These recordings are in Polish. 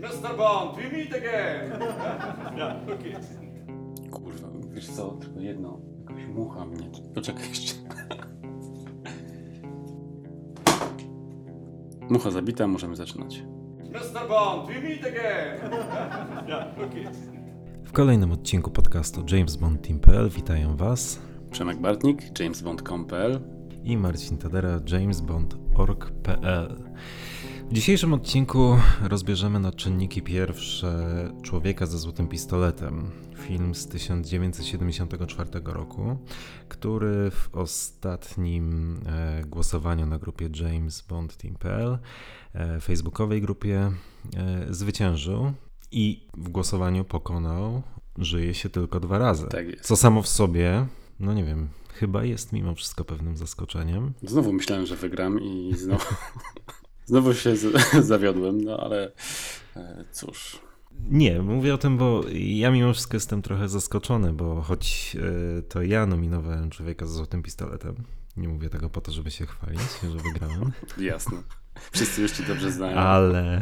Mr. Bond, we meet again! yeah, okay. Kurwa, wiesz co, tylko jedno. Jakaś mucha mnie. Poczekaj jeszcze. Mucha zabita, możemy zaczynać. Mr. Bond, we meet again! yeah, okay. W kolejnym odcinku podcastu James Bond Team.pl witają Was Przemek Bartnik, jamesbond.com.pl i Marcin Tadera, jamesbond.org.pl. W dzisiejszym odcinku rozbierzemy na czynniki pierwsze Człowieka ze złotym pistoletem, film z 1974 roku, który w ostatnim e, głosowaniu na grupie James Bond Team.pl, e, facebookowej grupie, e, zwyciężył i w głosowaniu pokonał Żyje się tylko dwa razy. Tak. Co samo w sobie, no nie wiem, chyba jest mimo wszystko pewnym zaskoczeniem. Znowu myślałem, że wygram i znowu, znowu się zawiodłem, no ale e, cóż. Nie, mówię o tym, bo ja mimo wszystko jestem trochę zaskoczony, bo choć e, to ja nominowałem człowieka z złotym pistoletem, nie mówię tego po to, żeby się chwalić, że wygrałem, Jasne. Wszyscy już ci dobrze znają. ale,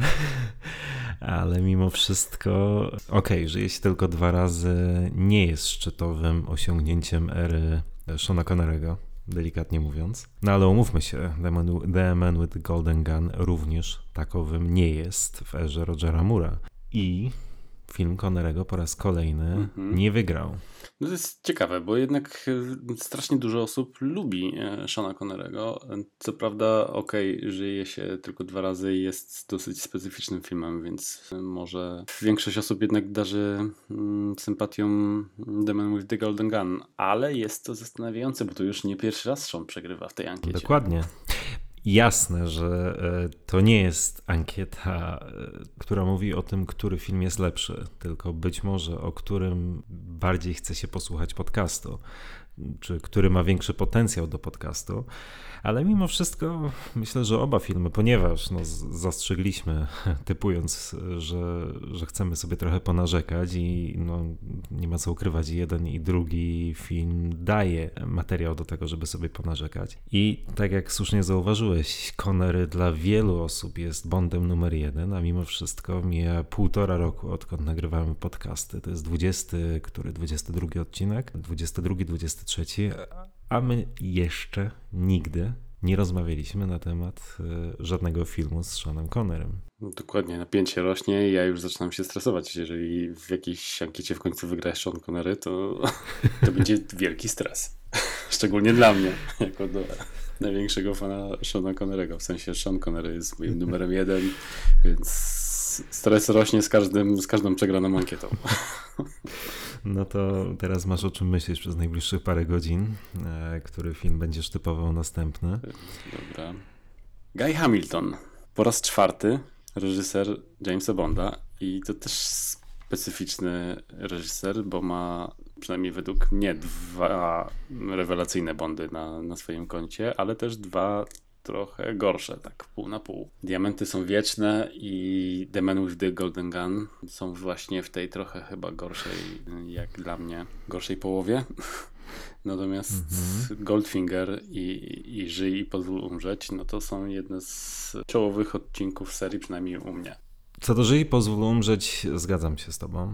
ale mimo wszystko, okej, żyje się tylko dwa razy, nie jest szczytowym osiągnięciem ery Shona Connerego, delikatnie mówiąc. No ale umówmy się, The Man, the Man with the Golden Gun również takowym nie jest w erze Rogera Moora. I film Connerego po raz kolejny Mhm. nie wygrał. No to jest ciekawe, bo jednak e, strasznie dużo osób lubi e, Shona Connerego. Co prawda, okej, żyje się tylko dwa razy i jest dosyć specyficznym filmem, więc może większość osób jednak darzy mm, sympatią The Man with the Golden Gun, ale jest to zastanawiające, bo to już nie pierwszy raz Sean przegrywa w tej ankiecie. Dokładnie. Jasne, że e, to nie jest ankieta, e, która mówi o tym, który film jest lepszy, tylko być może o którym bardziej chce się posłuchać podcastu, czy który ma większy potencjał do podcastu. Ale mimo wszystko myślę, że oba filmy, ponieważ no, zastrzegliśmy, typując, że, że chcemy sobie trochę ponarzekać i no, nie ma co ukrywać, jeden i drugi film daje materiał do tego, żeby sobie ponarzekać. I tak jak słusznie zauważyłeś, Connery dla wielu osób jest Bondem numer jeden, a mimo wszystko mija półtora roku, odkąd nagrywamy podcasty. To jest 20, który 22 odcinek, 22, 23, a my jeszcze nigdy nie rozmawialiśmy na temat y, żadnego filmu z Seanem Connerem. Dokładnie, napięcie rośnie i ja już zaczynam się stresować. Jeżeli w jakiejś ankiecie w końcu wygra Sean Connery, to, to będzie wielki stres. Szczególnie dla mnie, jako do największego fana Seana Connerego. W sensie Sean Connery jest moim numerem jeden, więc stres rośnie z, każdym, z każdą przegraną ankietą. No to teraz masz o czym myśleć przez najbliższych parę godzin, e, który film będziesz typował następny. Dobra. Guy Hamilton. Po raz czwarty reżyser Jamesa Bonda i to też specyficzny reżyser, bo ma przynajmniej według mnie dwa rewelacyjne Bondy na, na swoim koncie, ale też dwa trochę gorsze, tak pół na pół. Diamenty są wieczne i The Man with the Golden Gun są właśnie w tej trochę chyba gorszej, jak dla mnie, gorszej połowie. Natomiast Goldfinger i, i Żyj i pozwól umrzeć, no to są jedne z czołowych odcinków serii, przynajmniej u mnie. Co do Żyj, pozwól umrzeć, zgadzam się z tobą.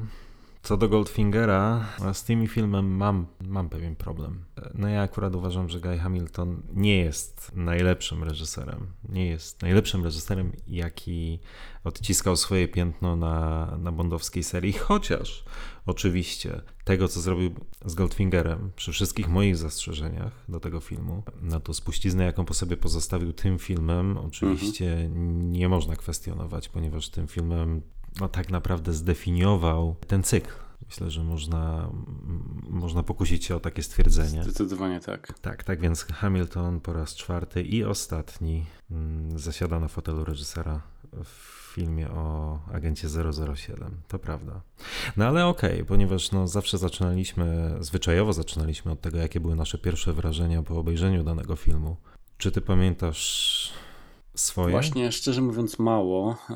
Co do Goldfingera, z tymi filmem mam, mam pewien problem. No ja akurat uważam, że Guy Hamilton nie jest najlepszym reżyserem. Nie jest najlepszym reżyserem, jaki odciskał swoje piętno na, na bondowskiej serii, chociaż oczywiście tego, co zrobił z Goldfingerem, przy wszystkich moich zastrzeżeniach do tego filmu, no to spuściznę, jaką po sobie pozostawił tym filmem, oczywiście nie można kwestionować, ponieważ tym filmem no, tak naprawdę zdefiniował ten cykl. Myślę, że można, można pokusić się o takie stwierdzenie. Zdecydowanie tak. Tak, tak więc Hamilton po raz czwarty i ostatni mm, zasiada na fotelu reżysera w filmie o agencie 007. To prawda. No ale okej, ponieważ no, zawsze zaczynaliśmy, zwyczajowo zaczynaliśmy od tego, jakie były nasze pierwsze wrażenia po obejrzeniu danego filmu. Czy ty pamiętasz swoje? Właśnie, szczerze mówiąc, mało. e,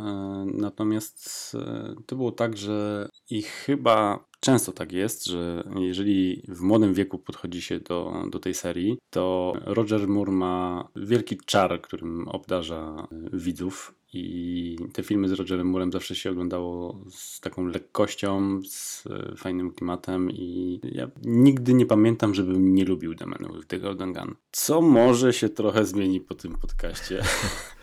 Natomiast e, to było tak, że i chyba często tak jest, że jeżeli w młodym wieku podchodzi się do, do tej serii, to Roger Moore ma wielki czar, którym obdarza widzów. I te filmy z Rogerem Moorem zawsze się oglądało z taką lekkością, z fajnym klimatem i ja nigdy nie pamiętam, żebym nie lubił The Man with the Golden Gun. Co może się trochę zmieni po tym podcaście.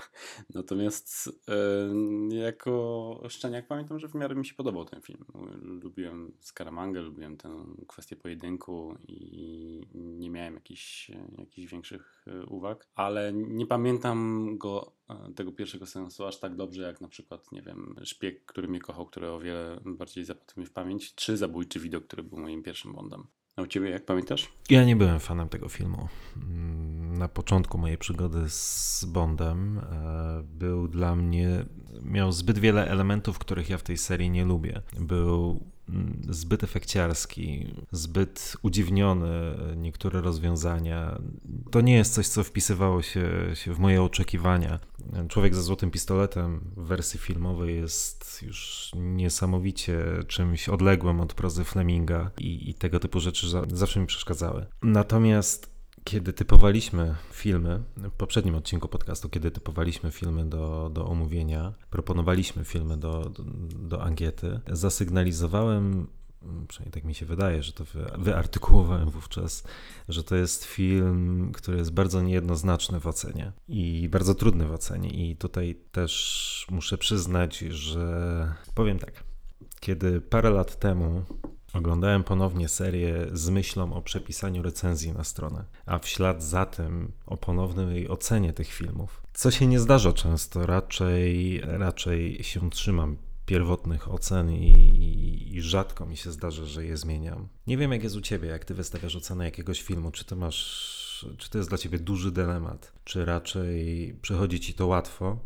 Natomiast e, jako szczeniak pamiętam, że w miarę mi się podobał ten film. Lubiłem Scaramangę, lubiłem tę kwestię pojedynku i nie miałem jakichś, jakichś większych e, uwag, ale nie pamiętam go, e, tego pierwszego sensu aż tak dobrze jak na przykład, nie wiem, Szpieg, który mnie kochał, który o wiele bardziej zapadł mi w pamięć, czy Zabójczy widok, który był moim pierwszym Bondem. A u ciebie jak pamiętasz? Ja nie byłem fanem tego filmu. Mm, na początku mojej przygody z Bondem e, był dla mnie, miał zbyt wiele elementów, których ja w tej serii nie lubię. Był zbyt efekciarski, zbyt udziwniony niektóre rozwiązania. To nie jest coś, co wpisywało się, się w moje oczekiwania. Człowiek ze złotym pistoletem w wersji filmowej jest już niesamowicie czymś odległym od prozy Fleminga i, i tego typu rzeczy zawsze mi przeszkadzały. Natomiast kiedy typowaliśmy filmy, w poprzednim odcinku podcastu, kiedy typowaliśmy filmy do, do omówienia, proponowaliśmy filmy do, do, do ankiety, zasygnalizowałem przynajmniej tak mi się wydaje, że to wy, wyartykułowałem wówczas, że to jest film, który jest bardzo niejednoznaczny w ocenie i bardzo trudny w ocenie. I tutaj też muszę przyznać, że powiem tak. Kiedy parę lat temu oglądałem ponownie serię z myślą o przepisaniu recenzji na stronę, a w ślad za tym o ponownej ocenie tych filmów, co się nie zdarza często, raczej, raczej się trzymam pierwotnych ocen i, i, rzadko mi się zdarza, że je zmieniam. Nie wiem, jak jest u ciebie, jak ty wystawiasz ocenę jakiegoś filmu, czy ty masz, czy to jest dla ciebie duży dylemat, czy raczej przychodzi ci to łatwo.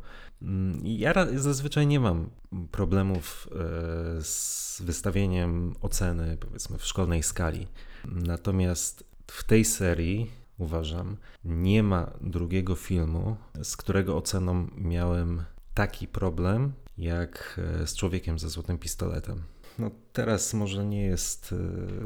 Mm, ja zazwyczaj nie mam problemów e, z wystawieniem oceny, powiedzmy, w szkolnej skali. Natomiast w tej serii uważam, nie ma drugiego filmu, z którego oceną miałem taki problem, jak e, z człowiekiem ze złotym pistoletem. No teraz może nie jest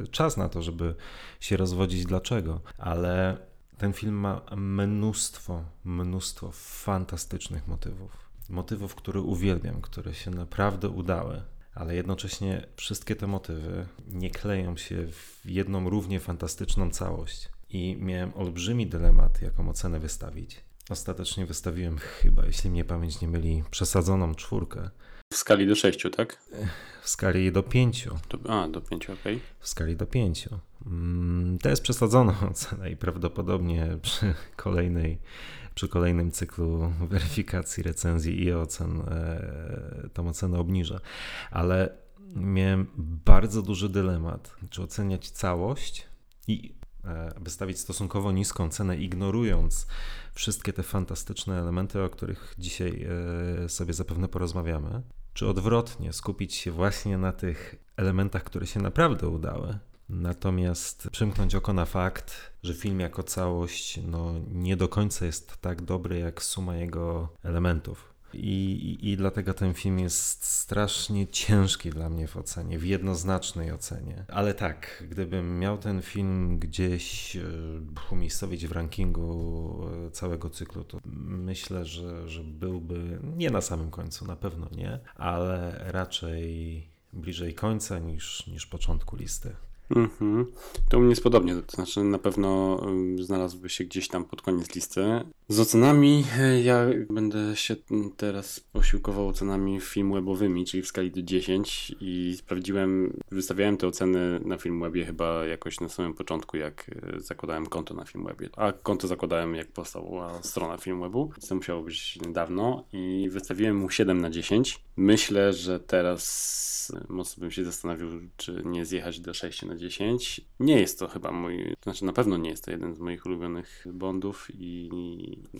e, czas na to, żeby się rozwodzić dlaczego, ale ten film ma mnóstwo, mnóstwo fantastycznych motywów. Motywów, które uwielbiam, które się naprawdę udały, ale jednocześnie wszystkie te motywy nie kleją się w jedną równie fantastyczną całość. I miałem olbrzymi dylemat, jaką ocenę wystawić. Ostatecznie wystawiłem chyba, jeśli mnie pamięć nie myli, przesadzoną czwórkę. W skali do sześciu, tak? W skali do pięciu. a, do pięciu, okej. Okay. W skali do pięciu. Mm, to jest przesadzona ocena i prawdopodobnie przy kolejnej przy kolejnym cyklu weryfikacji, recenzji i ocen e, tą ocenę obniżę. Ale miałem bardzo duży dylemat, czy oceniać całość i e, wystawić stosunkowo niską cenę, ignorując wszystkie te fantastyczne elementy, o których dzisiaj e, sobie zapewne porozmawiamy, czy odwrotnie skupić się właśnie na tych elementach, które się naprawdę udały, natomiast przymknąć oko na fakt, że film jako całość no, nie do końca jest tak dobry jak suma jego elementów. I, i, dlatego ten film jest strasznie ciężki dla mnie w ocenie, w jednoznacznej ocenie. Ale tak, gdybym miał ten film gdzieś e, umiejscowić w rankingu e, całego cyklu, to myślę, że, że byłby nie na samym końcu, na pewno nie, ale raczej bliżej końca niż, niż początku listy. Mhm. To u mnie jest podobnie, to znaczy na pewno znalazłby się gdzieś tam pod koniec listy. Z ocenami e, ja będę się teraz posiłkował ocenami film webowymi, czyli w skali do 10 i sprawdziłem, wystawiałem te oceny na Filmwebie chyba jakoś na samym początku, jak e, zakładałem konto na Filmwebie. A konto zakładałem jak powstała strona Filmwebu, to musiało być dawno i wystawiłem mu 7 na 10. Myślę, że teraz mocno bym się zastanowił, czy nie zjechać do 6 na 10. Nie jest to chyba mój, znaczy na pewno nie jest to jeden z moich ulubionych Bondów i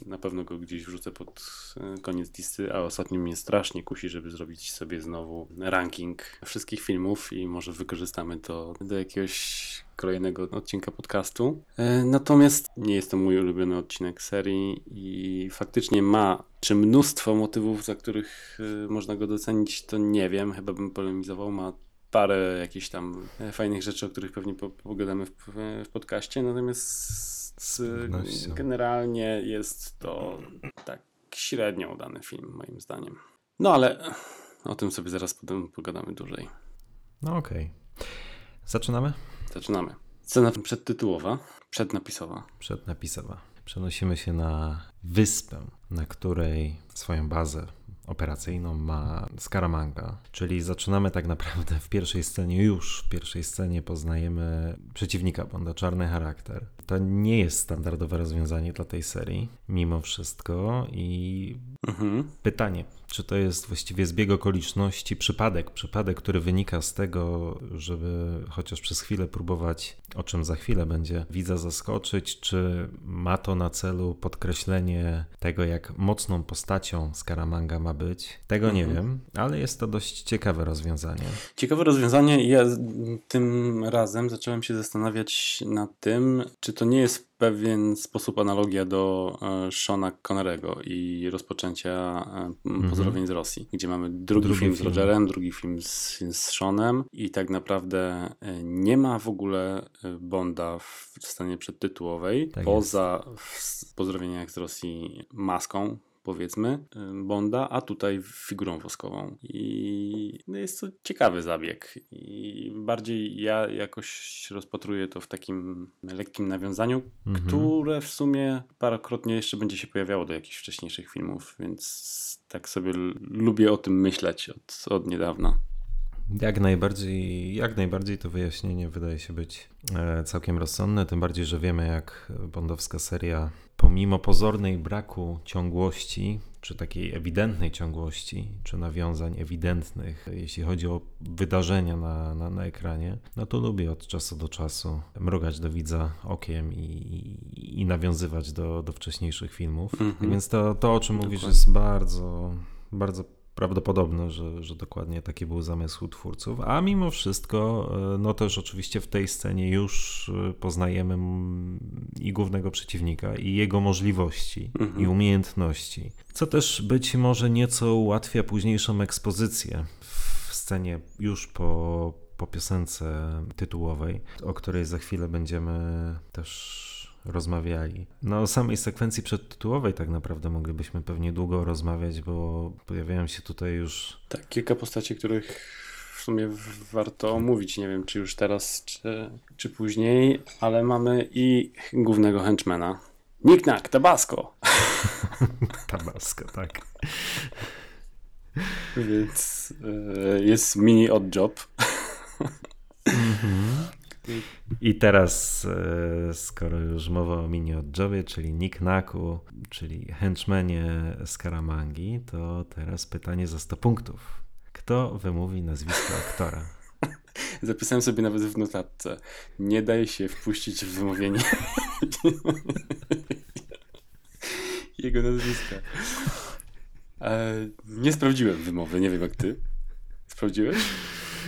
na pewno go gdzieś wrzucę pod e, koniec listy, a ostatnio mnie strasznie kusi, żeby zrobić sobie znowu ranking wszystkich filmów i może wykorzystamy to do jakiegoś kolejnego odcinka podcastu. E, natomiast nie jest to mój ulubiony odcinek serii i faktycznie ma czy mnóstwo motywów, za których e, można go docenić, to nie wiem. Chyba bym polemizował. Ma parę jakichś tam fajnych rzeczy, o których pewnie po- pogadamy w podcaście, natomiast pewnością. generalnie jest to tak średnio udany film, moim zdaniem. No ale o tym sobie zaraz potem pogadamy dłużej. No okej. Zaczynamy? Zaczynamy. Scena przedtytułowa, przednapisowa. Przednapisowa. Przenosimy się na wyspę, na której swoją bazę operacyjną ma Scaramanga. Czyli zaczynamy tak naprawdę w pierwszej scenie, już w pierwszej scenie poznajemy przeciwnika Bonda, czarny charakter. To nie jest standardowe rozwiązanie dla tej serii, mimo wszystko i Mhm. Pytanie, czy to jest właściwie zbieg okoliczności, przypadek, przypadek, który wynika z tego, żeby chociaż przez chwilę próbować, o czym za chwilę będzie, widza zaskoczyć, czy ma to na celu podkreślenie tego, jak mocną postacią Scaramanga ma być? Tego nie Mhm. wiem, ale jest to dość ciekawe rozwiązanie. Ciekawe rozwiązanie. Ja tym razem zacząłem się zastanawiać nad tym, czy to nie jest w pewien sposób analogia do e, Shona Connerego i rozpoczęcia m, Pozdrowień z Rosji, gdzie mamy drugi, Drugi film z film. Rogerem, drugi film z, z Seanem i tak naprawdę e, nie ma w ogóle Bonda w scenie przedtytułowej, Tak poza w Pozdrowieniach z Rosji maską powiedzmy, y, Bonda, a tutaj figurą woskową. I no jest to ciekawy zabieg. I bardziej ja jakoś rozpatruję to w takim lekkim nawiązaniu, Mhm. które w sumie parokrotnie jeszcze będzie się pojawiało do jakichś wcześniejszych filmów, więc tak sobie lubię o tym myśleć od, od niedawna. Jak najbardziej, jak najbardziej to wyjaśnienie wydaje się być e, całkiem rozsądne, tym bardziej, że wiemy jak bondowska seria pomimo pozornej braku ciągłości, czy takiej ewidentnej ciągłości, czy nawiązań ewidentnych, jeśli chodzi o wydarzenia na, na, na ekranie, no to lubię od czasu do czasu mrugać do widza okiem i, i, i nawiązywać do, do wcześniejszych filmów. Mhm. Tak więc to, to o czym mówisz, Dokładnie. jest bardzo, bardzo prawdopodobne, że, że dokładnie taki był zamysł twórców. A mimo wszystko, e, no też oczywiście w tej scenie już e, poznajemy i głównego przeciwnika, i jego możliwości, Mhm. i umiejętności. Co też być może nieco ułatwia późniejszą ekspozycję w scenie już po, po piosence tytułowej, o której za chwilę będziemy też rozmawiali. No o samej sekwencji przedtytułowej tak naprawdę moglibyśmy pewnie długo rozmawiać, bo pojawiają się tutaj już Tak, kilka postaci, których w sumie warto omówić. Nie wiem, czy już teraz, czy, czy później, ale mamy i głównego henchmana. Niknak, Tabasco! Tabasco, tak. Więc e, jest mini odd job. I teraz, e, skoro już mowa o mini odjobie, czyli Nick Naku, czyli henchmanie Skaramangi, to teraz pytanie za 100 punktów. Kto wymówi nazwisko aktora? Zapisałem sobie nawet w notatce. Nie daj się wpuścić w wymówienie jego nazwiska. E, nie sprawdziłem wymowy, nie wiem jak ty. Sprawdziłeś?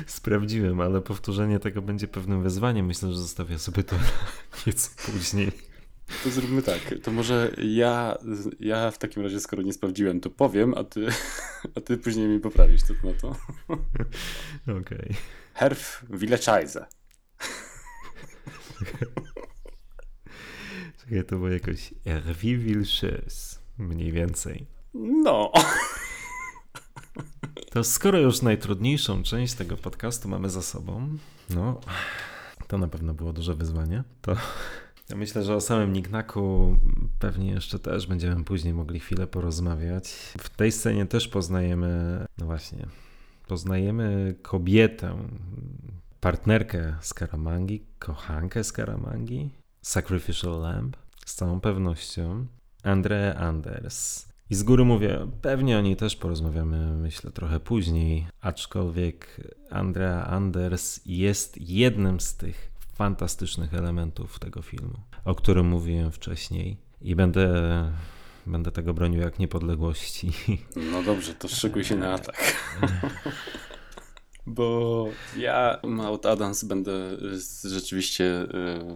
Sprawdziłem, ale powtórzenie tego będzie pewnym wyzwaniem. Myślę, że zostawię sobie to nieco później. To zróbmy tak. To może ja, ja w takim razie, skoro nie sprawdziłem, to powiem, a ty, a ty później mi poprawisz to na to. Okej. Herf Villechajze. Czekaj, to było jakoś Hervé Vilches, mniej więcej. No. To skoro już najtrudniejszą część tego podcastu mamy za sobą, no, to na pewno było duże wyzwanie, to ja myślę, że o samym Nignaku pewnie jeszcze też będziemy później mogli chwilę porozmawiać. W tej scenie też poznajemy, no właśnie, poznajemy kobietę, partnerkę Skaramangi, kochankę Skaramangi, Sacrificial Lamb, z całą pewnością, Andrea Anders. I z góry mówię, pewnie o niej też porozmawiamy, myślę, trochę później, aczkolwiek Andrea Anders jest jednym z tych fantastycznych elementów tego filmu, o którym mówiłem wcześniej i będę, będę tego bronił jak niepodległości. No dobrze, to szykuj się na atak. Bo ja Maud Adams będę rzeczywiście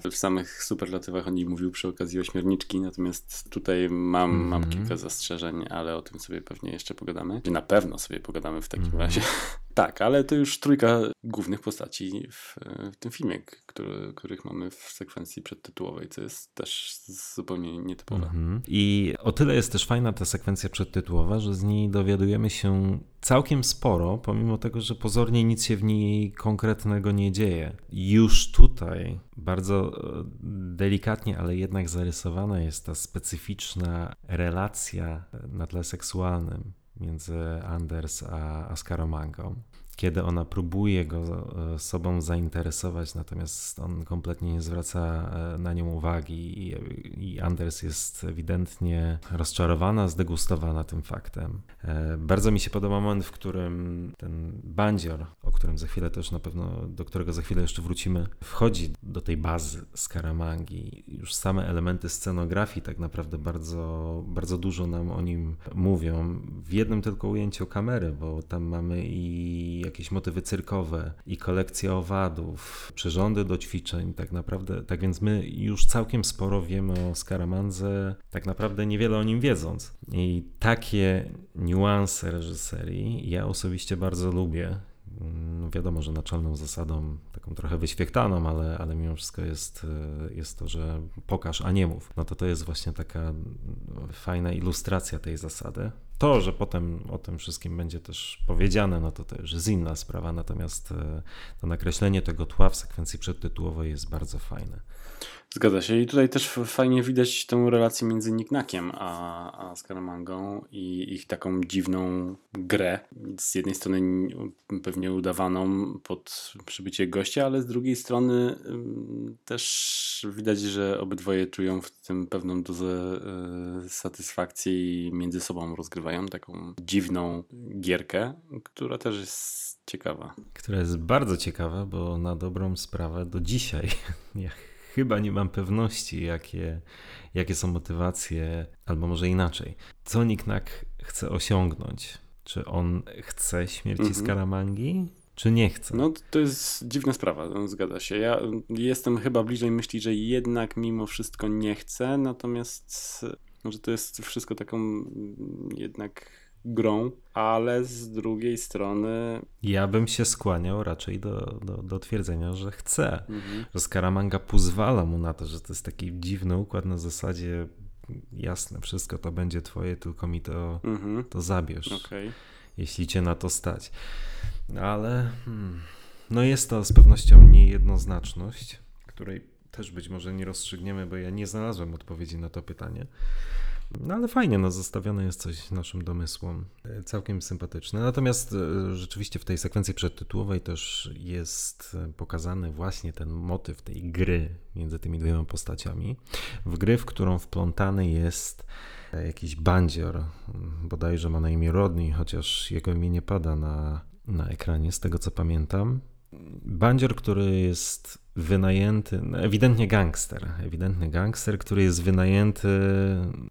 e, w samych superlatywach o niej mówił przy okazji ośmiorniczki, natomiast tutaj mam, mm -hmm. mam kilka zastrzeżeń, ale o tym sobie pewnie jeszcze pogadamy. Na pewno sobie pogadamy w takim mm -hmm. razie. Tak, ale to już trójka głównych postaci w, w tym filmie, który, których mamy w sekwencji przedtytułowej, co jest też zupełnie nietypowe. -hmm. I o tyle jest też fajna ta sekwencja przedtytułowa, że z niej dowiadujemy się całkiem sporo, pomimo tego, że pozornie nic się w niej konkretnego nie dzieje. Już tutaj bardzo e, delikatnie, ale jednak zarysowana jest ta specyficzna relacja na tle seksualnym między Anders a, a Scaramangą kiedy ona próbuje go e, sobą zainteresować, natomiast on kompletnie nie zwraca e, na nią uwagi i Anders jest ewidentnie rozczarowana, zdegustowana tym faktem. E, bardzo mi się podoba moment, w którym ten bandzior, o którym za chwilę też na pewno, do którego za chwilę jeszcze wrócimy, wchodzi do tej bazy Skaramangi. Już same elementy scenografii tak naprawdę bardzo, bardzo dużo nam o nim mówią. W jednym tylko ujęciu kamery, bo tam mamy i jakieś motywy cyrkowe i kolekcje owadów, przyrządy do ćwiczeń, tak naprawdę, tak więc my już całkiem sporo wiemy o Skaramandze, tak naprawdę niewiele o nim wiedząc. I takie niuanse reżyserii ja osobiście bardzo lubię. No wiadomo, że naczelną zasadą, taką trochę wyświechtaną, ale, ale mimo wszystko jest, jest to, że pokaż, a nie mów. No to to jest właśnie taka fajna ilustracja tej zasady. To, że potem o tym wszystkim będzie też powiedziane, no to już jest inna sprawa, natomiast e, to nakreślenie tego tła w sekwencji przedtytułowej jest bardzo fajne. Zgadza się. I tutaj też fajnie widać tę relację między Niknakiem a, a Scaramangą i ich taką dziwną grę. Z jednej strony pewnie udawaną pod przybycie gościa, ale z drugiej strony też widać, że obydwoje czują w tym pewną dozę y, satysfakcji i między sobą rozgrywają taką dziwną gierkę, która też jest ciekawa. Która jest bardzo ciekawa, bo na dobrą sprawę do dzisiaj, chyba nie mam pewności, jakie, jakie są motywacje, albo może inaczej. Co Niknak chce osiągnąć? Czy on chce śmierci mhm. Skaramangi? Czy nie chce? No to jest dziwna sprawa, no, zgadza się. Ja jestem chyba bliżej myśli, że jednak mimo wszystko nie chce, natomiast może to jest wszystko taką mm, jednak grą, ale z drugiej strony. Ja bym się skłaniał raczej do, do, do twierdzenia, że chce. Mhm. Że Scaramanga pozwala mu na to, że to jest taki dziwny układ na zasadzie jasne, wszystko to będzie twoje, tylko mi to, mhm. to zabierz. Okay. Jeśli cię na to stać. Ale hmm, no jest to z pewnością niejednoznaczność, której też być może nie rozstrzygniemy, bo ja nie znalazłem odpowiedzi na to pytanie. No ale fajnie, no zostawione jest coś naszym domysłom. E, całkiem sympatyczne. Natomiast e, rzeczywiście w tej sekwencji przedtytułowej też jest e, pokazany właśnie ten motyw tej gry między tymi dwiema postaciami. W gry, w którą wplątany jest jakiś bandzior, bodajże ma na imię Rodney, chociaż jego imię nie pada na, na ekranie, z tego co pamiętam. Bandzior, który jest wynajęty, ewidentnie gangster, ewidentny gangster, który jest wynajęty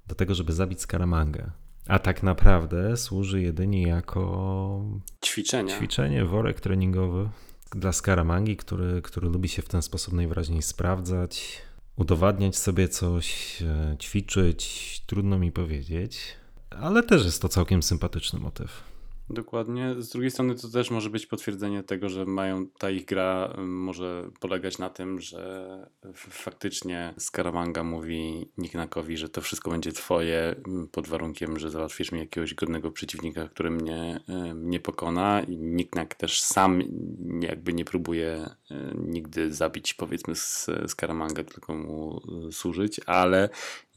do tego, żeby zabić Skaramangę. A tak naprawdę służy jedynie jako ćwiczenie, ćwiczenie worek treningowy dla Skaramangi, który, który lubi się w ten sposób najwyraźniej sprawdzać, udowadniać sobie coś, e, ćwiczyć, trudno mi powiedzieć, ale też jest to całkiem sympatyczny motyw. Dokładnie. Z drugiej strony to też może być potwierdzenie tego, że mają ta ich gra może polegać na tym, że faktycznie Scaramanga mówi Niknakowi, że to wszystko będzie twoje pod warunkiem, że załatwisz mi jakiegoś godnego przeciwnika, który mnie nie pokona i Niknak też sam jakby nie próbuje nigdy zabić powiedzmy Scaramanga, tylko mu służyć, ale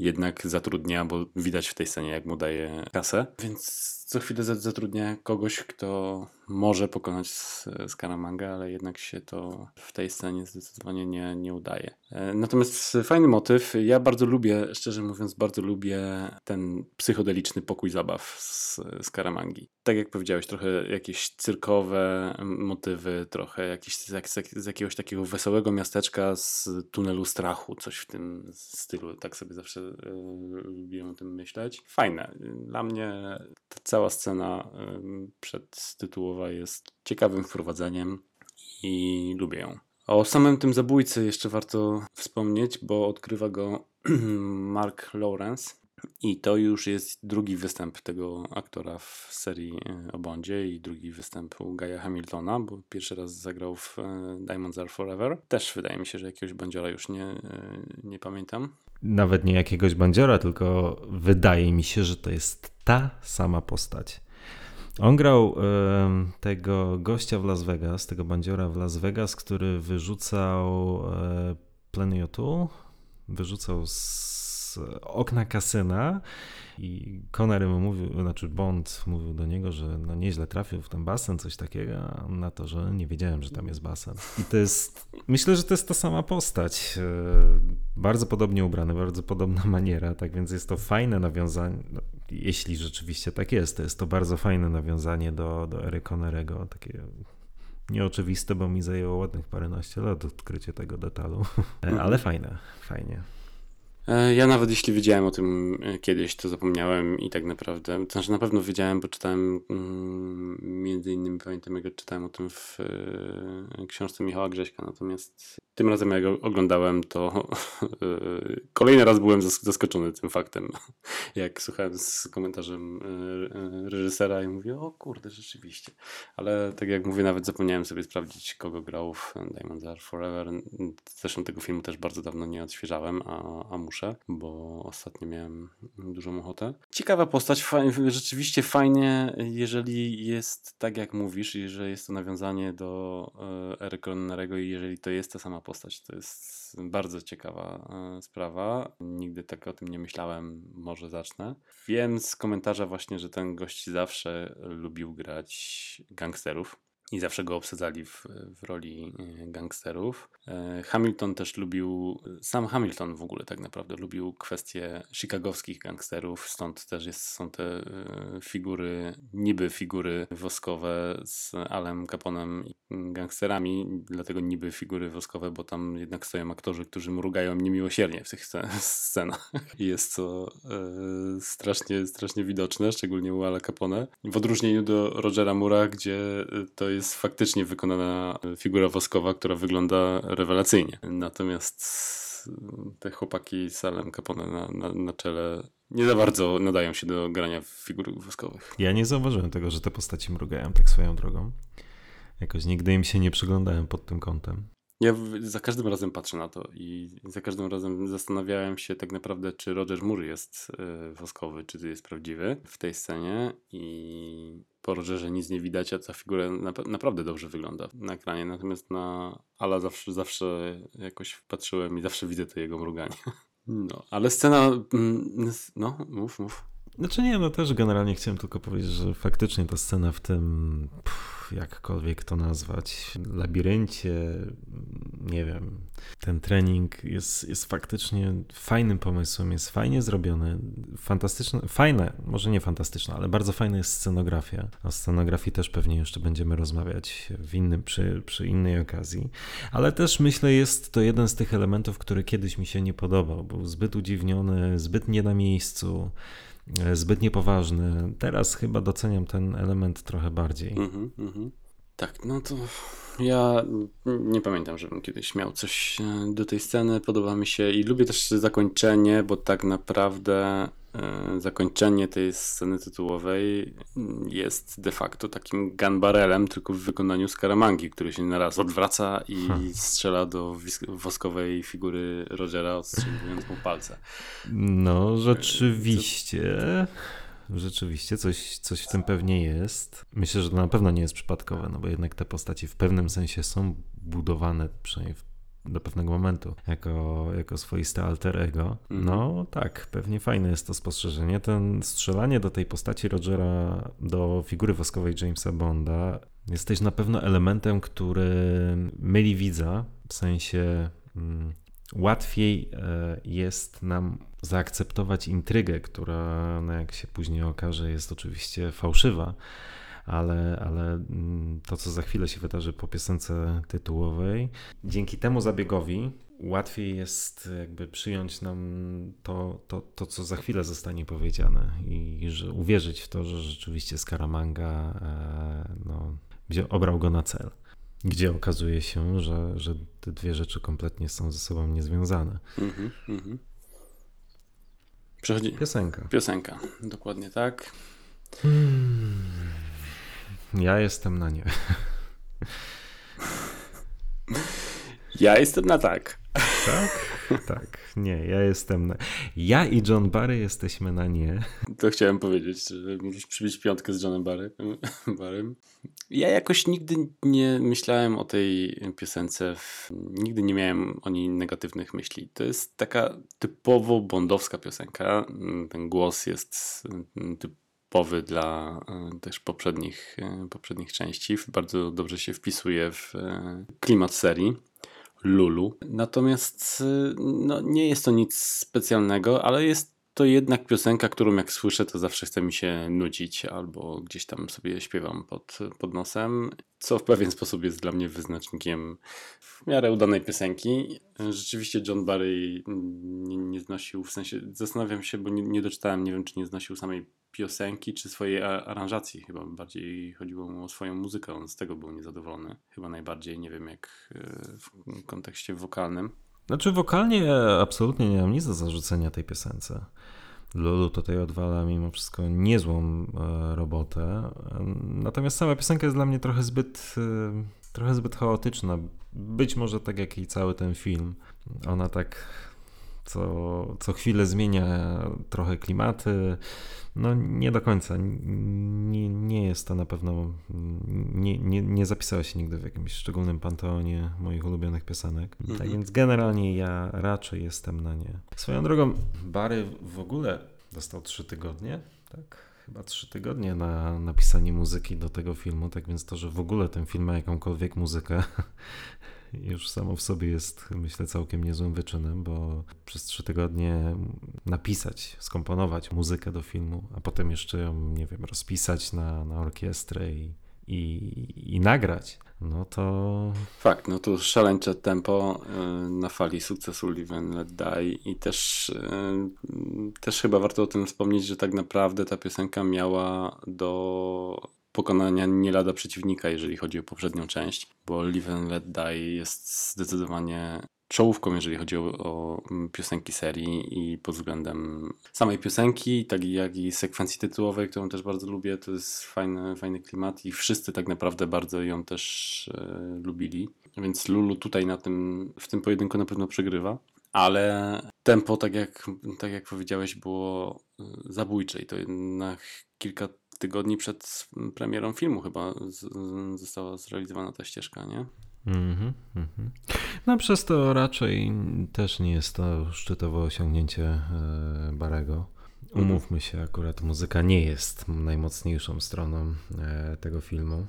jednak zatrudnia, bo widać w tej scenie jak mu daje kasę, więc co chwilę zatrudnia kogoś, kto może pokonać Scaramanga, ale jednak się to w tej scenie zdecydowanie nie, nie udaje. E, natomiast fajny motyw. Ja bardzo lubię, szczerze mówiąc, bardzo lubię ten psychodeliczny pokój zabaw z Scaramangi. Tak jak powiedziałeś, trochę jakieś cyrkowe motywy, trochę jakiś, z jakiegoś takiego wesołego miasteczka z tunelu strachu, coś w tym stylu. Tak sobie zawsze yy, lubiłem o tym myśleć. Fajne. Dla mnie ta cała scena yy, przedtytułowa jest ciekawym wprowadzeniem i lubię ją. O samym tym zabójcy jeszcze warto wspomnieć, bo odkrywa go Mark Lawrence. I to już jest drugi występ tego aktora w serii e, o Bondzie i drugi występ u Gaia Hamiltona, bo pierwszy raz zagrał w e, Diamonds Are Forever. Też wydaje mi się, że jakiegoś bandziora już nie, e, nie pamiętam. Nawet nie jakiegoś bandziora, tylko wydaje mi się, że to jest ta sama postać. On grał tego gościa w Las Vegas, tego bandziora w Las Vegas, który wyrzucał e, Plenty O'Toole, wyrzucał z okna kasyna i Connery mu mówił, znaczy Bond mówił do niego, że no nieźle trafił w ten basen, coś takiego, a na to, że nie wiedziałem, że tam jest basen. I to jest, myślę, że to jest ta sama postać. E, bardzo podobnie ubrany, bardzo podobna maniera, tak więc jest to fajne nawiązanie, no, jeśli rzeczywiście tak jest, to jest to bardzo fajne nawiązanie do, do Ery Connerego, takie nieoczywiste, bo mi zajęło ładnych paręnaście lat odkrycie tego detalu, e, ale fajne, fajnie. E, ja nawet jeśli wiedziałem o tym e, kiedyś, to zapomniałem i tak naprawdę, to znaczy na pewno wiedziałem, bo czytałem mm, między innymi, pamiętam jak czytałem o tym w e, książce Michała Grześka, natomiast tym razem jak oglądałem, to kolejny raz byłem zaskoczony tym faktem, jak słuchałem z komentarzem reżysera i mówię, o kurde, rzeczywiście, ale tak jak mówię, nawet zapomniałem sobie sprawdzić, kogo grał w Diamonds Are Forever, zresztą tego filmu też bardzo dawno nie odświeżałem, a, a muszę, bo ostatnio miałem dużą ochotę. Ciekawa postać, rzeczywiście fajnie, jeżeli jest tak jak mówisz, jeżeli jest to nawiązanie do e, Ery Connerego i jeżeli to jest ta sama postać, to jest bardzo ciekawa e, sprawa. Nigdy tak o tym nie myślałem, może zacznę. Wiem z komentarza właśnie, że ten gość zawsze lubił grać gangsterów i zawsze go obsadzali w, w roli e, gangsterów. E, Hamilton też lubił, sam Hamilton w ogóle tak naprawdę lubił kwestie chicagowskich gangsterów, stąd też jest, są te e, figury, niby figury woskowe z Alem Caponem i gangsterami, dlatego niby figury woskowe, bo tam jednak stoją aktorzy, którzy mrugają niemiłosiernie w tych scenach. Jest to e, strasznie, strasznie widoczne, szczególnie u Ala Capone. W odróżnieniu do Rogera Mura, gdzie to jest faktycznie wykonana figura woskowa, która wygląda rewelacyjnie. Natomiast te chłopaki z Salem Capone na, na, na czele nie za bardzo nadają się do grania w figur woskowych. Ja nie zauważyłem tego, że te postaci mrugają tak swoją drogą. Jakoś nigdy im się nie przyglądałem pod tym kątem. Ja za każdym razem patrzę na to i za każdym razem zastanawiałem się tak naprawdę, czy Roger Moore jest e, woskowy, czy jest prawdziwy w tej scenie i po Rogerze nic nie widać, a ta figura naprawdę dobrze wygląda na ekranie, natomiast na Ala zawsze, zawsze jakoś patrzyłem i zawsze widzę to jego mruganie. No, ale scena, mm, no, mów, mów. Znaczy nie, no też generalnie chciałem tylko powiedzieć, że faktycznie ta scena w tym... Pff jakkolwiek to nazwać, labiryncie, nie wiem. Ten trening jest, jest faktycznie fajnym pomysłem, jest fajnie zrobiony, fantastyczne, fajne, może nie fantastyczne, ale bardzo fajna jest scenografia. O scenografii też pewnie jeszcze będziemy rozmawiać w innym, przy, przy innej okazji, ale też myślę jest to jeden z tych elementów, który kiedyś mi się nie podobał, był zbyt udziwniony, zbyt nie na miejscu, zbyt niepoważny. Teraz chyba doceniam ten element trochę bardziej. Mm -hmm, Tak, no to ja nie pamiętam, żebym kiedyś miał coś e, do tej sceny. Podoba mi się i lubię też zakończenie, bo tak naprawdę E, zakończenie tej sceny tytułowej jest de facto takim gunbarelem, tylko w wykonaniu Skaramangi, który się naraz odwraca i hmm. strzela do woskowej figury Rogera, odstrzeliwując mu palce. No, rzeczywiście. Rzeczywiście, coś, coś w tym pewnie jest. Myślę, że to na pewno nie jest przypadkowe, no bo jednak te postaci w pewnym sensie są budowane, przynajmniej w do pewnego momentu jako, jako swoiste alter ego. Mhm. No tak, pewnie fajne jest to spostrzeżenie. Ten strzelanie do tej postaci Rogera, do figury woskowej Jamesa Bonda jest też na pewno elementem, który myli widza, w sensie mm, łatwiej e, jest nam zaakceptować intrygę, która, no jak się później okaże, jest oczywiście fałszywa ale, ale mm, to, co za chwilę się wydarzy po piosence tytułowej, dzięki temu zabiegowi łatwiej jest jakby przyjąć nam to, to, to co za chwilę zostanie powiedziane i że uwierzyć w to, że rzeczywiście Scaramanga e, no, obrał go na cel. Gdzie okazuje się, że, że te dwie rzeczy kompletnie są ze sobą niezwiązane. Mhm, mhm. Przechodzi. Piosenka. Piosenka, dokładnie tak. Hmm. Ja jestem na nie. Ja jestem na tak. Tak? Tak. Nie, ja jestem na... Ja i John Barry jesteśmy na nie. To chciałem powiedzieć, że musisz przybić piątkę z Johnem Barry, Barrym. Ja jakoś nigdy nie myślałem o tej piosence, nigdy nie miałem o niej negatywnych myśli. To jest taka typowo bondowska piosenka. Ten głos jest typowy dla e, też poprzednich, e, poprzednich części. Bardzo dobrze się wpisuje w e, klimat serii. Lulu. Natomiast no, nie jest to nic specjalnego, ale jest to jednak piosenka, którą jak słyszę, to zawsze chce mi się nudzić, albo gdzieś tam sobie śpiewam pod, pod nosem, co w pewien sposób jest dla mnie wyznacznikiem w miarę udanej piosenki. Rzeczywiście John Barry nie, nie znosił, w sensie zastanawiam się, bo nie, nie doczytałem, nie wiem czy nie znosił samej piosenki czy swojej aranżacji. Chyba bardziej chodziło mu o swoją muzykę, on z tego był niezadowolony. Chyba najbardziej, nie wiem jak e, w kontekście wokalnym. Znaczy wokalnie absolutnie nie mam nic do zarzucenia tej piosence. Lulu tutaj odwala mimo wszystko niezłą e, robotę. Natomiast sama piosenka jest dla mnie trochę zbyt, e, trochę zbyt chaotyczna. Być może tak jak i cały ten film. Ona tak co, co chwilę zmienia trochę klimaty. No nie do końca. Nie, nie jest to na pewno. Nie, nie, nie zapisała się nigdy w jakimś szczególnym panteonie moich ulubionych piosenek. Tak mhm. więc generalnie ja raczej jestem na nie. Swoją drogą, Bary w ogóle dostał trzy tygodnie, tak? Chyba trzy tygodnie na napisanie muzyki do tego filmu, tak więc to, że w ogóle ten film ma jakąkolwiek muzykę, już samo w sobie jest, myślę, całkiem niezłym wyczynem, bo przez trzy tygodnie napisać, skomponować muzykę do filmu, a potem jeszcze ją, nie wiem, rozpisać na, na orkiestrę i, i, i nagrać, no to... Fakt, no to szaleńcze tempo y, na fali sukcesu Live and Let Die i też, y, też chyba warto o tym wspomnieć, że tak naprawdę ta piosenka miała do pokonania nie lada przeciwnika, jeżeli chodzi o poprzednią część, bo Live and Let Die jest zdecydowanie czołówką, jeżeli chodzi o, o, piosenki serii i pod względem samej piosenki, tak jak i sekwencji tytułowej, którą też bardzo lubię, to jest fajny, fajny klimat i wszyscy tak naprawdę bardzo ją też e, lubili, więc Lulu tutaj na tym, w tym pojedynku na pewno przegrywa. Ale tempo, tak jak, tak jak powiedziałeś, było e, zabójcze i to na kilka tygodni przed premierą filmu chyba z, została zrealizowana ta ścieżka, nie? Mm-hmm, mm-hmm. No przez to raczej też nie jest to szczytowe osiągnięcie e, Barego. Umówmy się, akurat muzyka nie jest najmocniejszą stroną e, tego filmu.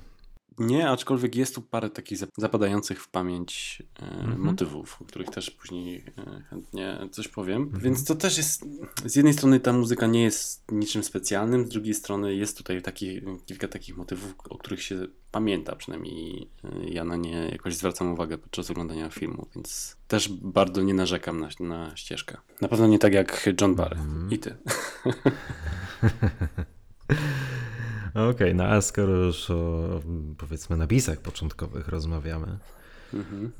Nie, aczkolwiek jest tu parę takich zapadających w pamięć e, mhm. motywów, o których też później e, chętnie coś powiem. Mhm. Więc to też jest, z jednej strony ta muzyka nie jest niczym specjalnym, z drugiej strony jest tutaj taki, kilka takich motywów, o których się pamięta, przynajmniej e, ja na nie jakoś zwracam uwagę podczas oglądania filmu, więc też bardzo nie narzekam na, na ścieżkę. Na pewno nie tak jak John Barry mhm. i ty. Okej, okay, no a skoro już o powiedzmy napisach początkowych rozmawiamy, mhm.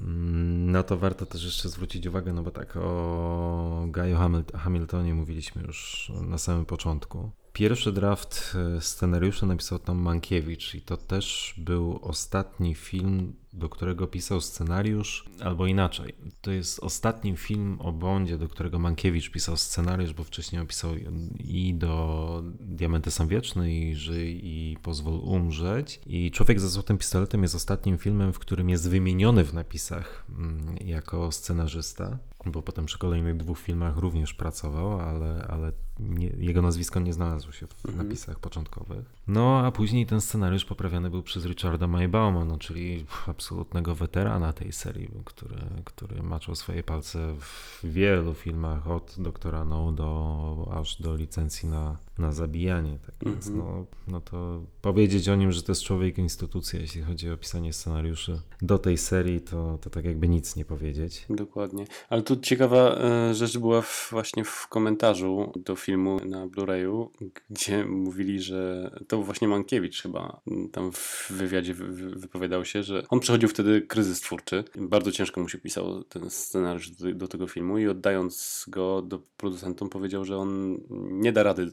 no to warto też jeszcze zwrócić uwagę, no bo tak o Gaju Hamiltonie mówiliśmy już na samym początku. Pierwszy draft e, scenariusza napisał Tom Mankiewicz i to też był ostatni film, do którego pisał scenariusz, albo inaczej. To jest ostatni film o Bondzie, do którego Mankiewicz pisał scenariusz, bo wcześniej opisał i do Diamenty są wieczne, i Żyj, i Pozwól umrzeć. I Człowiek ze złotym pistoletem jest ostatnim filmem, w którym jest wymieniony w napisach mm, jako scenarzysta bo potem przy kolejnych dwóch filmach również pracował, ale, ale nie, jego nazwisko nie znalazło się w mhm. napisach początkowych. No a później ten scenariusz poprawiany był przez Richarda Maybauma, no, czyli absolutnego weterana tej serii, który, który maczał swoje palce w wielu filmach, od Doktora No do, aż do licencji na na zabijanie. Tak więc Mhm. no, no to powiedzieć o nim, że to jest człowiek instytucja, jeśli chodzi o pisanie scenariuszy do tej serii, to, to tak jakby nic nie powiedzieć. Dokładnie. Ale tu ciekawa e, rzecz była w, właśnie w komentarzu do filmu na Blu-rayu, gdzie mówili, że to był właśnie Mankiewicz chyba. Tam w wywiadzie wy, wy- wypowiadał się, że on przechodził wtedy kryzys twórczy. Bardzo ciężko mu się pisał ten scenariusz do, do tego filmu i oddając go do producentom powiedział, że on nie da rady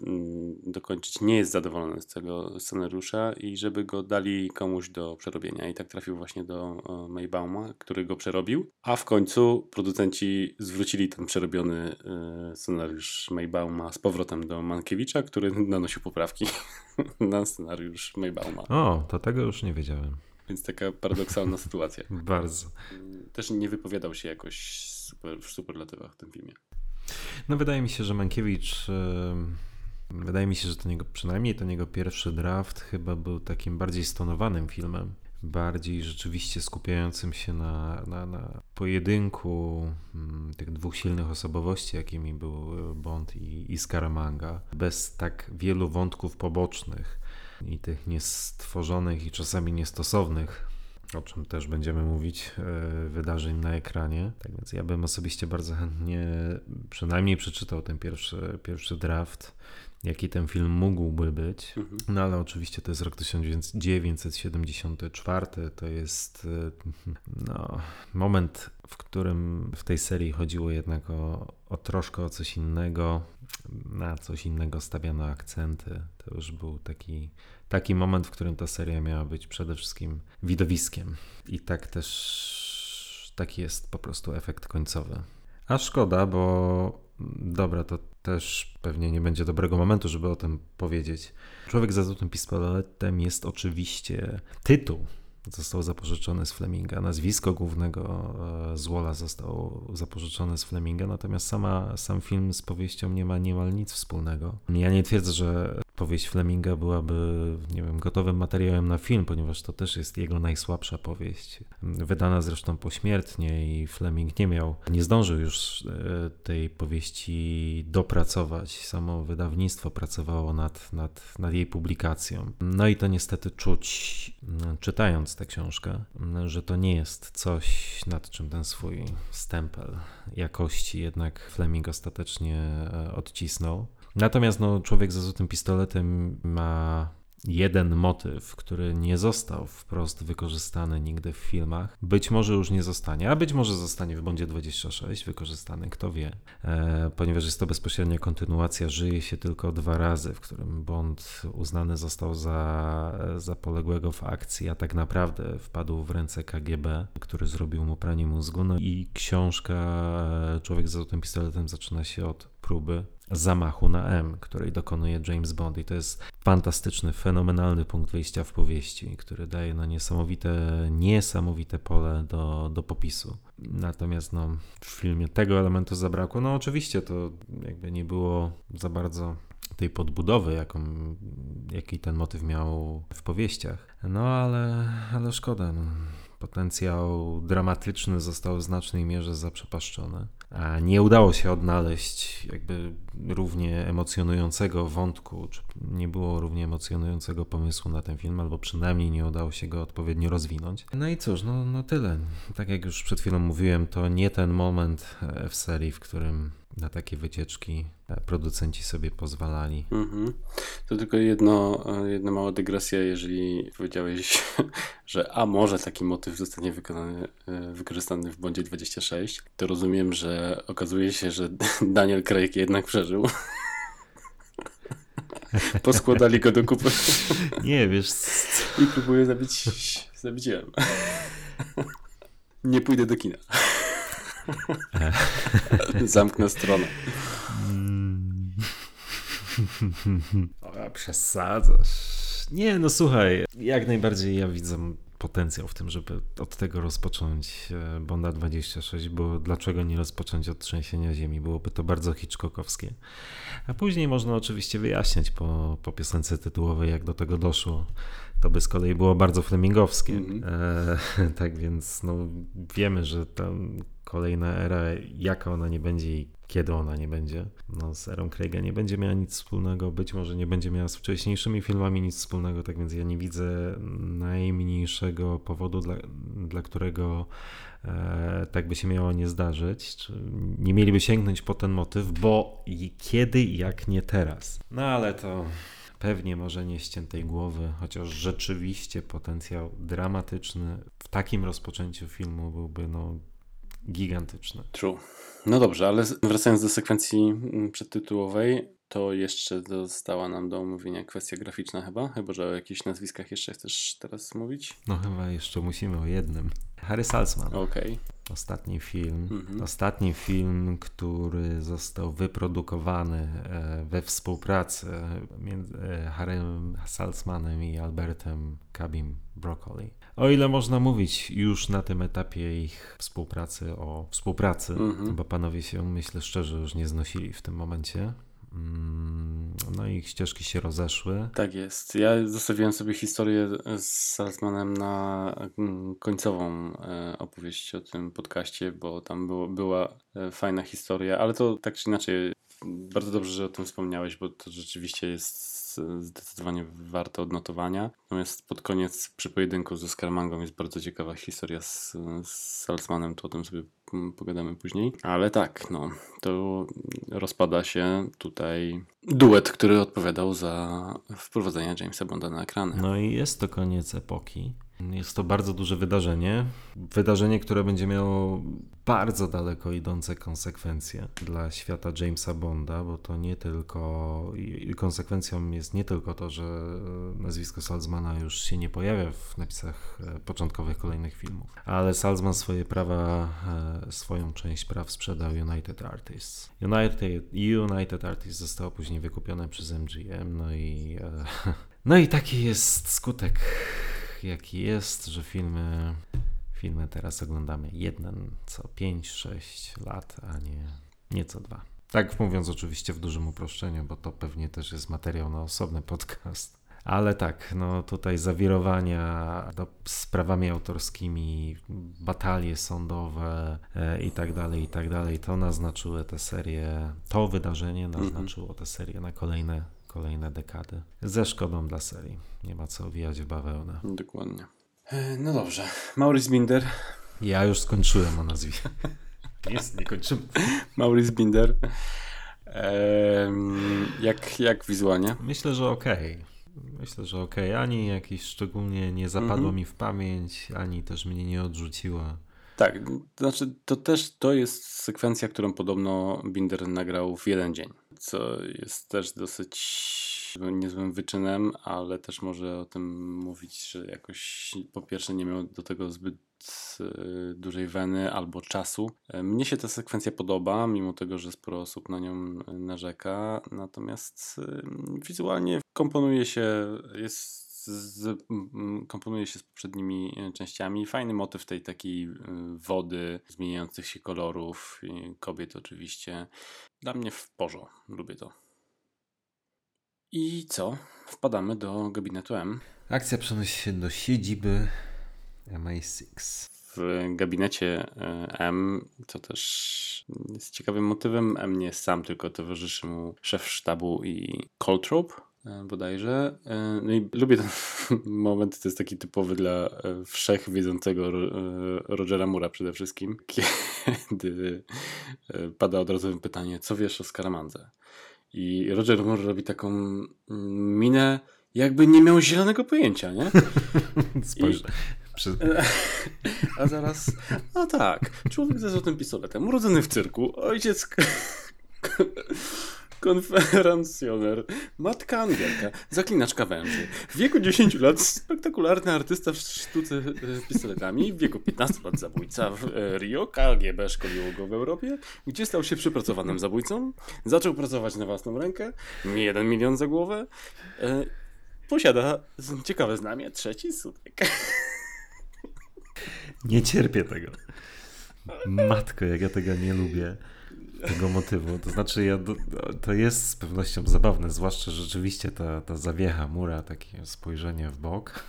dokończyć, nie jest zadowolony z tego scenariusza i żeby go dali komuś do przerobienia. I tak trafił właśnie do e, Maybauma, który go przerobił, a w końcu producenci zwrócili ten przerobiony e, scenariusz Maybauma z powrotem do Mankiewicza, który nanosił poprawki na scenariusz Maybauma. O, to tego już nie wiedziałem. Więc taka paradoksalna sytuacja. Bardzo. Też nie wypowiadał się jakoś super, w superlatywach w tym filmie. No wydaje mi się, że Mankiewicz, wydaje mi się, że ten jego, przynajmniej ten jego pierwszy draft chyba był takim bardziej stonowanym filmem. Bardziej rzeczywiście skupiającym się na, na, na pojedynku mm, tych dwóch silnych osobowości, jakimi był Bond i, i Scaramanga, bez tak wielu wątków pobocznych i tych niestworzonych i czasami niestosownych o czym też będziemy mówić, e, wydarzeń na ekranie. Tak więc ja bym osobiście bardzo chętnie przynajmniej przeczytał ten pierwszy, pierwszy draft, jaki ten film mógłby być. Mhm. No ale oczywiście to jest rok 1974, to jest e, no, moment, w którym w tej serii chodziło jednak o, o troszkę o coś innego, na coś innego stawiano akcenty. To już był taki taki moment, w którym ta seria miała być przede wszystkim widowiskiem. I tak też taki jest po prostu efekt końcowy. A szkoda, bo dobra, to też pewnie nie będzie dobrego momentu, żeby o tym powiedzieć. Człowiek za złotym pistoletem jest oczywiście tytuł. Został zapożyczony z Fleminga. Nazwisko głównego e, złola zostało zapożyczone z Fleminga, natomiast sama, sam film z powieścią nie ma niemal nic wspólnego. Ja nie twierdzę, że powieść Fleminga byłaby, nie wiem, gotowym materiałem na film, ponieważ to też jest jego najsłabsza powieść. Wydana zresztą pośmiertnie i Fleming nie miał, nie zdążył już e, tej powieści dopracować. Samo wydawnictwo pracowało nad, nad, nad jej publikacją. No i to niestety czuć, m, czytając tę książkę, m, że to nie jest coś, nad czym ten swój stempel jakości jednak Fleming ostatecznie e, odcisnął. Natomiast no, człowiek z złotym pistoletem ma jeden motyw, który nie został wprost wykorzystany nigdy w filmach. Być może już nie zostanie, a być może zostanie w Bondzie 26 wykorzystany, kto wie. E, ponieważ jest to bezpośrednia kontynuacja, żyje się tylko dwa razy, w którym Bond uznany został za, za poległego w akcji, a tak naprawdę wpadł w ręce KGB, który zrobił mu pranie mózgu. No i książka e, Człowiek z złotym pistoletem zaczyna się od próby zamachu na M, której dokonuje James Bond i to jest fantastyczny, fenomenalny punkt wyjścia w powieści, który daje no niesamowite, niesamowite pole do, do popisu. Natomiast no, w filmie tego elementu zabrakło. No oczywiście to jakby nie było za bardzo tej podbudowy, jaką, jaki ten motyw miał w powieściach. No ale, ale szkoda. No. Potencjał dramatyczny został w znacznej mierze zaprzepaszczony. A nie udało się odnaleźć jakby równie emocjonującego wątku, czy nie było równie emocjonującego pomysłu na ten film, albo przynajmniej nie udało się go odpowiednio rozwinąć. No i cóż, no, no tyle. Tak jak już przed chwilą mówiłem, to nie ten moment e, w serii, w którym na takie wycieczki e, producenci sobie pozwalali. Mhm. To tylko jedno, e, jedna mała dygresja, jeżeli powiedziałeś, że a może taki motyw zostanie wykonany, e, wykorzystany w Bondzie 26, to rozumiem, że okazuje się, że Daniel Craig jednak przeżył. Poskładali go do kupy Nie, wiesz, i próbuje zabić, jem. Nie pójdę do kina. Zamknę stronę. Mm. O, przesadzasz. Nie, no słuchaj, jak najbardziej ja widzę potencjał w tym, żeby od tego rozpocząć e, Bonda 26, bo dlaczego nie rozpocząć od trzęsienia ziemi? Byłoby to bardzo hitchcockowskie. A później można oczywiście wyjaśniać po, po piosence tytułowej, jak do tego doszło. To by z kolei było bardzo flemingowskie. Mhm. E, tak więc no, wiemy, że tam kolejna era, jaka ona nie będzie i kiedy ona nie będzie. No, z erą Craiga nie będzie miała nic wspólnego, być może nie będzie miała z wcześniejszymi filmami nic wspólnego, tak więc ja nie widzę najmniejszego powodu, dla, dla którego e, tak by się miało nie zdarzyć. Czy nie mieliby sięgnąć po ten motyw, bo kiedy, jak nie teraz. No ale to pewnie może nie ściętej głowy, chociaż rzeczywiście potencjał dramatyczny w takim rozpoczęciu filmu byłby no gigantyczny. True. No dobrze, ale wracając do sekwencji mm, przedtytułowej, to jeszcze została nam do omówienia kwestia graficzna chyba, chyba że o jakichś nazwiskach jeszcze chcesz teraz mówić? No chyba jeszcze musimy o jednym. Harry Salzman. Okej. Okay. Ostatni film. Mhm. Ostatni film, który został wyprodukowany e, we współpracy między e, Harrym Salzmanem i Albertem Kabim Broccoli. O ile można mówić już na tym etapie ich współpracy o współpracy, mhm. bo panowie się, myślę szczerze, już nie znosili w tym momencie. Mm, no i ich ścieżki się rozeszły. Tak jest. Ja zostawiłem sobie historię z Salzmanem na mm, końcową e, opowieść o tym podcaście, bo tam było, była e, fajna historia, ale to tak czy inaczej bardzo dobrze, że o tym wspomniałeś, bo to rzeczywiście jest zdecydowanie warte odnotowania. Natomiast pod koniec przy pojedynku ze Skarmangą jest bardzo ciekawa historia z, z Salzmanem, to o tym sobie pogadamy później. Ale tak, no, to rozpada się tutaj duet, który odpowiadał za wprowadzenie Jamesa Bonda na ekrany. No i jest to koniec epoki. Jest to bardzo duże wydarzenie. Wydarzenie, które będzie miało bardzo daleko idące konsekwencje dla świata Jamesa Bonda, bo to nie tylko. Konsekwencją jest nie tylko to, że nazwisko Salzmana już się nie pojawia w napisach e, początkowych kolejnych filmów, ale Salzman swoje prawa, e, swoją część praw sprzedał United Artists. United, United Artists zostało później wykupione przez MGM, no i. E, no i taki jest skutek jaki jest, że filmy, filmy teraz oglądamy jeden co 5-6 lat, a nie, nie co dwa. Tak mówiąc oczywiście w dużym uproszczeniu, bo to pewnie też jest materiał na osobny podcast. Ale tak, no tutaj zawirowania do, z prawami autorskimi, batalie sądowe e, i tak dalej, i tak dalej, to naznaczyły tę serię, to wydarzenie mhm. naznaczyło tę serię na kolejne kolejne dekady. Ze szkodą dla serii. Nie ma co owijać w bawełnę. Dokładnie. E, no dobrze. Maurice Binder. Ja już skończyłem o nazwisku. Jest, nie kończymy. Maurice Binder. jak, jak wizualnie? Myślę, że okej. Okay. Myślę, że okej. Okay. Ani jakiś szczególnie nie zapadło mm -hmm. mi w pamięć, ani też mnie nie odrzuciła. Tak, to znaczy to też to jest sekwencja, którą podobno Binder nagrał w jeden dzień co jest też dosyć niezłym wyczynem, ale też może o tym mówić, że jakoś po pierwsze nie miał do tego zbyt e, dużej weny albo czasu. E, mnie się ta sekwencja podoba, mimo tego, że sporo osób na nią narzeka, natomiast e, wizualnie komponuje się, jest z, komponuje się z poprzednimi e, częściami. Fajny motyw tej takiej e, wody, zmieniających się kolorów, kobiet oczywiście. Dla mnie w porzo, lubię to. I co? Wpadamy do gabinetu M. Akcja przenosi się do siedziby MI6. W gabinecie e, M, to też jest ciekawym motywem. M nie jest sam, tylko towarzyszy mu szef sztabu i Coltrope bodajże. E, no i lubię ten moment, to jest taki typowy dla e, wszechwiedzącego Rogera Mura przede wszystkim, kiedy pada od razu pytanie, co wiesz o Scaramandze? I Roger Moore robi taką mm, minę, jakby nie miał zielonego pojęcia, nie? Spojrzę. I... A zaraz, no tak, człowiek ze złotym pistoletem, urodzony w cyrku, ojciec konferencjoner, matka Angielka, zaklinaczka węży. W wieku 10 lat spektakularny artysta w sztuce e, pistoletami, w wieku 15 lat zabójca w e, Rio, KGB szkoliło go w Europie, gdzie stał się przypracowanym zabójcą, zaczął pracować na własną rękę, nie jeden milion za głowę, e, posiada ciekawe znamie, trzeci sutek. Nie cierpię tego. Matko, jak ja tego nie lubię. Tego motywu. To znaczy, ja to jest z pewnością zabawne, zwłaszcza że rzeczywiście ta, ta zawiecha mura, takie spojrzenie w bok,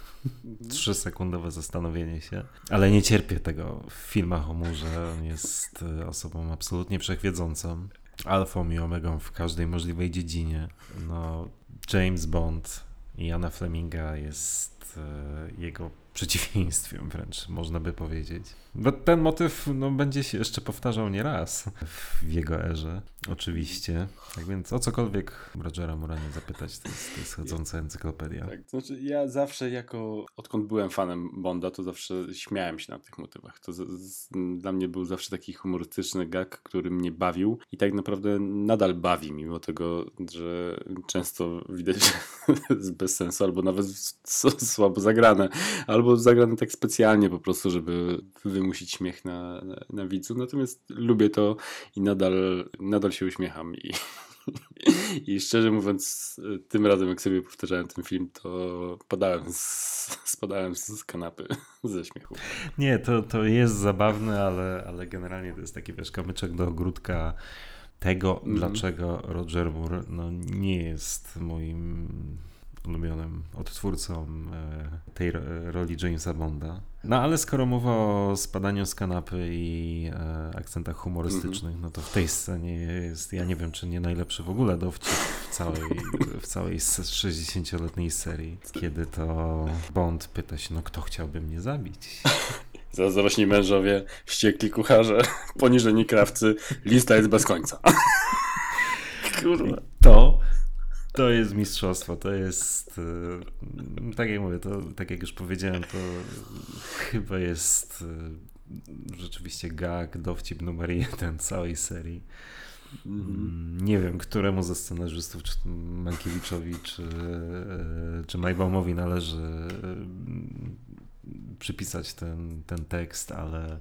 trzysekundowe zastanowienie się, ale nie cierpię tego w filmach o murze. On jest e, osobą absolutnie wszechwiedzącą, alfą i omegą w każdej możliwej dziedzinie. No, James Bond i Jana Fleminga jest e, jego przeciwieństwem wręcz, można by powiedzieć. Bo ten motyw no, będzie się jeszcze powtarzał nieraz w jego erze, oczywiście. Tak więc o cokolwiek Rogera Muranie zapytać, to jest, to jest chodząca encyklopedia. Tak, znaczy ja zawsze jako, odkąd byłem fanem Bonda, to zawsze śmiałem się na tych motywach. To z, z, dla mnie był zawsze taki humorystyczny gag, który mnie bawił i tak naprawdę nadal bawi, mimo tego, że często widać, że jest bez sensu, albo nawet słabo zagrane, albo zagrane tak specjalnie po prostu, żeby wymusić śmiech na, na, na widzu. Natomiast lubię to i nadal, nadal się uśmiecham i, i szczerze mówiąc, tym razem, jak sobie powtarzałem ten film, to padałem z, spadałem z kanapy ze śmiechu. Nie, to, to jest zabawne, ale, ale generalnie to jest taki wiesz, kamyczek do ogródka tego, mm. dlaczego Roger Moore no, nie jest moim ulubionym odtwórcą e, tej roli Jamesa Bonda. No ale skoro mowa o spadaniu z kanapy i e, akcentach humorystycznych, no to w tej scenie jest, ja nie wiem, czy nie najlepszy w ogóle dowcip w całej, w całej 60-letniej serii, kiedy to Bond pyta się, no kto chciałby mnie zabić? Zazdrośni mężowie, wściekli kucharze, poniżeni krawcy, lista jest bez końca. Kurwa. To to jest mistrzostwo, to jest, e, tak jak mówię, to tak jak już powiedziałem, to chyba jest e, rzeczywiście gag, dowcip numer jeden całej serii. Mm, nie wiem, któremu ze scenarzystów, czy Mankiewiczowi, czy, e, czy Majbaumowi należy przypisać ten, ten tekst, ale,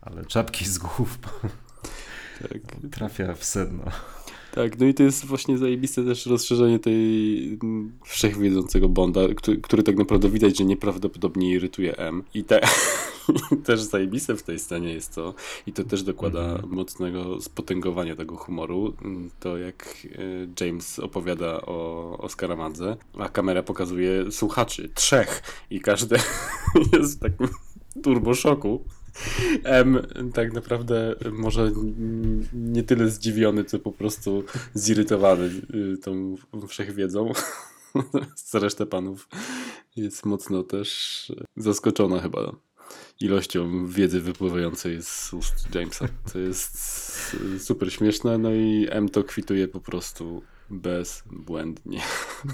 ale czapki z głów tak. trafia w sedno. Tak, no i to jest właśnie zajebiste też rozszerzenie tej mm, wszechwiedzącego Bonda, który, który tak naprawdę widać, że nieprawdopodobnie irytuje M. I te, też zajebiste w tej scenie jest to, i to też dokłada mm -hmm. mocnego spotęgowania tego humoru, to jak e, James opowiada o, o Skaramadze, a kamera pokazuje słuchaczy, trzech, i każdy jest w takim turboszoku. M tak naprawdę może nie tyle zdziwiony, co po prostu zirytowany y, tą wszechwiedzą. Reszta panów jest mocno też zaskoczona chyba ilością wiedzy wypływającej z ust Jamesa. To jest super śmieszne, no i M to kwituje po prostu bezbłędnie.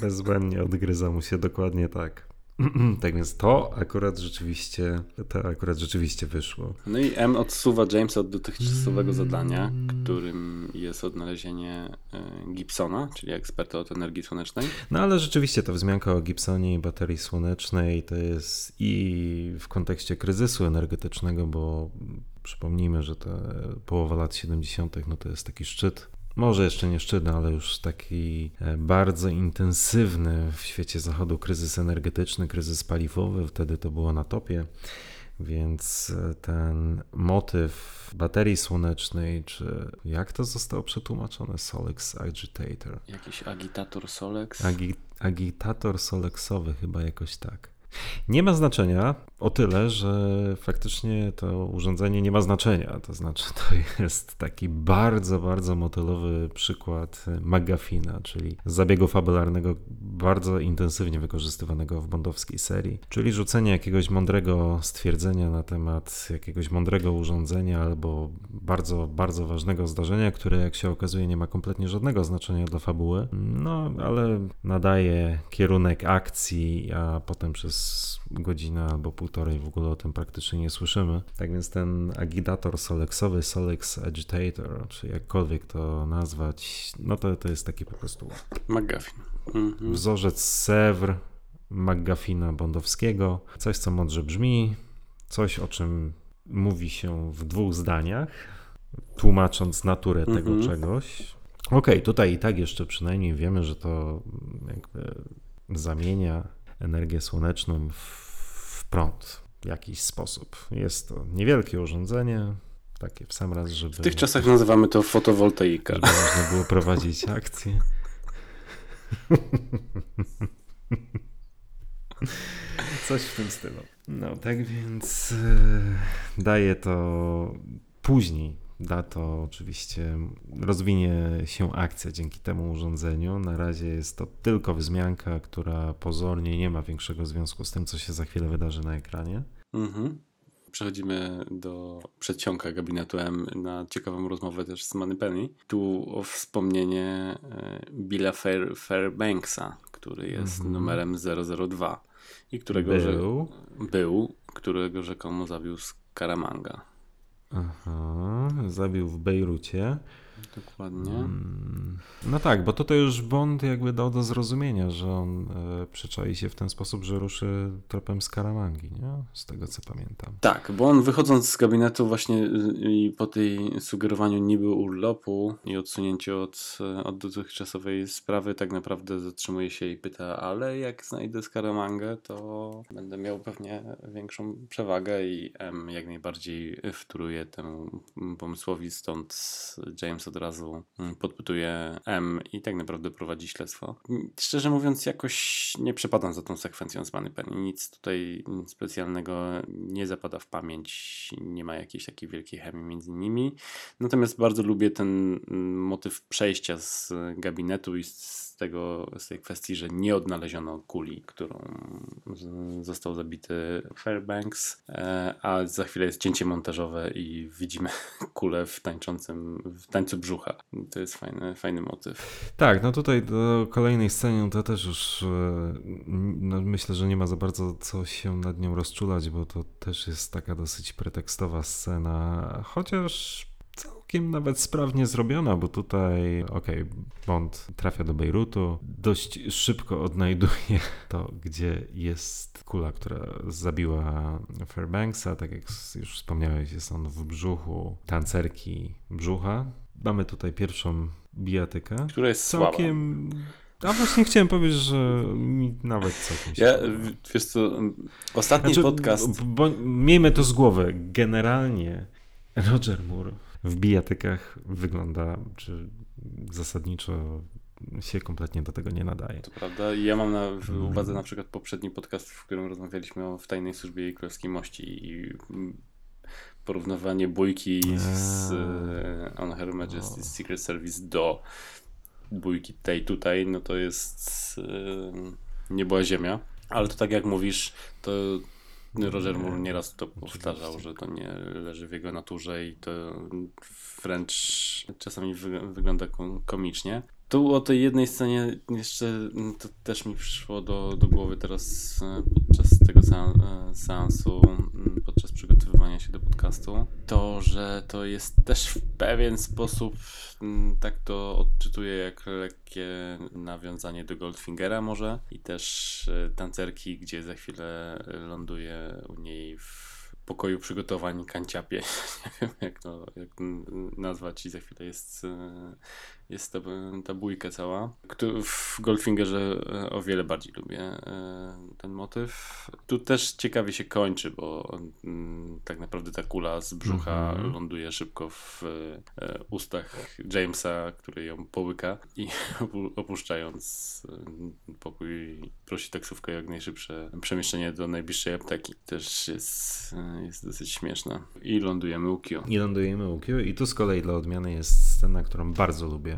Bezbłędnie odgryza mu się dokładnie tak. tak więc to akurat rzeczywiście, to akurat rzeczywiście wyszło. No i M odsuwa Jamesa od dotychczasowego zadania, którym jest odnalezienie e, Gibsona, czyli eksperta od energii słonecznej. No ale rzeczywiście ta wzmianka o Gibsonie i baterii słonecznej to jest i w kontekście kryzysu energetycznego, bo przypomnijmy, że ta połowa lat 70. no to jest taki szczyt może jeszcze nie szczytny, ale już taki e, bardzo intensywny w świecie zachodu kryzys energetyczny, kryzys paliwowy, wtedy to było na topie. Więc e, ten motyw baterii słonecznej, czy jak to zostało przetłumaczone? Solex Agitator. Jakiś agitator Solex? Agi agitator solexowy, chyba jakoś tak. Nie ma znaczenia o tyle, że faktycznie to urządzenie nie ma znaczenia. To znaczy, to jest taki bardzo, bardzo motelowy przykład McGuffina, czyli zabiegu fabularnego bardzo intensywnie wykorzystywanego w bondowskiej serii. Czyli rzucenie jakiegoś mądrego stwierdzenia na temat jakiegoś mądrego urządzenia albo bardzo, bardzo ważnego zdarzenia, które jak się okazuje nie ma kompletnie żadnego znaczenia dla fabuły. No, ale nadaje kierunek akcji, a potem przez godzinę albo półtorej w ogóle o tym praktycznie nie słyszymy. Tak więc ten agitator solexowy, Solex Agitator, czy jakkolwiek to nazwać, no to, to jest taki po prostu McGuffin. Mhm. Wzorzec Sewr McGuffina Bondowskiego. Coś, co mądrze brzmi, coś, o czym mówi się w dwóch zdaniach, tłumacząc naturę mhm. tego czegoś. Okej, okay, tutaj i tak jeszcze przynajmniej wiemy, że to jakby zamienia energię słoneczną w prąd w jakiś sposób. Jest to niewielkie urządzenie, Takie w sam raz, żeby... W tych czasach nazywamy to fotowoltaika. Żeby można było prowadzić akcje. Coś w tym stylu. No tak więc e, daje to później. Da to oczywiście, rozwinie się akcja dzięki temu urządzeniu. Na razie jest to tylko wzmianka, która pozornie nie ma większego związku z tym, co się za chwilę wydarzy na ekranie. Mhm. Przechodzimy do przedsionka gabinetu M na ciekawą rozmowę też z Moneypenny. Tu o wspomnienie e, Billa Fair, Fairbanksa, który jest Mhm. numerem 002 i którego że- Był. był, którego rzekomo zabił Scaramanga. Aha, zabił w Bejrucie. Dokładnie. Mm, No tak, bo tutaj już Bond jakby dał do zrozumienia, że on e, przyczai się w ten sposób, że ruszy tropem Skaramangi, nie? Z tego co pamiętam. Tak, bo on wychodząc z gabinetu właśnie y, i po tej sugerowaniu niby urlopu i odsunięciu od, y, od dotychczasowej sprawy tak naprawdę zatrzymuje się i pyta, ale jak znajdę Scaramangę, to będę miał pewnie większą przewagę i M jak najbardziej wtóruje temu pomysłowi, stąd James od razu mm, podpytuje M i tak naprawdę prowadzi śledztwo. Szczerze mówiąc jakoś nie przepadam za tą sekwencją z Moneypenny, nic tutaj specjalnego nie zapada w pamięć, nie ma jakiejś takiej wielkiej chemii między nimi. Natomiast bardzo lubię ten mm, motyw przejścia z gabinetu i z tego, z tej kwestii, że nie odnaleziono kuli, którą z- został zabity Fairbanks, e, a za chwilę jest cięcie montażowe i widzimy kulę w tańczącym, w tańcu brzucha. To jest fajny, fajny motyw. Tak, no tutaj do kolejnej sceny to też już e, no myślę, że nie ma za bardzo co się nad nią rozczulać, bo to też jest taka dosyć pretekstowa scena, chociaż całkiem nawet sprawnie zrobiona, bo tutaj, okej, Bond trafia do Bejrutu, dość szybko odnajduje to, gdzie jest kula, która zabiła Fairbanksa, tak jak już wspomniałeś, jest on w brzuchu tancerki brzucha. Mamy tutaj pierwszą bijatykę. Która jest słaba. Całkiem... A właśnie chciałem powiedzieć, że mi nawet całkiem się Ja, wiesz co, ostatni Znaczy, podcast... b- Bo, miejmy to z głowy. Generalnie Roger Moore w bijatykach wygląda, czy zasadniczo się kompletnie do tego nie nadaje. To prawda. Ja mam na w uwadze na przykład poprzedni podcast, w którym rozmawialiśmy o w tajnej służbie i królewskiej mości i porównywanie bójki z On Her Majesty's Secret Service do bójki tej tutaj, no to jest e, nie była ziemia. Ale to tak jak mówisz, to Roger Moore nieraz to powtarzał, że to nie leży w jego naturze i to wręcz czasami wy, wygląda kom- komicznie. Tu o tej jednej scenie jeszcze mm, to też mi przyszło do, do głowy teraz e, podczas tego e, seansu, przygotowywania się do podcastu, to, że to jest też w pewien sposób, mm, tak to odczytuję jak lekkie nawiązanie do Goldfingera może i też e, tancerki, gdzie za chwilę ląduje u niej w pokoju przygotowań kanciapie. Nie wiem jak to jak nazwać i za chwilę jest, e, jest ta, ta bójka cała. W Goldfingerze e, o wiele bardziej lubię e, ten motyw. Tu też ciekawie się kończy, bo mm, tak naprawdę ta kula z brzucha Mhm. ląduje szybko w e, ustach Jamesa, który ją połyka i opu- opuszczając pokój prosi taksówkę jak najszybsze przemieszczenie do najbliższej apteki. Też jest, jest dosyć śmieszne. I lądujemy u Q. I lądujemy u i tu z kolei dla odmiany jest scena, którą bardzo lubię,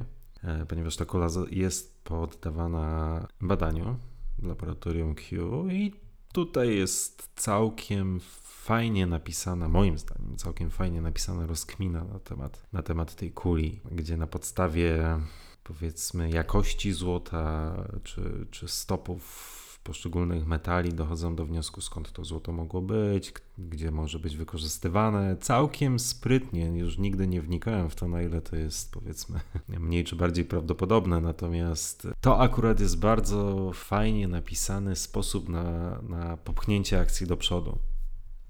ponieważ ta kula jest poddawana badaniu w laboratorium Q i tutaj jest całkiem fajnie napisana, moim zdaniem, całkiem fajnie napisana rozkmina na temat, na temat tej kuli, gdzie na podstawie powiedzmy jakości złota czy, czy stopów poszczególnych metali dochodzą do wniosku, skąd to złoto mogło być, gdzie może być wykorzystywane. Całkiem sprytnie, już nigdy nie wnikałem w to, na ile to jest powiedzmy mniej czy bardziej prawdopodobne, natomiast to akurat jest bardzo fajnie napisany sposób na, na popchnięcie akcji do przodu.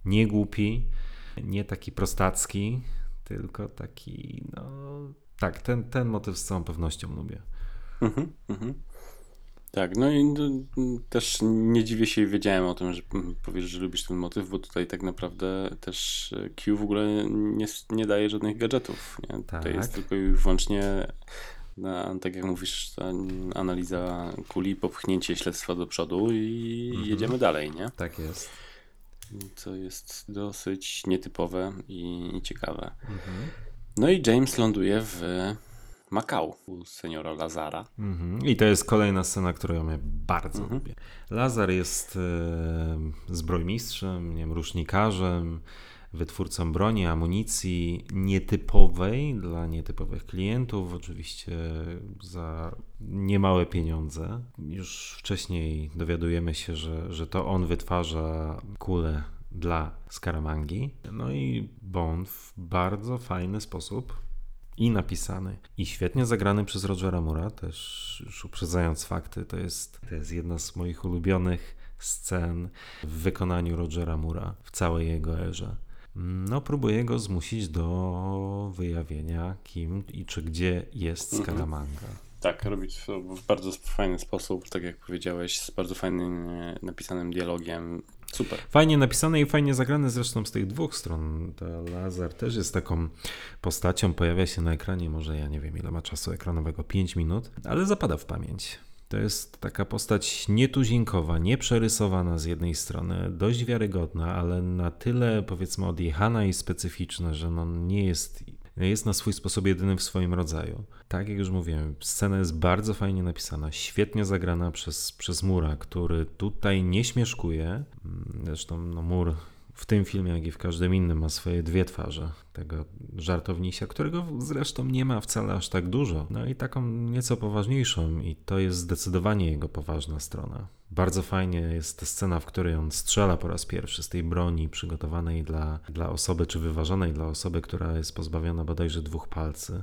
Nie głupi, nie taki prostacki, tylko taki, no tak, ten, ten motyw z całą pewnością lubię. Mhm, mhm. Tak, no i no, też nie dziwię się i wiedziałem o tym, że powiesz, że lubisz ten motyw, bo tutaj tak naprawdę też Q w ogóle nie, nie daje żadnych gadżetów. Nie? Tak. Tutaj jest tylko i wyłącznie, na, tak jak mówisz, analiza kuli, popchnięcie śledztwa do przodu i Mhm. jedziemy dalej, nie? Tak jest. Co jest dosyć nietypowe i, i ciekawe. Mhm. No i James ląduje w Makau u seniora Lazara. Mhm. I to jest kolejna scena, którą ja bardzo Mhm. lubię. Lazar jest e, zbrojmistrzem, nie wiem, rusznikarzem, wytwórcą broni, amunicji nietypowej dla nietypowych klientów, oczywiście za niemałe pieniądze. Już wcześniej dowiadujemy się, że, że to on wytwarza kule dla Skaramangi. No i Bond w bardzo fajny sposób i napisany, i świetnie zagrany przez Rogera Mura, też już uprzedzając fakty, to jest, to jest jedna z moich ulubionych scen w wykonaniu Rogera Mura w całej jego erze. No, próbuję go zmusić do wyjawienia, kim i czy gdzie jest. Scaramanga. Tak, robi to w bardzo fajny sposób, tak jak powiedziałeś, z bardzo fajnym e, napisanym dialogiem. Super. Fajnie napisane i fajnie zagrane zresztą z tych dwóch stron. Ta Lazar też jest taką postacią, pojawia się na ekranie, może ja nie wiem ile ma czasu ekranowego, 5 minut, ale zapada w pamięć. To jest taka postać nietuzinkowa, nieprzerysowana z jednej strony, dość wiarygodna, ale na tyle powiedzmy odjechana i specyficzna, że no nie jest, jest na swój sposób jedyny w swoim rodzaju. Tak jak już mówiłem, scena jest bardzo fajnie napisana, świetnie zagrana przez, przez Mura, który tutaj nie śmieszkuje. Zresztą no, Mur w tym filmie, jak i w każdym innym, ma swoje dwie twarze. Tego żartownisia, którego zresztą nie ma wcale aż tak dużo. No i taką nieco poważniejszą, i to jest zdecydowanie jego poważna strona. Bardzo fajnie jest ta scena, w której on strzela po raz pierwszy z tej broni przygotowanej dla, dla osoby, czy wyważonej dla osoby, która jest pozbawiona bodajże dwóch palcy.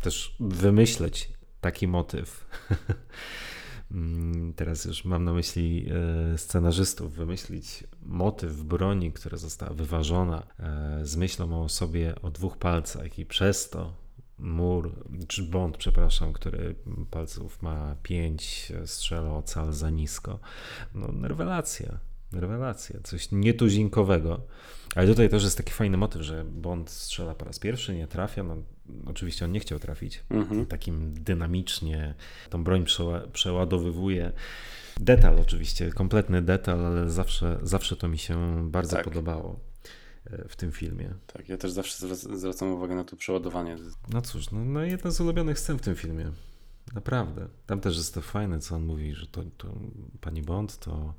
Też wymyśleć taki motyw. Mm, Teraz już mam na myśli e, scenarzystów, wymyślić motyw broni, która została wyważona e, z myślą o osobie o dwóch palcach i przez to mur, czy bond, przepraszam, który palców ma pięć, e, strzela o cal za nisko. No, rewelacja, rewelacja, coś nietuzinkowego. Ale tutaj też jest taki fajny motyw, że Bond strzela po raz pierwszy, nie trafia. No, oczywiście on nie chciał trafić. Mhm. Takim dynamicznie tą broń przeła- przeładowywuje. Detal oczywiście, kompletny detal, ale zawsze, zawsze to mi się bardzo Tak. podobało e, w tym filmie. Tak, ja też zawsze zwrac- zwracam uwagę na to przeładowanie. No cóż, no, no jedna z ulubionych scen w tym filmie. Naprawdę. Tam też jest to fajne, co on mówi, że to, to pani Bond to,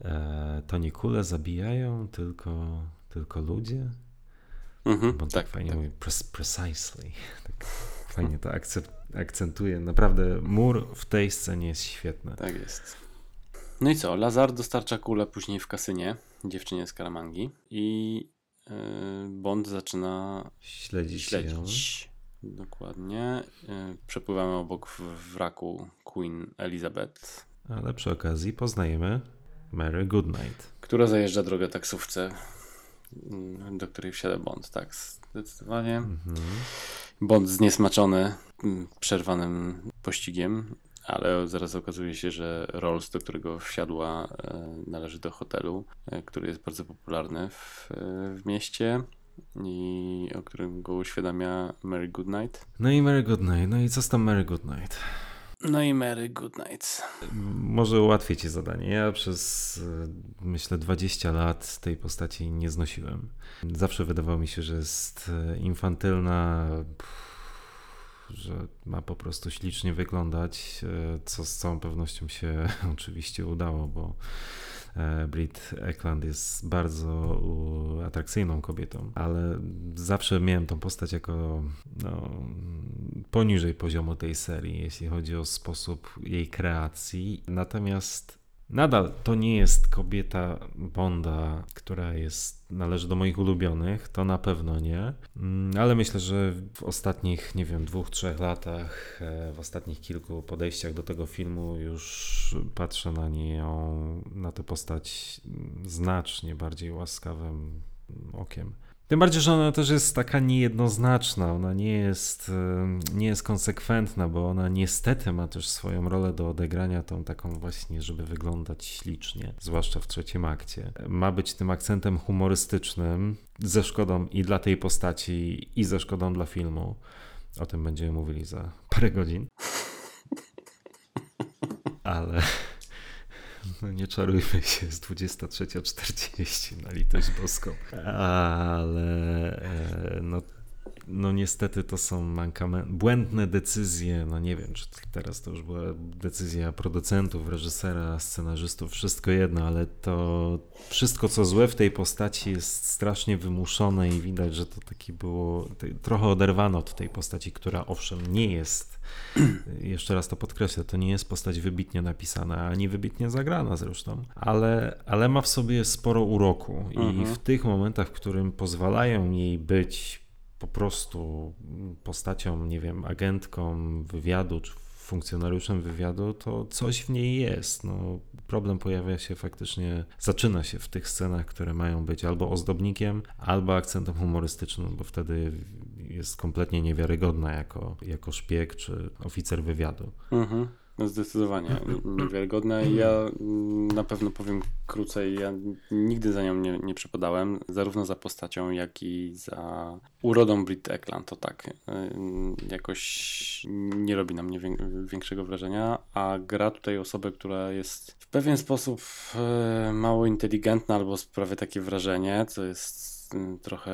e, to nie kule zabijają, tylko, tylko ludzie. Mhm, Bo tak, tak, fajnie tak. mówi, "Pres- precisely. Tak fajnie to akcent, akcentuje. Naprawdę mur w tej scenie jest świetny. Tak jest. No i co? Lazar dostarcza kulę później w kasynie dziewczynie z Karamangi i yy, Bond zaczyna Śledzić, ją. śledzić. Dokładnie. Yy, przepływamy obok wraku Queen Elizabeth, Ale przy okazji poznajemy Mary Goodnight. która zajeżdża drogę taksówce, do której wsiada Bond. Tak, zdecydowanie. Mhm. Bond zniesmaczony mm, przerwanym pościgiem, ale zaraz okazuje się, że Rolls, do którego wsiadła, e, należy do hotelu, e, który jest bardzo popularny w, e, w mieście i o którym go uświadamia Mary Goodnight. No i Mary Goodnight. No i co z tam Mary Goodnight? No i Mary Goodnight. Może ułatwię ci zadanie. Ja przez e, myślę 20 lat tej postaci nie znosiłem. Zawsze wydawało mi się, że jest e, infantylna, że ma po prostu ślicznie wyglądać, e, co z całą pewnością się oczywiście udało, bo Brit Eklund jest bardzo atrakcyjną kobietą, ale zawsze miałem tą postać jako no, poniżej poziomu tej serii, jeśli chodzi o sposób jej kreacji. Natomiast nadal to nie jest kobieta Bonda, która jest, należy do moich ulubionych, to na pewno nie. Mm, Ale myślę, że w ostatnich, nie wiem, dwóch, trzech latach, e, w ostatnich kilku podejściach do tego filmu już patrzę na nią, na tę postać znacznie bardziej łaskawym okiem. Tym bardziej, że ona też jest taka niejednoznaczna, ona nie jest, nie jest konsekwentna, bo ona niestety ma też swoją rolę do odegrania, tą taką właśnie, żeby wyglądać ślicznie, zwłaszcza w trzecim akcie. Ma być tym akcentem humorystycznym, ze szkodą i dla tej postaci, i ze szkodą dla filmu. O tym będziemy mówili za parę godzin. Ale no nie czarujmy się, jest 23.40 na litość boską. Ale e, no, no niestety to są mankamenty, błędne decyzje, no nie wiem, czy teraz to już była decyzja producentów, reżysera, scenarzystów, wszystko jedno, ale to wszystko co złe w tej postaci jest strasznie wymuszone i widać, że to taki było, trochę oderwano od tej postaci, która owszem nie jest jeszcze raz to podkreślę, to nie jest postać wybitnie napisana, ani wybitnie zagrana zresztą, ale, ale ma w sobie sporo uroku i mhm. w tych momentach, w którym pozwalają jej być po prostu postacią, nie wiem, agentką wywiadu czy funkcjonariuszem wywiadu, to coś w niej jest. No, problem pojawia się faktycznie, zaczyna się w tych scenach, które mają być albo ozdobnikiem, albo akcentem humorystycznym, bo wtedy jest kompletnie niewiarygodna jako, jako szpieg czy oficer wywiadu. Mhm. No zdecydowanie niewiarygodne. Ja na pewno powiem krócej, ja nigdy za nią nie, nie przypadałem, zarówno za postacią, jak i za urodą Brit Eklund, to tak. Jakoś nie robi na mnie większego wrażenia, a gra tutaj osobę, która jest w pewien sposób e, mało inteligentna albo sprawia takie wrażenie, co jest Y, trochę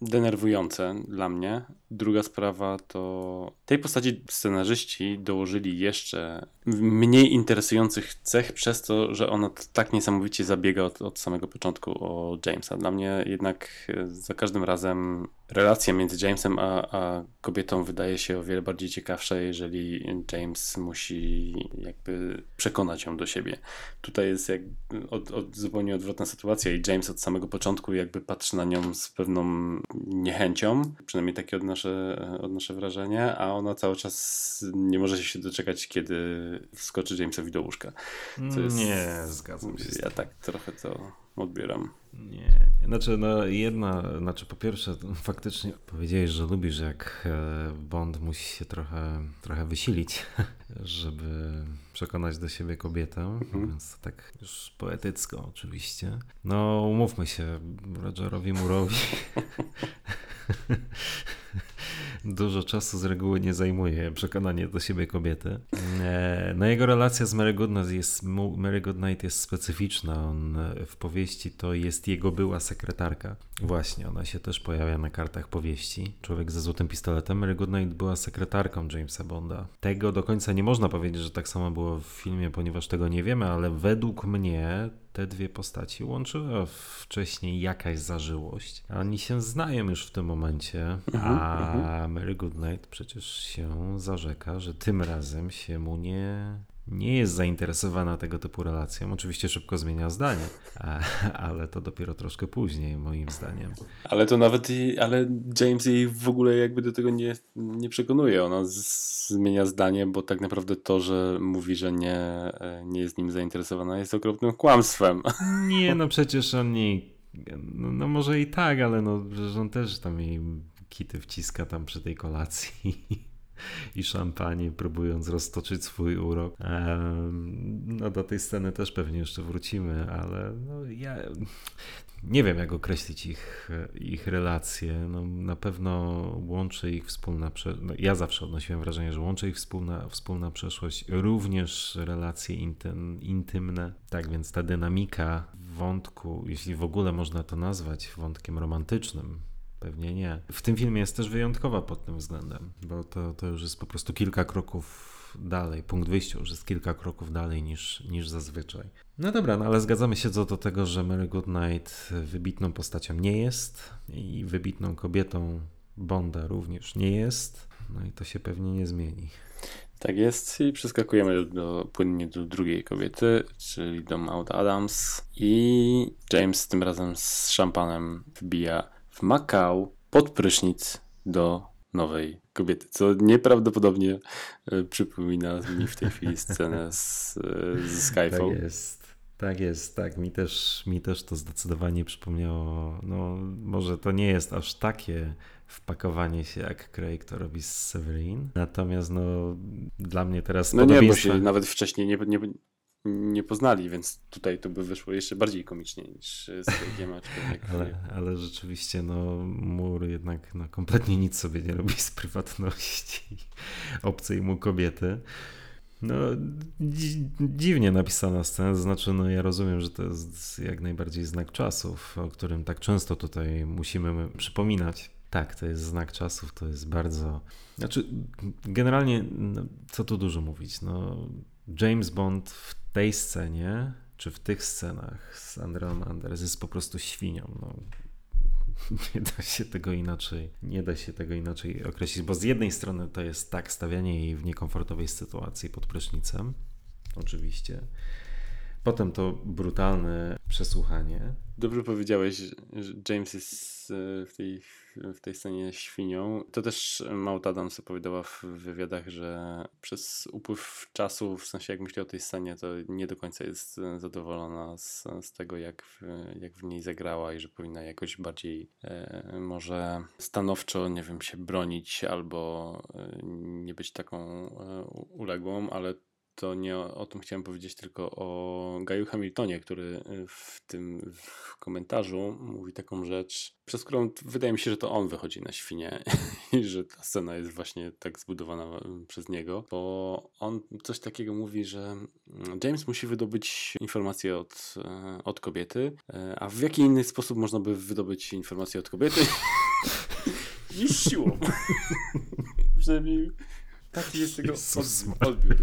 denerwujące dla mnie. Druga sprawa to tej postaci scenarzyści dołożyli jeszcze mniej interesujących cech przez to, że ona tak niesamowicie zabiega od, od samego początku o Jamesa. Dla mnie jednak e, za każdym razem relacja między Jamesem a, a kobietą wydaje się o wiele bardziej ciekawsza, jeżeli James musi jakby przekonać ją do siebie. Tutaj jest jak od, od zupełnie odwrotna sytuacja i James od samego początku jakby patrzy na nią z pewną niechęcią, przynajmniej takie odnoszę, odnoszę wrażenie, a ona cały czas nie może się doczekać, kiedy wskoczy Jamesowi do łóżka. Jest, nie, zgadzam się. Ja tak trochę to odbieram. Nie, znaczy no jedna, znaczy po pierwsze faktycznie powiedziałeś, że lubisz jak e, Bond musi się trochę, trochę wysilić, żeby przekonać do siebie kobietę, mhm. więc tak już poetycko oczywiście. No umówmy się, Rogerowi Murowi dużo czasu z reguły nie zajmuje przekonanie do siebie kobiety. E, no jego relacja z Mary Goodnight jest, Mary Goodnight jest specyficzna. On e, w powieści to jest jego była sekretarka. Właśnie, ona się też pojawia na kartach powieści. Człowiek ze złotym pistoletem. Mary Goodnight była sekretarką Jamesa Bonda. Tego do końca nie można powiedzieć, że tak samo było w filmie, ponieważ tego nie wiemy, ale według mnie te dwie postaci łączyła wcześniej jakaś zażyłość. Oni się znają już w tym momencie, mhm, a mhm. Mary Goodnight przecież się zarzeka, że tym razem się mu nie nie jest zainteresowana tego typu relacją. Oczywiście szybko zmienia zdanie, ale to dopiero troszkę później, moim zdaniem. Ale to nawet, ale James jej w ogóle jakby do tego nie, nie przekonuje. Ona zmienia zdanie, bo tak naprawdę to, że mówi, że nie, nie jest nim zainteresowana, jest okropnym kłamstwem. Nie, no przecież on nie. No, no może i tak, ale no, że on też tam jej kity wciska tam przy tej kolacji i szampanie, próbując roztoczyć swój urok. No do tej sceny też pewnie jeszcze wrócimy, ale no ja nie wiem jak określić ich, ich relacje. No, na pewno łączy ich wspólna przeszłość. No, ja zawsze odnosiłem wrażenie, że łączy ich wspólna, wspólna przeszłość, również relacje intym, intymne. Tak więc ta dynamika wątku, jeśli w ogóle można to nazwać wątkiem romantycznym, Pewnie nie. W tym filmie jest też wyjątkowa pod tym względem, bo to, to już jest po prostu kilka kroków dalej. Punkt wyjścia już jest kilka kroków dalej niż, niż zazwyczaj. No dobra, no ale zgadzamy się co do tego, że Mary Goodnight wybitną postacią nie jest i wybitną kobietą Bonda również nie jest. No i to się pewnie nie zmieni. Tak jest i przeskakujemy do, płynnie do drugiej kobiety, czyli do Maud Adams i James tym razem z szampanem wbija w Makao pod prysznic do nowej kobiety, co nieprawdopodobnie e, przypomina mi w tej chwili scenę z, e, z Skyfall. Tak jest. Tak jest, tak. Mi też, mi też to zdecydowanie przypomniało. No, może to nie jest aż takie wpakowanie się jak Craig to robi z Severin. Natomiast no, dla mnie teraz. No nie, bo się nawet wcześniej nie, nie, nie poznali, więc tutaj to by wyszło jeszcze bardziej komicznie niż z Craigiem, aczkolwiek Ale, ale rzeczywiście, no, mur jednak no, kompletnie nic sobie nie robi z prywatności obcej mu kobiety. No, dzi- dziwnie napisana scena, to znaczy, no, ja rozumiem, że to jest jak najbardziej znak czasów, o którym tak często tutaj musimy przypominać. Tak, to jest znak czasów, to jest bardzo. Znaczy, generalnie, no, co tu dużo mówić? No, James Bond w tej scenie, czy w tych scenach z Andreą Anders jest po prostu świnią. No. Nie da się tego inaczej, nie da się tego inaczej określić, bo z jednej strony to jest tak stawianie jej w niekomfortowej sytuacji pod prysznicem, oczywiście. Potem to brutalne przesłuchanie. Dobrze powiedziałeś, że James jest e, w tej, w tej scenie świnią. To też Maud Adams opowiadała w wywiadach, że przez upływ czasu, w sensie jak myśli o tej scenie, to nie do końca jest zadowolona z, z tego, jak w, jak w niej zagrała i że powinna jakoś bardziej e, może stanowczo, nie wiem, się bronić albo e, nie być taką e, uległą, ale to nie o, o tym chciałem powiedzieć, tylko o Gaju Hamiltonie, który w tym w komentarzu mówi taką rzecz, przez którą wydaje mi się, że to on wychodzi na świnie i że ta scena jest właśnie tak zbudowana mm, przez niego, bo on coś takiego mówi, że mm, James musi wydobyć informacje od, e, od kobiety, a w jaki inny sposób można by wydobyć informacje od kobiety niż siłą. Przynajmniej taki jest od, odbiór.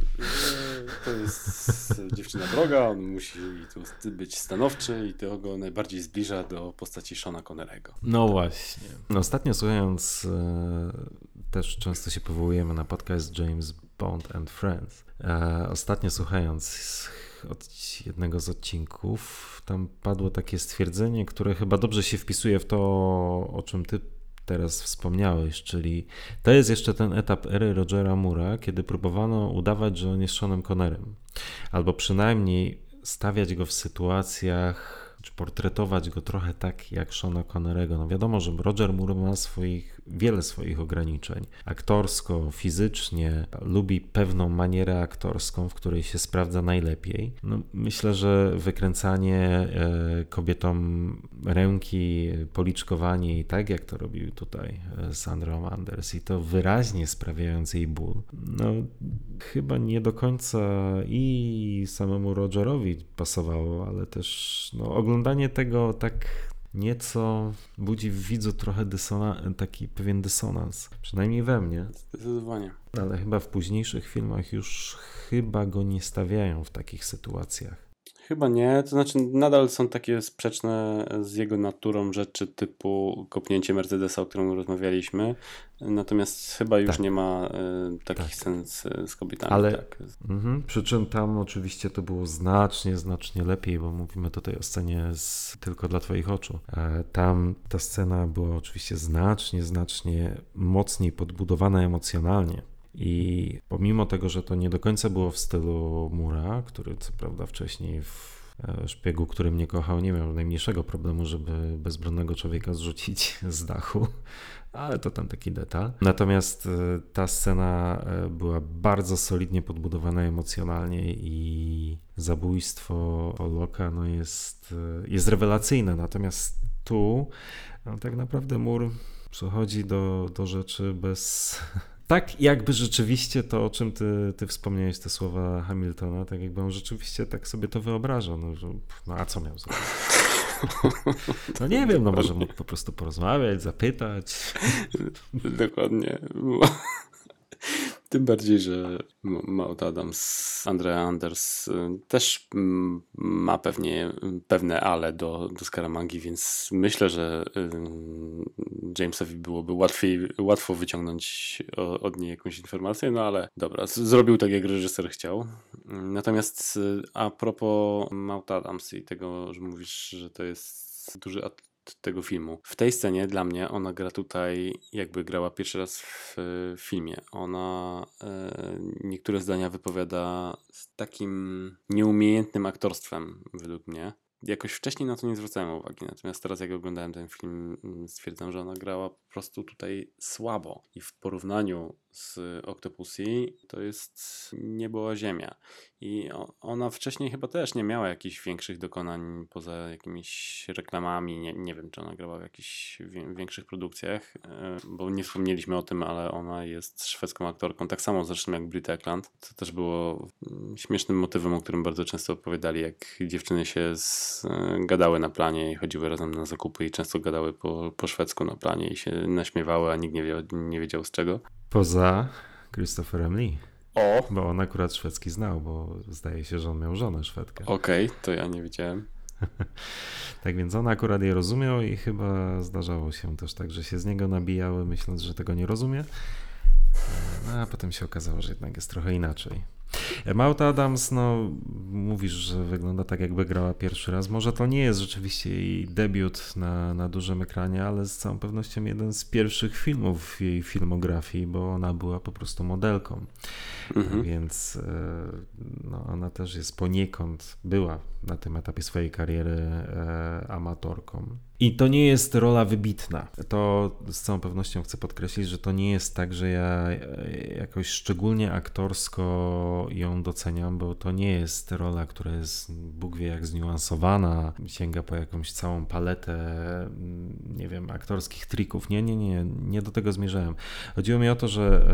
To jest dziewczyna droga, on musi tu być stanowczy i to go najbardziej zbliża do postaci Shona Connerego. No właśnie. No, ostatnio słuchając, e, też często się powołujemy na podcast James Bond and Friends. E, ostatnio słuchając od jednego z odcinków, tam padło takie stwierdzenie, które chyba dobrze się wpisuje w to, o czym ty teraz wspomniałeś, czyli to jest jeszcze ten etap ery Rogera Mura, kiedy próbowano udawać, że on jest Seanem Connerem. Albo przynajmniej stawiać go w sytuacjach, czy portretować go trochę tak jak Seana Connerego. No wiadomo, że Roger Moore ma swoich, wiele swoich ograniczeń. Aktorsko, fizycznie, lubi pewną manierę aktorską, w której się sprawdza najlepiej. No, myślę, że wykręcanie e, kobietom ręki, policzkowanie i tak jak to robił tutaj e, Sandra Anders i to wyraźnie sprawiając jej ból, no chyba nie do końca i samemu Rogerowi pasowało, ale też no, oglądanie tego tak nieco budzi w widzu trochę dysona- taki pewien dysonans, przynajmniej we mnie, Zdecydowanie. ale chyba w późniejszych filmach już chyba go nie stawiają w takich sytuacjach. Chyba nie, to znaczy nadal są takie sprzeczne z jego naturą rzeczy typu kopnięcie Mercedesa, o którym rozmawialiśmy, natomiast chyba już Tak. nie ma y, takich Tak. scen z, z kobietami. Ale- Tak. Mhm. Przy czym tam oczywiście to było znacznie, znacznie lepiej, bo mówimy tutaj o scenie z Tylko dla Twoich oczu. E, Tam ta scena była oczywiście znacznie, znacznie mocniej podbudowana emocjonalnie. I pomimo tego, że to nie do końca było w stylu Mura, który co prawda wcześniej w e, szpiegu, który mnie kochał, nie miał najmniejszego problemu, żeby bezbronnego człowieka zrzucić z dachu, ale to tam taki detal. Natomiast e, ta scena e, była bardzo solidnie podbudowana emocjonalnie i zabójstwo Loka no jest, jest rewelacyjne. Natomiast tu no, tak naprawdę mur przechodzi do, do rzeczy bez. Tak, jakby rzeczywiście to, o czym ty, ty wspomniałeś, te słowa Hamiltona, tak jakby on rzeczywiście tak sobie to wyobrażał. No, że, no a co miał zrobić? No nie wiem, no może mógł po prostu porozmawiać, zapytać. Dokładnie. Tym bardziej, że Maud Adams, Andrea Anders y, też ma pewnie pewne ale do, do Skaramangi, więc myślę, że y, Jamesowi byłoby łatwiej, łatwo wyciągnąć od niej jakąś informację, no ale dobra, zrobił tak, jak reżyser chciał. Natomiast y, a propos Maud Adams i tego, że mówisz, że to jest duży tego filmu. W tej scenie dla mnie ona gra tutaj, jakby grała pierwszy raz w, w filmie. Ona e, niektóre zdania wypowiada z takim nieumiejętnym aktorstwem, według mnie. Jakoś wcześniej na to nie zwracałem uwagi, natomiast teraz jak oglądałem ten film, stwierdzam, że ona grała po prostu tutaj słabo. I w porównaniu z Octopussy to jest niebo ziemia. I ona wcześniej chyba też nie miała jakichś większych dokonań poza jakimiś reklamami. Nie, nie wiem, czy ona grała w jakichś większych produkcjach, e, bo nie wspomnieliśmy o tym, ale ona jest szwedzką aktorką, tak samo zresztą jak Brit Eklund. To też było mm, śmiesznym motywem, o którym bardzo często opowiadali, jak dziewczyny się e, gadały na planie i chodziły razem na zakupy i często gadały po, po szwedzku na planie i się naśmiewały, a nikt nie, nie wiedział z czego. Poza Christopherem Lee. O! Bo on akurat szwedzki znał, bo zdaje się, że on miał żonę Szwedkę. Okej, okay, to ja nie wiedziałem. tak więc on akurat je rozumiał i chyba zdarzało się też tak, że się z niego nabijały, myśląc, że tego nie rozumie. No, a potem się okazało, że jednak jest trochę inaczej. Mauta Adams, no mówisz, że wygląda tak jakby grała pierwszy raz. Może to nie jest rzeczywiście jej debiut na, na dużym ekranie, ale z całą pewnością jeden z pierwszych filmów w jej filmografii, bo ona była po prostu modelką. Mhm. Więc e, no, ona też jest poniekąd, była na tym etapie swojej kariery e, amatorką. I to nie jest rola wybitna. To z całą pewnością chcę podkreślić, że to nie jest tak, że ja e, jakoś szczególnie aktorsko ją doceniam, bo to nie jest rola, która jest Bóg wie jak zniuansowana, sięga po jakąś całą paletę, mm, nie wiem, aktorskich trików. Nie, nie, nie, nie do tego zmierzałem. Chodziło mi o to, że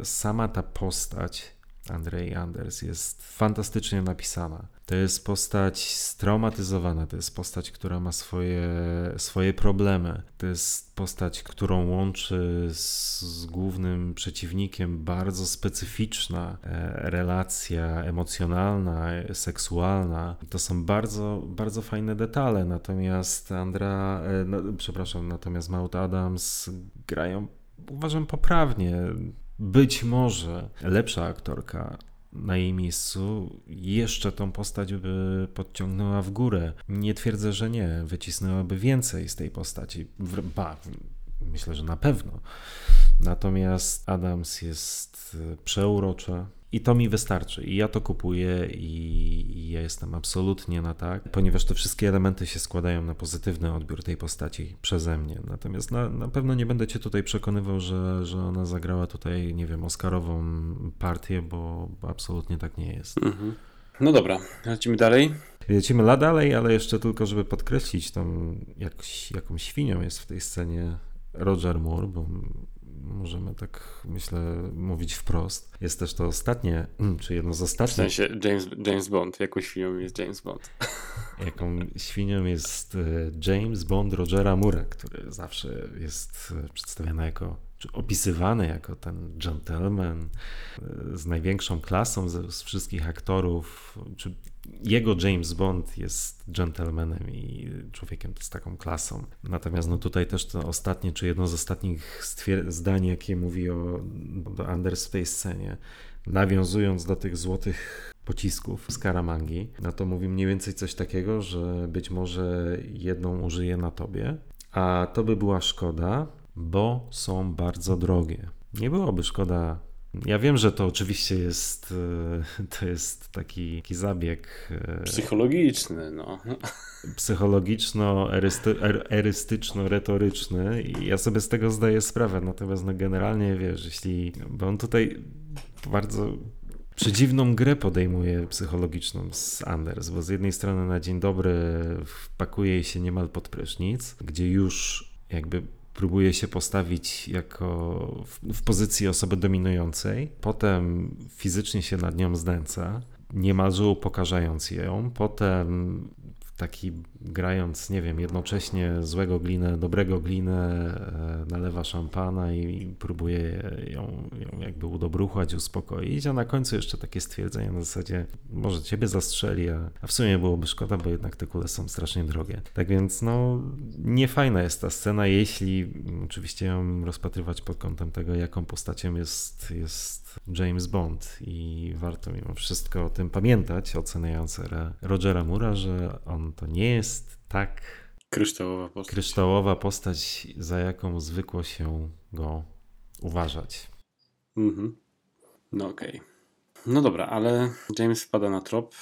e, sama ta postać Andrzej Anders jest fantastycznie napisana. To jest postać straumatyzowana, to jest postać, która ma swoje, swoje problemy. To jest postać, którą łączy z, z głównym przeciwnikiem bardzo specyficzna e, relacja emocjonalna, seksualna. To są bardzo, bardzo fajne detale. Natomiast Andra, e, no, przepraszam, natomiast Maud Adams grają uważam poprawnie. Być może lepsza aktorka na jej miejscu jeszcze tą postać by podciągnęła w górę. Nie twierdzę, że nie, wycisnęłaby więcej z tej postaci. Ba, myślę, że na pewno. Natomiast Adams jest przeurocza, i to mi wystarczy. I ja to kupuję i, i ja jestem absolutnie na tak, ponieważ te wszystkie elementy się składają na pozytywny odbiór tej postaci przeze mnie. Natomiast na, na pewno nie będę cię tutaj przekonywał, że, że ona zagrała tutaj, nie wiem, Oscarową partię, bo, absolutnie tak nie jest. Mhm. No dobra, lecimy dalej. Lecimy la dalej, ale jeszcze tylko, żeby podkreślić tą, jak, jaką świnią jest w tej scenie Roger Moore, bo możemy tak, myślę, mówić wprost. Jest też to ostatnie, czy jedno z ostatnich. W sensie James, James Bond. Jaką świnią jest James Bond? Jaką świnią jest e, James Bond Rogera Moore'a, który zawsze jest e, przedstawiany jako czy opisywany jako ten gentleman e, z największą klasą z, z, wszystkich aktorów, czy jego James Bond jest gentlemanem i człowiekiem z taką klasą. Natomiast no tutaj też to ostatnie, czy jedno z ostatnich zdań, jakie mówi o, o Anders w tej scenie, nawiązując do tych złotych pocisków z Karamangi, no to mówi mniej więcej coś takiego, że być może jedną użyje na tobie, a to by była szkoda, bo są bardzo drogie. Nie byłoby szkoda. Ja wiem, że to oczywiście jest, e, to jest taki, taki zabieg e, psychologiczny, no. Psychologiczno-erystyczno-retoryczny i ja sobie z tego zdaję sprawę. Natomiast no generalnie wiesz, jeśli. Bo on tutaj bardzo przedziwną grę podejmuje psychologiczną z Anders, bo z jednej strony na dzień dobry wpakuje się niemal pod prysznic, gdzie już jakby próbuje się postawić jako w, w pozycji osoby dominującej, potem fizycznie się nad nią zdęca, niemalże upokarzając ją, potem taki grając, nie wiem, jednocześnie złego glinę, dobrego glinę, e, nalewa szampana i próbuje ją, ją jakby udobruchać, uspokoić, a na końcu jeszcze takie stwierdzenie na zasadzie, może ciebie zastrzeli, a, a w sumie byłoby szkoda, bo jednak te kule są strasznie drogie. Tak więc, no, niefajna jest ta scena, jeśli oczywiście ją rozpatrywać pod kątem tego, jaką postacią jest, jest James Bond i warto mimo wszystko o tym pamiętać, oceniając Rogera Mura, że on to nie jest tak Kryształowa postać. kryształowa postać, za jaką zwykło się go uważać. Mhm. No okej. No dobra, ale James wpada na trop,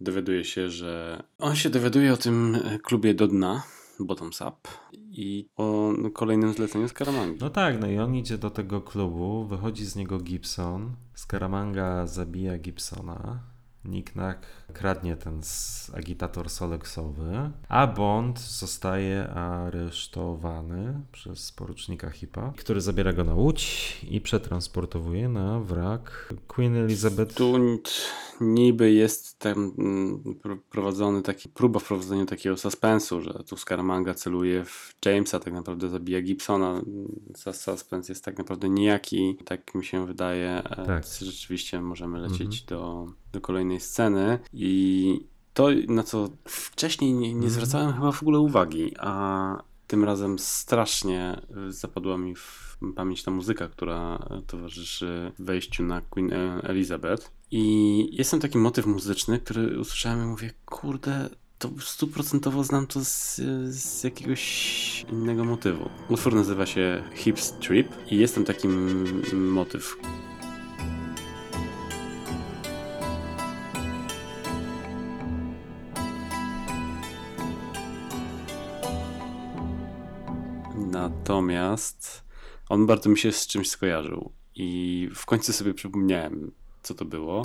dowiaduje się, że on się dowiaduje o tym klubie do dna, Bottoms Up i o kolejnym zleceniu z Karamangi. No tak, no i on idzie do tego klubu, wychodzi z niego Gibson, Scaramanga zabija Gibsona, Nicknack kradnie ten agitator soleksowy, a Bond zostaje aresztowany przez porucznika Hipa, który zabiera go na łódź i przetransportowuje na wrak Queen Elizabeth. Tu niby jest tam mm, pr- prowadzony taki, próba wprowadzenia takiego suspensu, że tu Scaramanga celuje w Jamesa, tak naprawdę zabija Gibsona. Sus- Suspens jest tak naprawdę nijaki, tak mi się wydaje. E, Tak. Rzeczywiście możemy lecieć do, do kolejnej sceny i to, na co wcześniej nie, nie zwracałem chyba w ogóle uwagi, a tym razem strasznie y, zapadła mi w pamięć ta muzyka, która towarzyszy wejściu na Queen e, Elizabeth. I jest tam taki motyw muzyczny, który usłyszałem i mówię, kurde, to stuprocentowo znam to z, z jakiegoś innego motywu. Utwór nazywa się Hip Strip i jest tam taki motyw, Natomiast on bardzo mi się z czymś skojarzył i w końcu sobie przypomniałem, co to było.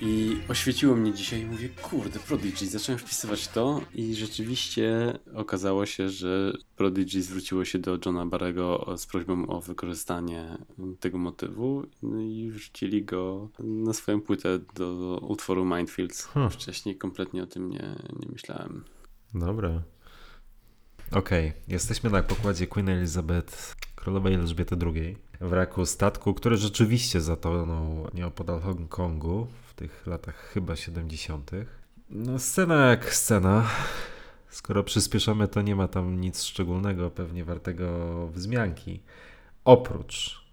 I oświeciło mnie dzisiaj i mówię, kurde, Prodigy. Zacząłem wpisywać to i rzeczywiście okazało się, że Prodigy zwróciło się do Johna Barrego z prośbą o wykorzystanie tego motywu no i wrzucili go na swoją płytę do utworu Mindfields. Hmm. Wcześniej kompletnie o tym nie, nie myślałem. Dobra. Okej, jesteśmy na pokładzie Queen Elizabeth, królowej Elżbiety II, wraku statku, który rzeczywiście zatonął nieopodal Hongkongu w tych latach chyba 70. No, scena jak scena. Skoro przyspieszamy, to nie ma tam nic szczególnego, pewnie wartego wzmianki. Oprócz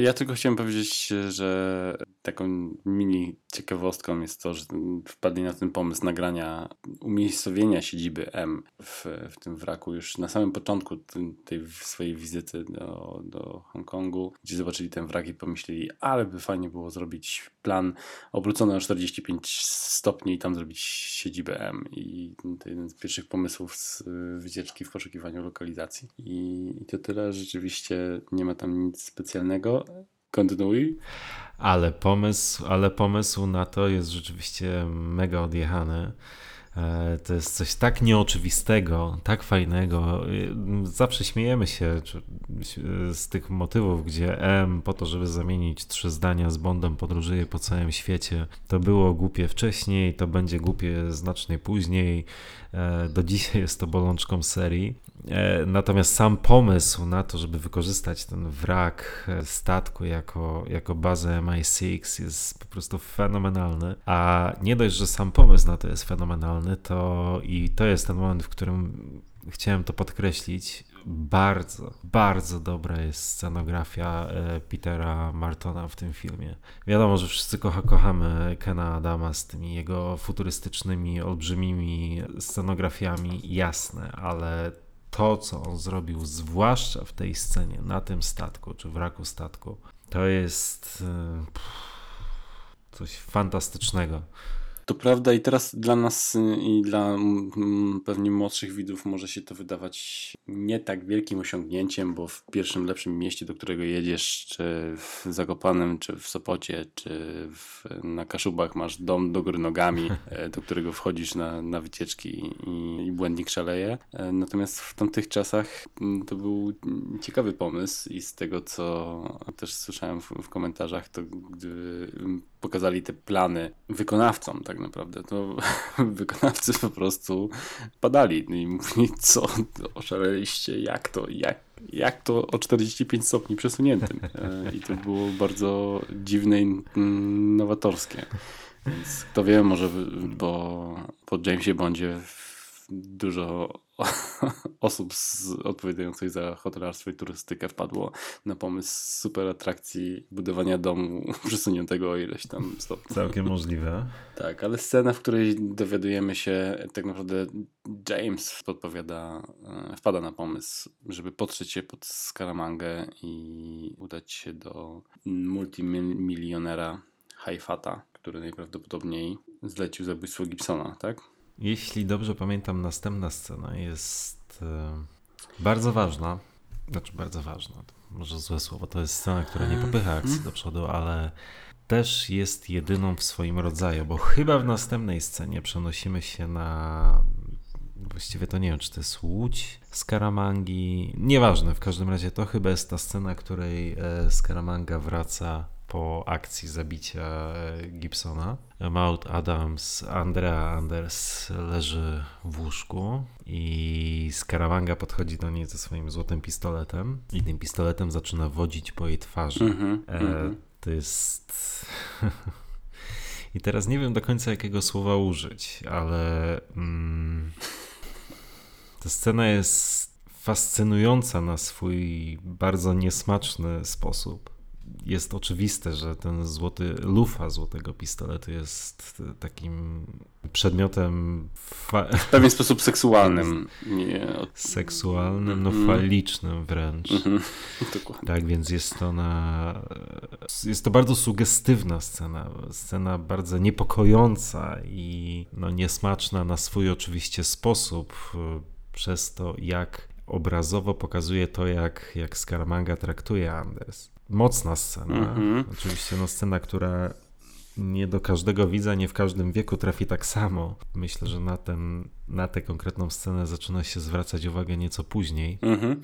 Ja tylko chciałem powiedzieć, że taką mini ciekawostką jest to, że wpadli na ten pomysł nagrania umiejscowienia siedziby M w, w tym wraku już na samym początku tej- tej swojej wizyty do, do Hongkongu, gdzie zobaczyli ten wrak i pomyśleli, ale by fajnie było zrobić plan obrócony o 45 stopni i tam zrobić siedzibę M. I to jeden z pierwszych pomysłów z wycieczki w poszukiwaniu lokalizacji. I, i to tyle, rzeczywiście nie ma tam nic specjalnego. Kontynuuj. Ale pomysł, ale pomysł na to jest rzeczywiście mega odjechany. E, To jest coś tak nieoczywistego, tak fajnego. Zawsze śmiejemy się z tych motywów, gdzie M po to, żeby zamienić trzy zdania z Bondem podróżuje po całym świecie. To było głupie wcześniej, to będzie głupie znacznie później. E, Do dzisiaj jest to bolączką serii. E, Natomiast sam pomysł na to, żeby wykorzystać ten wrak e, statku jako, jako bazę MI6 jest po prostu fenomenalny. A nie dość, że sam pomysł na to jest fenomenalny, to i to jest ten moment, w którym chciałem to podkreślić. Bardzo, bardzo dobra jest scenografia e, Petera Martona w tym filmie. Wiadomo, że wszyscy kocha, kochamy Kena Adama z tymi jego futurystycznymi, olbrzymimi scenografiami, jasne, ale to, co on zrobił, zwłaszcza w tej scenie, na tym statku, czy wraku statku, to jest e, pff, coś fantastycznego. To prawda i teraz dla nas y, i dla pewnie młodszych widzów może się to wydawać nie tak wielkim osiągnięciem, bo w pierwszym lepszym mieście, do którego jedziesz, czy w Zakopanem, czy w Sopocie, czy w, na Kaszubach masz dom do góry nogami, e, do którego wchodzisz na, na wycieczki i, i błędnik szaleje. E, Natomiast w tamtych czasach to był ciekawy pomysł i z tego, co też słyszałem w, w komentarzach, to gdy pokazali te plany wykonawcom tak naprawdę, to wykonawcy po prostu padali i mówili, co, oszaleliście, jak to, jak, jak to o 45 stopni przesuniętym. E, I to było bardzo dziwne i nowatorskie. Więc kto wie, może bo po Jamesie Bondzie dużo osób z, odpowiadających za hotelarstwo i turystykę wpadło na pomysł super atrakcji budowania domu przesuniętego o ileś tam stopni. Całkiem możliwe. Tak, ale scena, w której dowiadujemy się, tak naprawdę James podpowiada, e, wpada na pomysł, żeby potrzeć się pod Skaramangę i udać się do multimilionera Haifata, który najprawdopodobniej zlecił zabójstwo Gibsona, tak? Jeśli dobrze pamiętam, następna scena jest e, bardzo ważna. Znaczy, bardzo ważna, może złe słowo. To jest scena, która nie popycha akcji do przodu, ale też jest jedyną w swoim rodzaju, bo chyba w następnej scenie przenosimy się na. Właściwie to nie wiem, czy to jest Łódź Skaramangi. Nieważne, w każdym razie to chyba jest ta scena, której e, Skaramanga wraca po akcji zabicia Gibsona. Maud Adams, Andrea Anders leży w łóżku i Scaramanga podchodzi do niej ze swoim złotym pistoletem i tym pistoletem zaczyna wodzić po jej twarzy. Mm -hmm, e, -hmm. To jest... I teraz nie wiem do końca jakiego słowa użyć, ale mm, ta scena jest fascynująca na swój bardzo niesmaczny sposób jest oczywiste, że ten złoty, lufa złotego pistoletu jest takim przedmiotem w pewien sposób seksualnym. Nie. Seksualnym, no mm. falicznym wręcz. -hmm. Tak, więc jest to na... Jest to bardzo sugestywna scena. Scena bardzo niepokojąca i no, niesmaczna na swój oczywiście sposób przez to, jak obrazowo pokazuje to, jak, jak Scaramanga traktuje Anders mocna scena. Mm-hmm. Oczywiście no, scena, która nie do każdego widza, nie w każdym wieku trafi tak samo. Myślę, że na, ten, na tę konkretną scenę zaczyna się zwracać uwagę nieco później. Mm-hmm.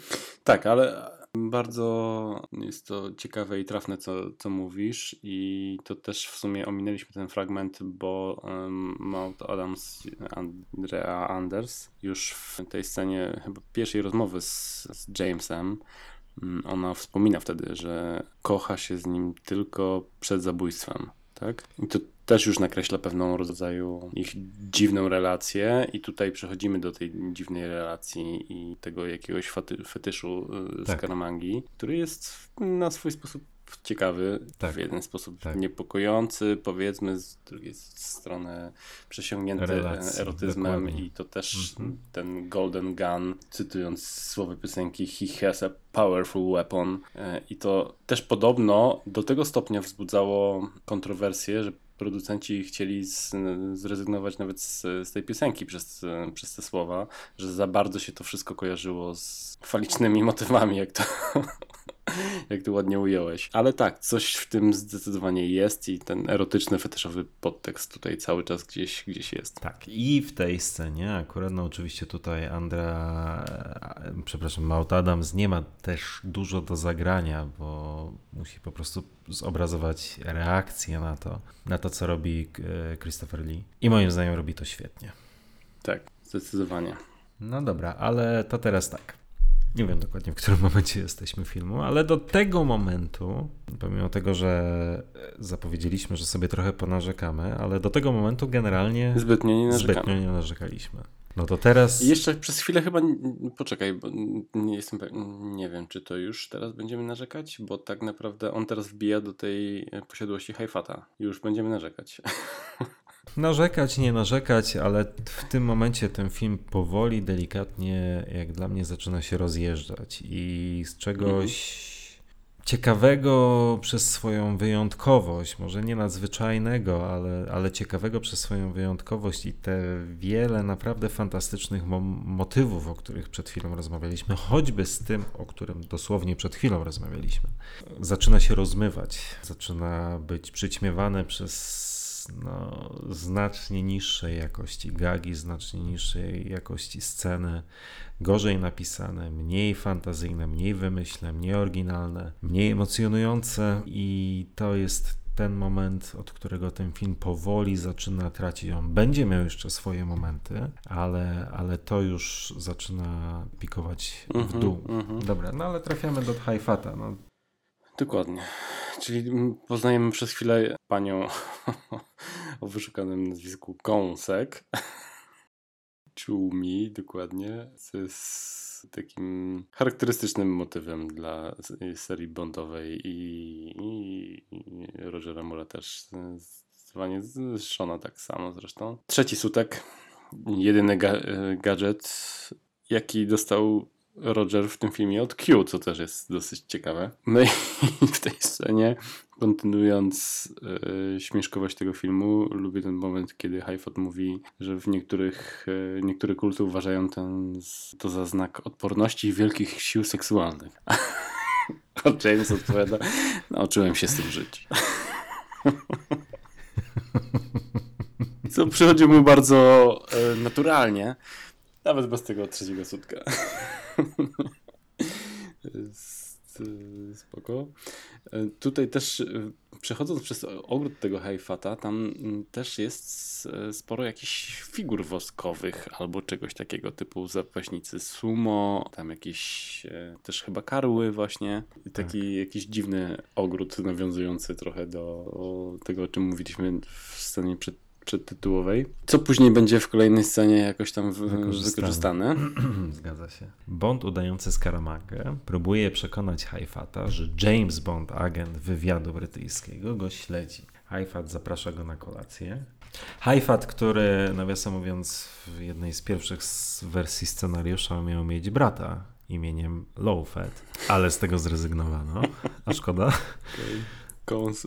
Tak, ale bardzo jest to ciekawe i trafne, co, co mówisz, i to też w sumie ominęliśmy ten fragment, bo um, Maud Adams, Andrea Anders, już w tej scenie chyba pierwszej rozmowy z, z Jamesem ona wspomina wtedy, że kocha się z nim tylko przed zabójstwem, tak? I to też już nakreśla pewną rodzaju ich dziwną relację i tutaj przechodzimy do tej dziwnej relacji i tego jakiegoś fetyszu y, z tak. Karamangi, który jest na swój sposób ciekawy, tak. w jeden sposób tak. niepokojący, powiedzmy, z drugiej strony przesiągnięty Relacji, erotyzmem dokładnie. i to też mm -hmm. ten Golden Gun, cytując słowa piosenki He has a powerful weapon e, i to też podobno do tego stopnia wzbudzało kontrowersje, że producenci chcieli z, zrezygnować nawet z, z, tej piosenki przez, przez te słowa, że za bardzo się to wszystko kojarzyło z falicznymi motywami, jak to jak to ładnie ująłeś. Ale tak, coś w tym zdecydowanie jest i ten erotyczny, fetyszowy podtekst tutaj cały czas gdzieś, gdzieś jest. Tak, i w tej scenie akurat, no oczywiście tutaj Andra, przepraszam, Maud Adams nie ma też dużo do zagrania, bo musi po prostu zobrazować reakcję na to, na to, co robi e, Christopher Lee. I moim zdaniem robi to świetnie. Tak, zdecydowanie. No dobra, ale to teraz tak. Nie wiem dokładnie, w którym momencie jesteśmy filmu, ale do tego momentu, pomimo tego, że zapowiedzieliśmy, że sobie trochę ponarzekamy, ale do tego momentu generalnie zbytnio nie, zbytnio nie narzekaliśmy. No to teraz. Jeszcze przez chwilę chyba. Poczekaj, bo nie jestem Nie wiem, czy to już teraz będziemy narzekać, bo tak naprawdę on teraz wbija do tej posiadłości Haifata. Już będziemy narzekać. Narzekać, nie narzekać, ale w tym momencie ten film powoli, delikatnie, jak dla mnie, zaczyna się rozjeżdżać i z czegoś mhm. ciekawego przez swoją wyjątkowość, może nie nadzwyczajnego, ale, ale ciekawego przez swoją wyjątkowość i te wiele naprawdę fantastycznych mo motywów, o których przed chwilą rozmawialiśmy, choćby z tym, o którym dosłownie przed chwilą rozmawialiśmy, zaczyna się rozmywać, zaczyna być przyćmiewane przez no, znacznie niższej jakości gagi, znacznie niższej jakości sceny, gorzej napisane, mniej fantazyjne, mniej wymyślne, mniej oryginalne, mniej emocjonujące i to jest ten moment, od którego ten film powoli zaczyna tracić. On będzie miał jeszcze swoje momenty, ale, ale to już zaczyna pikować w Mhm, dół. mhm. Dobra, no ale trafiamy do Haifata. No, Dokładnie. Czyli mm, poznajemy przez chwilę panią o wyszukanym nazwisku Kąsek. Czumi, dokładnie. Jest takim charakterystycznym motywem dla s- serii Bondowej i, i, i Rogera Mura też. Zdecydowanie z Shona tak samo zresztą. Trzeci sutek. Jedyny ga gadżet, jaki dostał Roger w tym filmie od Q, co też jest dosyć ciekawe. No i w tej scenie, kontynuując e, śmieszkowość tego filmu, lubię ten moment, kiedy Haifot mówi, że w niektórych, e, niektóre kulty uważają ten, to za znak odporności i wielkich sił seksualnych. A James odpowiada, nauczyłem się z tym żyć. Co przychodzi mu bardzo e, naturalnie, nawet bez tego trzeciego sutka. E, Spoko. E, Tutaj też e, przechodząc przez ogród tego Haifata, tam mm, też jest sporo jakichś figur woskowych albo czegoś takiego typu zapaśnicy sumo, tam jakieś też chyba karły właśnie. I taki jakiś dziwny ogród nawiązujący trochę do tego, o czym mówiliśmy w scenie przed, przedtytułowej. Co później będzie w kolejnej scenie jakoś tam Wykorzystane. wykorzystane. Zgadza się. Bond udający Skaramagę próbuje przekonać Haifata, że James Bond, agent wywiadu brytyjskiego, go śledzi. Haifat zaprasza go na kolację. Haifat, który nawiasem mówiąc w jednej z pierwszych wersji scenariusza miał mieć brata imieniem Lowfat, ale z tego zrezygnowano. A szkoda. Kons.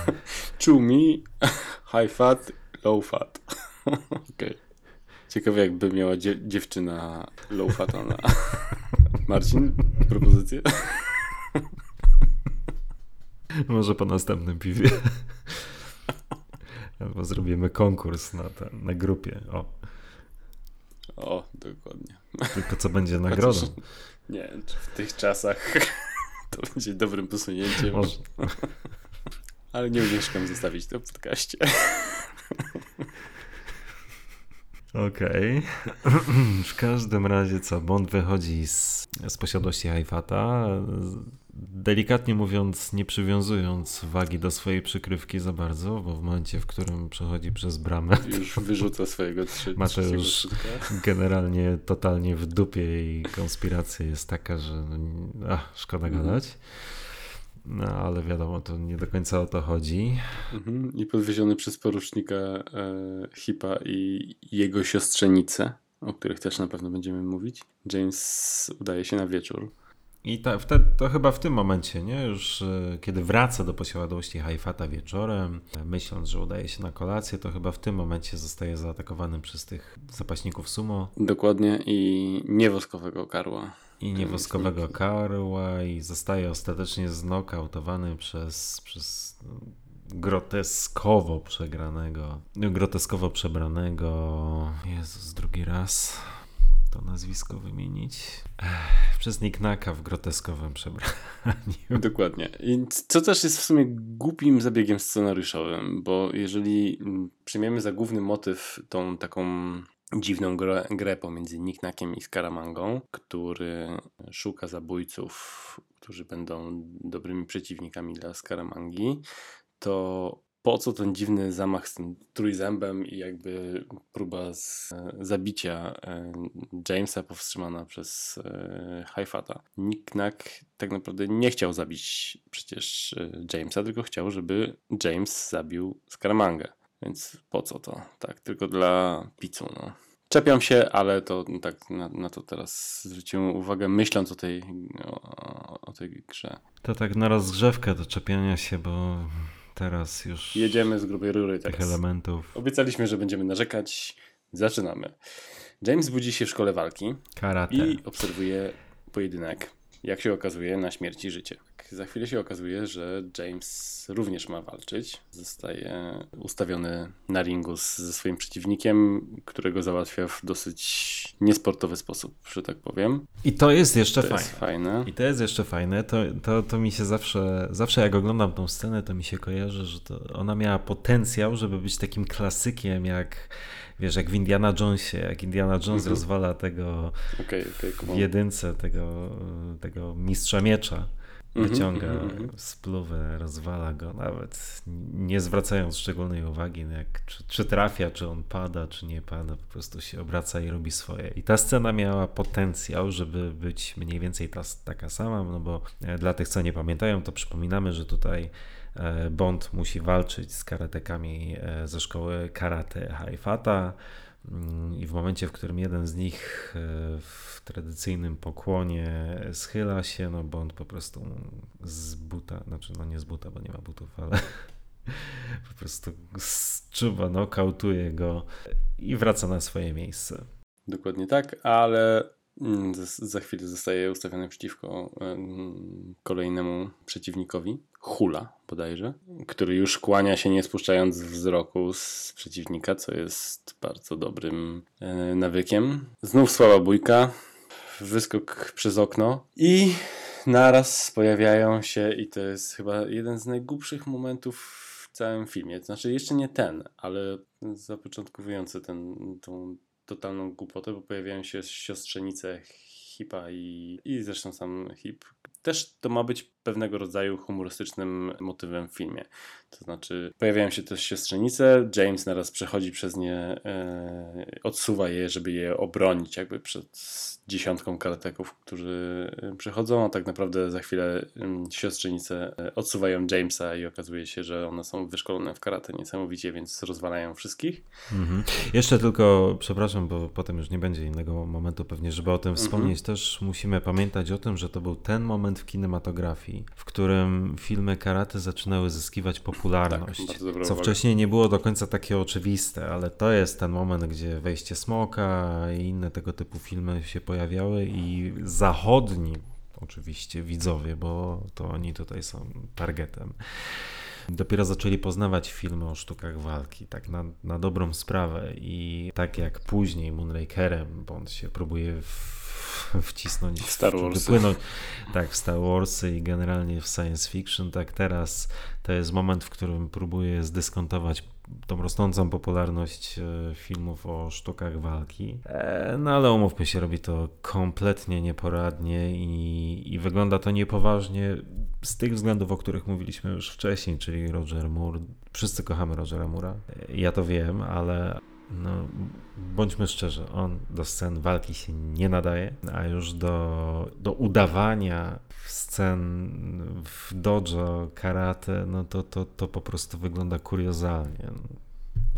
Czumi, high fat, low fat. Okej. Ciekawe jakby miała dzie- dziewczyna low fata na... Marcin, propozycję? Może po następnym piwie. Albo zrobimy konkurs na, ten, na grupie. O, O, dokładnie. tylko co będzie nagrodą. Chociaż Nie w tych czasach to będzie dobrym posunięciem. Może. Ale nie umieszkam zostawić to w podcaście. Okej. w każdym razie co, Bond wychodzi z, z posiadłości Haifata, delikatnie mówiąc, nie przywiązując wagi do swojej przykrywki za bardzo, bo w momencie, w którym przechodzi przez bramę, Już wyrzuca swojego trzy, Ma to już- generalnie totalnie w dupie i konspiracja jest taka, że no, ach, szkoda Mhm. gadać. No ale wiadomo, to nie do końca o to chodzi. Mhm. I podwieziony przez porucznika e, Hipa i jego siostrzenicę, o których też na pewno będziemy mówić. James udaje się na wieczór. I ta, wtedy, to chyba w tym momencie, nie? Już e, kiedy wraca do posiadłości Haifata wieczorem, e, myśląc, że udaje się na kolację, to chyba w tym momencie zostaje zaatakowany przez tych zapaśników sumo Dokładnie i niewoskowego karła. I niewoskowego karła i zostaje ostatecznie znokautowany przez, przez groteskowo przegranego, no, groteskowo przebranego, Jezus, drugi raz to nazwisko wymienić, Ech, przez Nicknaka w groteskowym przebraniu. Dokładnie. I co też jest w sumie głupim zabiegiem scenariuszowym, bo jeżeli mm, przyjmiemy za główny motyw tą taką dziwną grę, grę pomiędzy Niknakiem i Skaramangą, który szuka zabójców, którzy będą dobrymi przeciwnikami dla Skaramangi, to po co ten dziwny zamach z tym trójzębem i jakby próba z, zabicia e, Jamesa powstrzymana przez e, Haifata. Nicknack tak naprawdę nie chciał zabić przecież e, Jamesa, tylko chciał, żeby James zabił Scaramangę. Więc po co to? Tak, tylko dla picu, no. Czepiam się, ale to tak na, na to teraz zwróciłem uwagę, myśląc o tej, o, o tej grze. To tak na rozgrzewkę do czepiania się, bo teraz już Jedziemy z grubej rury tych teraz. elementów Obiecaliśmy, że będziemy narzekać. Zaczynamy. James budzi się w szkole walki karate. i obserwuje pojedynek, jak się okazuje, na śmierć i życie. Za chwilę się okazuje, że James również ma walczyć. Zostaje ustawiony na ringu z, ze swoim przeciwnikiem, którego załatwia w dosyć niesportowy sposób, że tak powiem. I to jest jeszcze To fajne. jest fajne. I to jest jeszcze fajne, to, to, to mi się zawsze, zawsze jak oglądam tą scenę, to mi się kojarzy, że to ona miała potencjał, żeby być takim klasykiem jak, wiesz, jak w Indiana Jonesie, jak Indiana Jones Mhm. rozwala tego w kumam. jedynce, tego, tego mistrza miecza, wyciąga mhm, mhm. spluwę, rozwala go, nawet nie zwracając szczególnej uwagi, jak, czy, czy trafia, czy on pada, czy nie pada, po prostu się obraca i robi swoje. I ta scena miała potencjał, żeby być mniej więcej ta, taka sama, no bo e, dla tych, co nie pamiętają, to przypominamy, że tutaj e, Bond musi walczyć z karatekami e, ze szkoły karate Haifata i w momencie, w którym jeden z nich e, w tradycyjnym pokłonie schyla się, no Bond po prostu z buta, znaczy no nie z buta, bo nie ma butów, ale po prostu zczuwa, nokautuje go i wraca na swoje miejsce. Dokładnie tak, ale mm, za- chwilę zostaje ustawiony przeciwko em, kolejnemu przeciwnikowi, Hula bodajże, który już kłania się nie spuszczając wzroku z przeciwnika, co jest bardzo dobrym e, nawykiem. Znów słaba bójka, wyskok przez okno i naraz pojawiają się i to jest chyba jeden z najgłupszych momentów w całym filmie. Znaczy jeszcze nie ten, ale zapoczątkowujący ten, tą totalną głupotę, bo pojawiają się siostrzenice Hipa i, i zresztą sam Hip. Też to ma być pewnego rodzaju humorystycznym motywem w filmie. To znaczy, pojawiają się też siostrzenice, James naraz przechodzi przez nie, e, odsuwa je, żeby je obronić jakby przed dziesiątką karateków, którzy e, przychodzą, a tak naprawdę za chwilę em, siostrzenice e, odsuwają Jamesa i okazuje się, że one są wyszkolone w karate niesamowicie, więc rozwalają wszystkich. Mhm. Jeszcze tylko, przepraszam, bo potem już nie będzie innego momentu pewnie, żeby o tym Mhm. wspomnieć, też musimy pamiętać o tym, że to był ten moment w kinematografii, w którym filmy karate zaczynały zyskiwać popularność, Tak, co wcześniej nie było do końca takie oczywiste, ale to jest ten moment, gdzie Wejście Smoka i inne tego typu filmy się pojawiały i zachodni oczywiście widzowie, bo to oni tutaj są targetem. Dopiero zaczęli poznawać filmy o sztukach walki, tak na, na dobrą sprawę i tak jak później Moonrakerem Bond się próbuje w, wcisnąć W Star wypłynąć, tak, w Star Warsy i generalnie w science fiction, tak teraz to jest moment, w którym próbuje zdyskontować tą rosnącą popularność e, filmów o sztukach walki. E, No ale umówmy się, robi to kompletnie nieporadnie i, i wygląda to niepoważnie z tych względów, o których mówiliśmy już wcześniej, czyli Roger Moore. Wszyscy kochamy Rogera Moore'a. E, Ja to wiem, ale no, bądźmy szczerzy, on do scen walki się nie nadaje, a już do, do udawania scen w dojo, karate, no to, to, to po prostu wygląda kuriozalnie.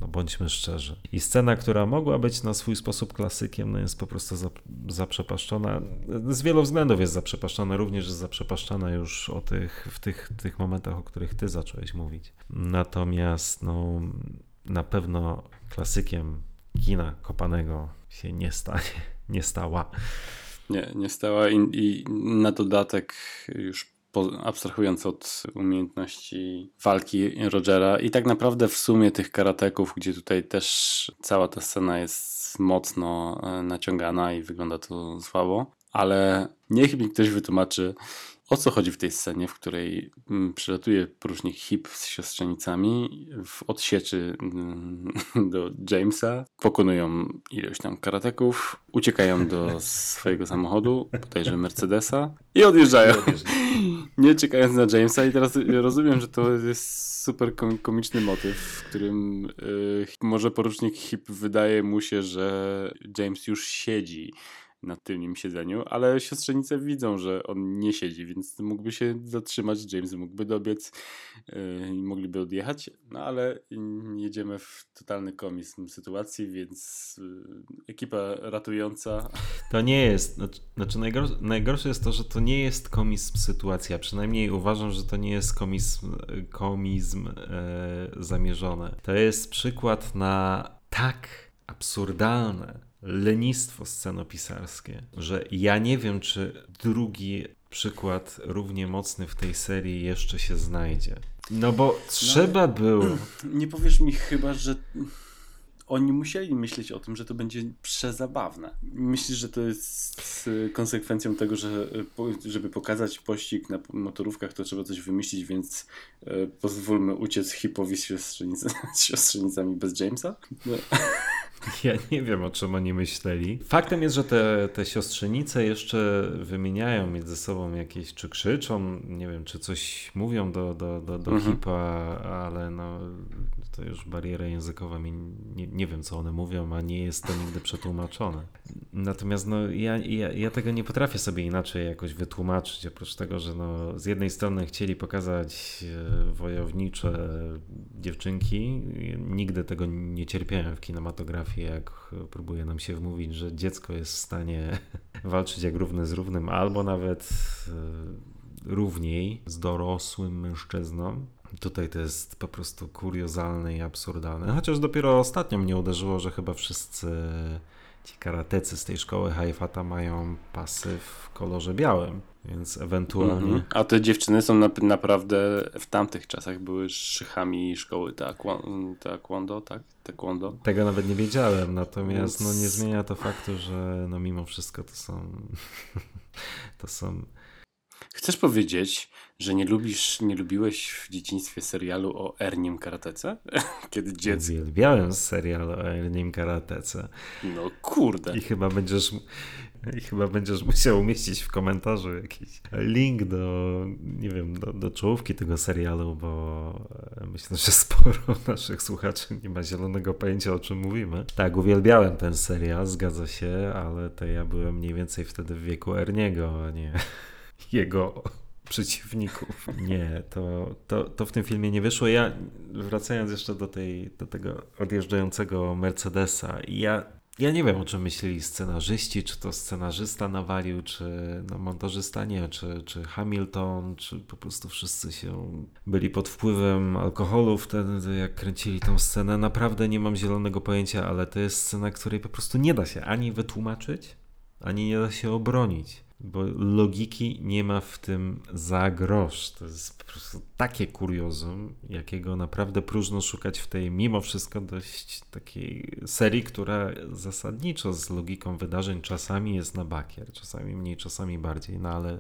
No bądźmy szczerzy. I scena, która mogła być na swój sposób klasykiem, no jest po prostu zap- zaprzepaszczona. Z wielu względów jest zaprzepaszczona, również jest zaprzepaszczana już o tych, w tych, tych momentach, o których ty zacząłeś mówić. Natomiast no, na pewno klasykiem kina kopanego się nie stanie, nie stała. Nie, nie stała i, i na dodatek już po, abstrahując od umiejętności walki Rogera i tak naprawdę w sumie tych karateków, gdzie tutaj też cała ta scena jest mocno e, naciągana i wygląda to słabo, ale niech mi ktoś wytłumaczy, o co chodzi w tej scenie, w której mm, przylatuje porucznik Hip z siostrzenicami w odsieczy mm, do Jamesa, pokonują ilość tam karateków, uciekają do swojego samochodu, bodajże Mercedesa i odjeżdżają, nie czekając na Jamesa i teraz rozumiem, że to jest super kom- komiczny motyw, w którym y, może porucznik Hip wydaje mu się, że James już siedzi na tylnym siedzeniu, ale siostrzenice widzą, że on nie siedzi, więc mógłby się zatrzymać, James mógłby dobiec yy, i mogliby odjechać, no ale jedziemy w totalny komizm sytuacji, więc yy, ekipa ratująca To nie jest, znaczy- znaczy najgorsze, najgorsze jest to, że to nie jest komizm sytuacja, przynajmniej uważam, że to nie jest komizm, komizm e, zamierzony. To jest przykład na tak absurdalne lenistwo scenopisarskie, że ja nie wiem, czy drugi przykład równie mocny w tej serii jeszcze się znajdzie. No bo trzeba było. Nie powiesz mi chyba, że oni musieli myśleć o tym, że to będzie przezabawne. Myślisz, że to jest konsekwencją tego, że po- żeby pokazać pościg na motorówkach, to trzeba coś wymyślić, więc y, pozwólmy uciec hipowi z, siostrzenic z siostrzenicami bez Jamesa? No, Ja nie wiem, o czym oni myśleli. Faktem jest, że te, te siostrzenice jeszcze wymieniają między sobą jakieś, czy krzyczą, nie wiem, czy coś mówią do, do, do, do Mhm. hipa, ale no to już bariera językowa mi nie, nie wiem, co one mówią, a nie jest to nigdy przetłumaczone. Natomiast no, ja, ja, ja tego nie potrafię sobie inaczej jakoś wytłumaczyć, oprócz tego, że no, z jednej strony chcieli pokazać e, wojownicze dziewczynki. Nigdy tego nie cierpiałem w kinematografii, jak próbuje nam się wmówić, że dziecko jest w stanie walczyć jak równy z równym, albo nawet e, równiej z dorosłym mężczyzną. Tutaj to jest po prostu kuriozalne i absurdalne. Chociaż dopiero ostatnio mnie uderzyło, że chyba wszyscy ci karatecy z tej szkoły Haifata mają pasy w kolorze białym, więc ewentualnie... Mhm. A te dziewczyny są na, naprawdę w tamtych czasach były szychami szkoły taekwondo, tak? Taekwondo. Tego nawet nie wiedziałem, natomiast no, nie zmienia to faktu, że no, mimo wszystko to są. to są. Chcesz powiedzieć, że nie lubisz, nie lubiłeś w dzieciństwie serialu o Ernim Karatece? Kiedy dziecko... Uwielbiałem serial o Ernim Karatece. No kurde. I chyba będziesz. I chyba będziesz musiał umieścić w komentarzu jakiś link do, nie wiem, do, do czołówki tego serialu, bo e, myślę, że sporo naszych słuchaczy nie ma zielonego pojęcia, o czym mówimy. Tak, uwielbiałem ten serial, zgadza się, ale to ja byłem mniej więcej wtedy w wieku Erniego, a nie jego przeciwników. Nie, to, to, to w tym filmie nie wyszło. Ja, wracając jeszcze do, tej, do tego odjeżdżającego Mercedesa, ja, ja nie wiem, o czym myśleli scenarzyści, czy to scenarzysta nawalił, czy no, montażysta nie, czy, czy Hamilton, czy po prostu wszyscy się byli pod wpływem alkoholu wtedy, jak kręcili tą scenę. Naprawdę nie mam zielonego pojęcia, ale to jest scena, której po prostu nie da się ani wytłumaczyć, ani nie da się obronić. Bo logiki nie ma w tym za grosz. To jest po prostu takie kuriozum, jakiego naprawdę próżno szukać w tej mimo wszystko dość takiej serii, która zasadniczo z logiką wydarzeń czasami jest na bakier, czasami mniej, czasami bardziej, no ale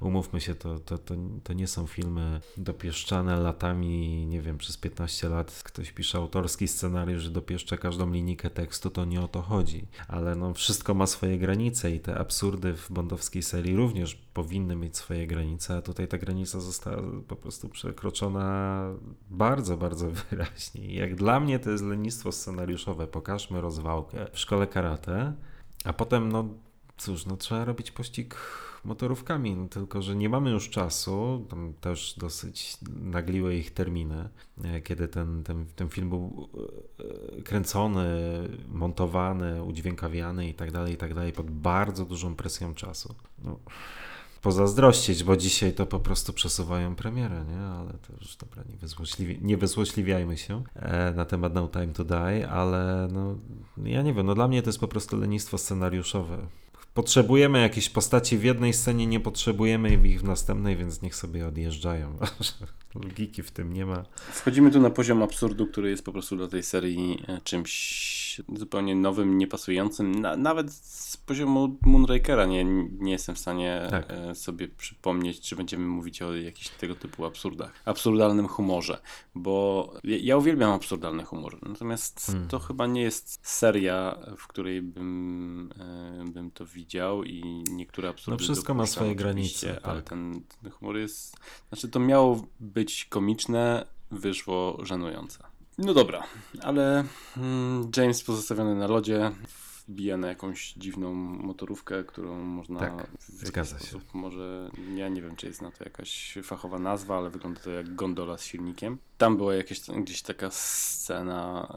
umówmy się, to, to, to, to nie są filmy dopieszczane latami, nie wiem, przez 15 lat ktoś pisze autorski scenariusz, że dopieszcza każdą linijkę tekstu, to nie o to chodzi. Ale no wszystko ma swoje granice i te absurdy w bondowskiej serii również powinny mieć swoje granice, a tutaj ta granica została po prostu przekroczona bardzo, bardzo wyraźnie. Jak dla mnie to jest lenistwo scenariuszowe. Pokażmy rozwałkę w szkole karate, a potem no cóż, no trzeba robić pościg motorówkami, no, tylko że nie mamy już czasu, tam też dosyć nagliły ich terminy, e, kiedy ten, ten, ten film był e, kręcony, montowany, udźwiękawiany i tak dalej, i tak dalej, pod bardzo dużą presją czasu. No, pozazdrościć, bo dzisiaj to po prostu przesuwają premierę, nie? Ale to już dobra, nie, wyzłośliwi, nie wyzłośliwiajmy się e, na temat No Time to Die, ale no, ja nie wiem, no dla mnie to jest po prostu lenistwo scenariuszowe. Potrzebujemy jakiejś postaci w jednej scenie, nie potrzebujemy ich w następnej, więc niech sobie odjeżdżają. Logiki w tym nie ma. Wchodzimy tu na poziom absurdu, który jest po prostu dla tej serii e, czymś zupełnie nowym, niepasującym. Na, nawet z poziomu Moonrakera nie, nie jestem w stanie Tak. e, sobie przypomnieć, czy będziemy mówić o jakichś tego typu absurdach. Absurdalnym humorze, bo ja, uwielbiam absurdalny humor, natomiast Hmm. to chyba nie jest seria, w której bym, e, bym to widział i niektóre absurdy No wszystko ma swoje granice, Ale tak. ten, ten humor jest... Znaczy to miało być komiczne, wyszło żenujące. No dobra, ale mm, James pozostawiony na lodzie wbija na jakąś dziwną motorówkę, którą można Tak, w zgadza się. może, ja nie wiem czy jest na to jakaś fachowa nazwa, ale wygląda to jak gondola z silnikiem. Tam była jakaś, gdzieś taka scena,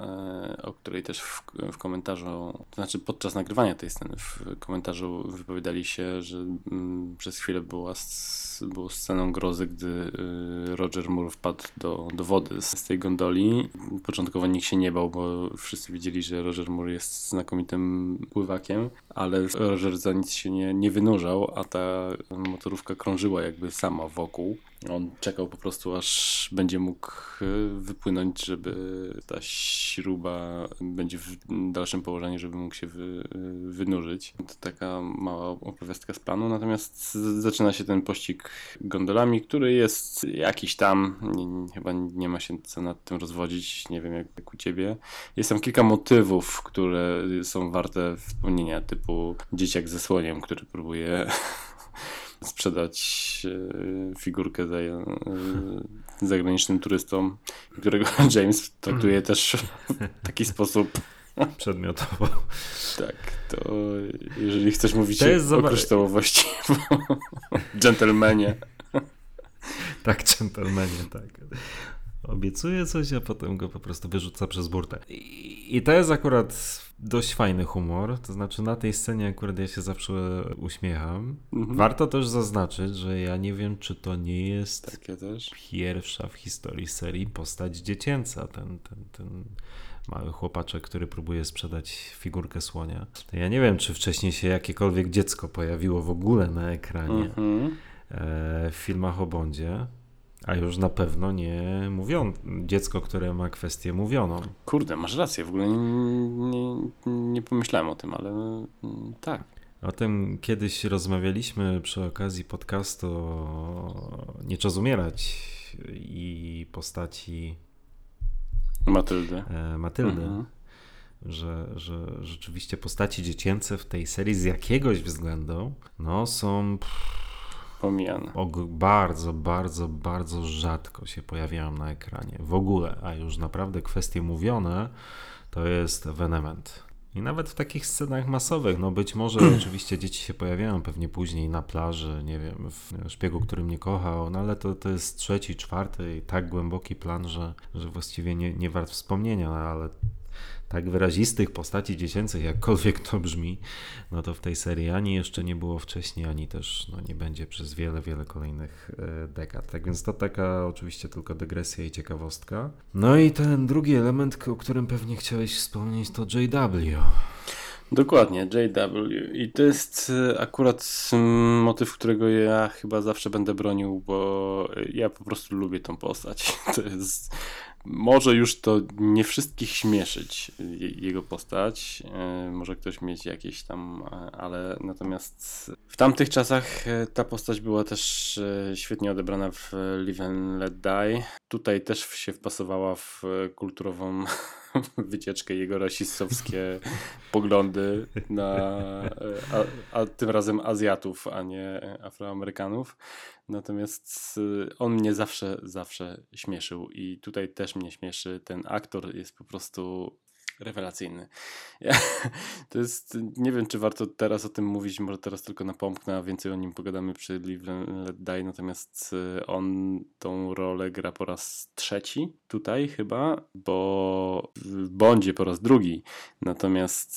e, o której też w, w komentarzu, to znaczy podczas nagrywania tej sceny w komentarzu wypowiadali się, że mm, przez chwilę była było sceną grozy, gdy y, Roger Moore wpadł do, do wody z, z tej gondoli. Początkowo nikt się nie bał, bo wszyscy wiedzieli, że Roger Moore jest znakomitym tym pływakiem, ale Roger za nic się nie, nie wynurzał, a ta motorówka krążyła jakby sama wokół. On czekał po prostu, aż będzie mógł y, wypłynąć, żeby ta śruba będzie w dalszym położeniu, żeby mógł się wy, y, wynurzyć. To taka mała opowiastka z planu, natomiast zaczyna się ten pościg gondolami, który jest jakiś tam, chyba nie ma się co nad tym rozwodzić, nie wiem jak, jak u ciebie. Jest tam kilka motywów, które są warte wspomnienia, typu dzieciak ze słoniem, który próbuje sprzedać e, figurkę za, e, zagranicznym turystom, którego James traktuje też w taki sposób. Przedmiotowo. Tak, to jeżeli chcesz mówić To jest o kryształowości, dżentelmenie. Tak, dżentelmenie, tak. Obiecuje coś, a potem go po prostu wyrzuca przez burtę. I, to jest akurat dość fajny humor. To znaczy, na tej scenie akurat ja się zawsze uśmiecham. Mhm. Warto też zaznaczyć, że ja nie wiem, czy to nie jest też. pierwsza w historii serii postać dziecięca. Ten, ten, ten mały chłopaczek, który próbuje sprzedać figurkę słonia. Ja nie wiem, czy wcześniej się jakiekolwiek dziecko pojawiło w ogóle na ekranie Mhm. e, w filmach o Bondzie. A już na pewno nie mówią dziecko, które ma kwestię mówioną. Kurde, masz rację, w ogóle nie, nie, nie pomyślałem o tym, ale mm, tak. O tym kiedyś rozmawialiśmy przy okazji podcastu Nie czas umierać i postaci Matyldy. e, Matyldy. Mhm. że, że rzeczywiście postaci dziecięce w tej serii z jakiegoś względu no, są pff, Pomijane. og- bardzo, bardzo, bardzo rzadko się pojawiają na ekranie. W ogóle, a już naprawdę kwestie mówione to jest ewenement. I nawet w takich scenach masowych, no być może oczywiście dzieci się pojawiają pewnie później na plaży, nie wiem, w szpiegu, który mnie kochał, no ale to, to jest trzeci, czwarty i tak głęboki plan, że, że właściwie nie, nie wart wspomnienia, no ale tak wyrazistych postaci dziecięcych, jakkolwiek to brzmi, no to w tej serii ani jeszcze nie było wcześniej, ani też no, nie będzie przez wiele, wiele kolejnych e, dekad. Tak więc to taka oczywiście tylko dygresja i ciekawostka. No i ten drugi element, o którym pewnie chciałeś wspomnieć, to JW. Dokładnie, JW. I to jest e, akurat mm, motyw, którego ja chyba zawsze będę bronił, bo ja po prostu lubię tą postać. To jest. Może już to nie wszystkich śmieszyć, je- jego postać. E, Może ktoś mieć jakieś tam, e, ale natomiast w tamtych czasach e, ta postać była też świetnie odebrana w Live and Let Die. Tutaj też się wpasowała w kulturową wycieczkę jego rasistowskie poglądy na, a, a tym razem Azjatów, a nie Afroamerykanów. Natomiast y, on mnie zawsze, zawsze śmieszył i tutaj też mnie śmieszy. Ten aktor jest po prostu rewelacyjny. Ja, to jest, nie wiem czy warto teraz o tym mówić, może teraz tylko napomknę, a więcej o nim pogadamy przy Live and Let Die, natomiast y, on tą rolę gra po raz trzeci tutaj chyba, bo w Bondzie po raz drugi, natomiast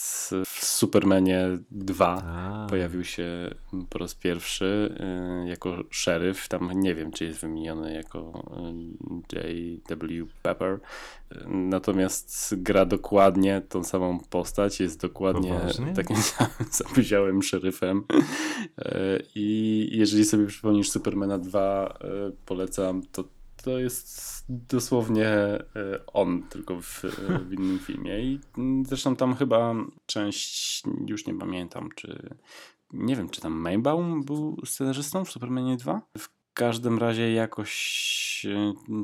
w Supermanie 2 A, Pojawił się po raz pierwszy y, jako szeryf. Tam nie wiem, czy jest wymieniony jako y, J.W. Pepper. Natomiast gra dokładnie tą samą postać. Jest dokładnie takim samym zapyziałym szeryfem. Y, I jeżeli sobie przypomnisz Supermana 2, y, polecam, to to jest dosłownie y, on, tylko w, w innym filmie. I mm, zresztą tam chyba część, już nie pamiętam, czy nie wiem, czy tam Maybaum był scenarzystą w Supermanie 2? W każdym razie jakoś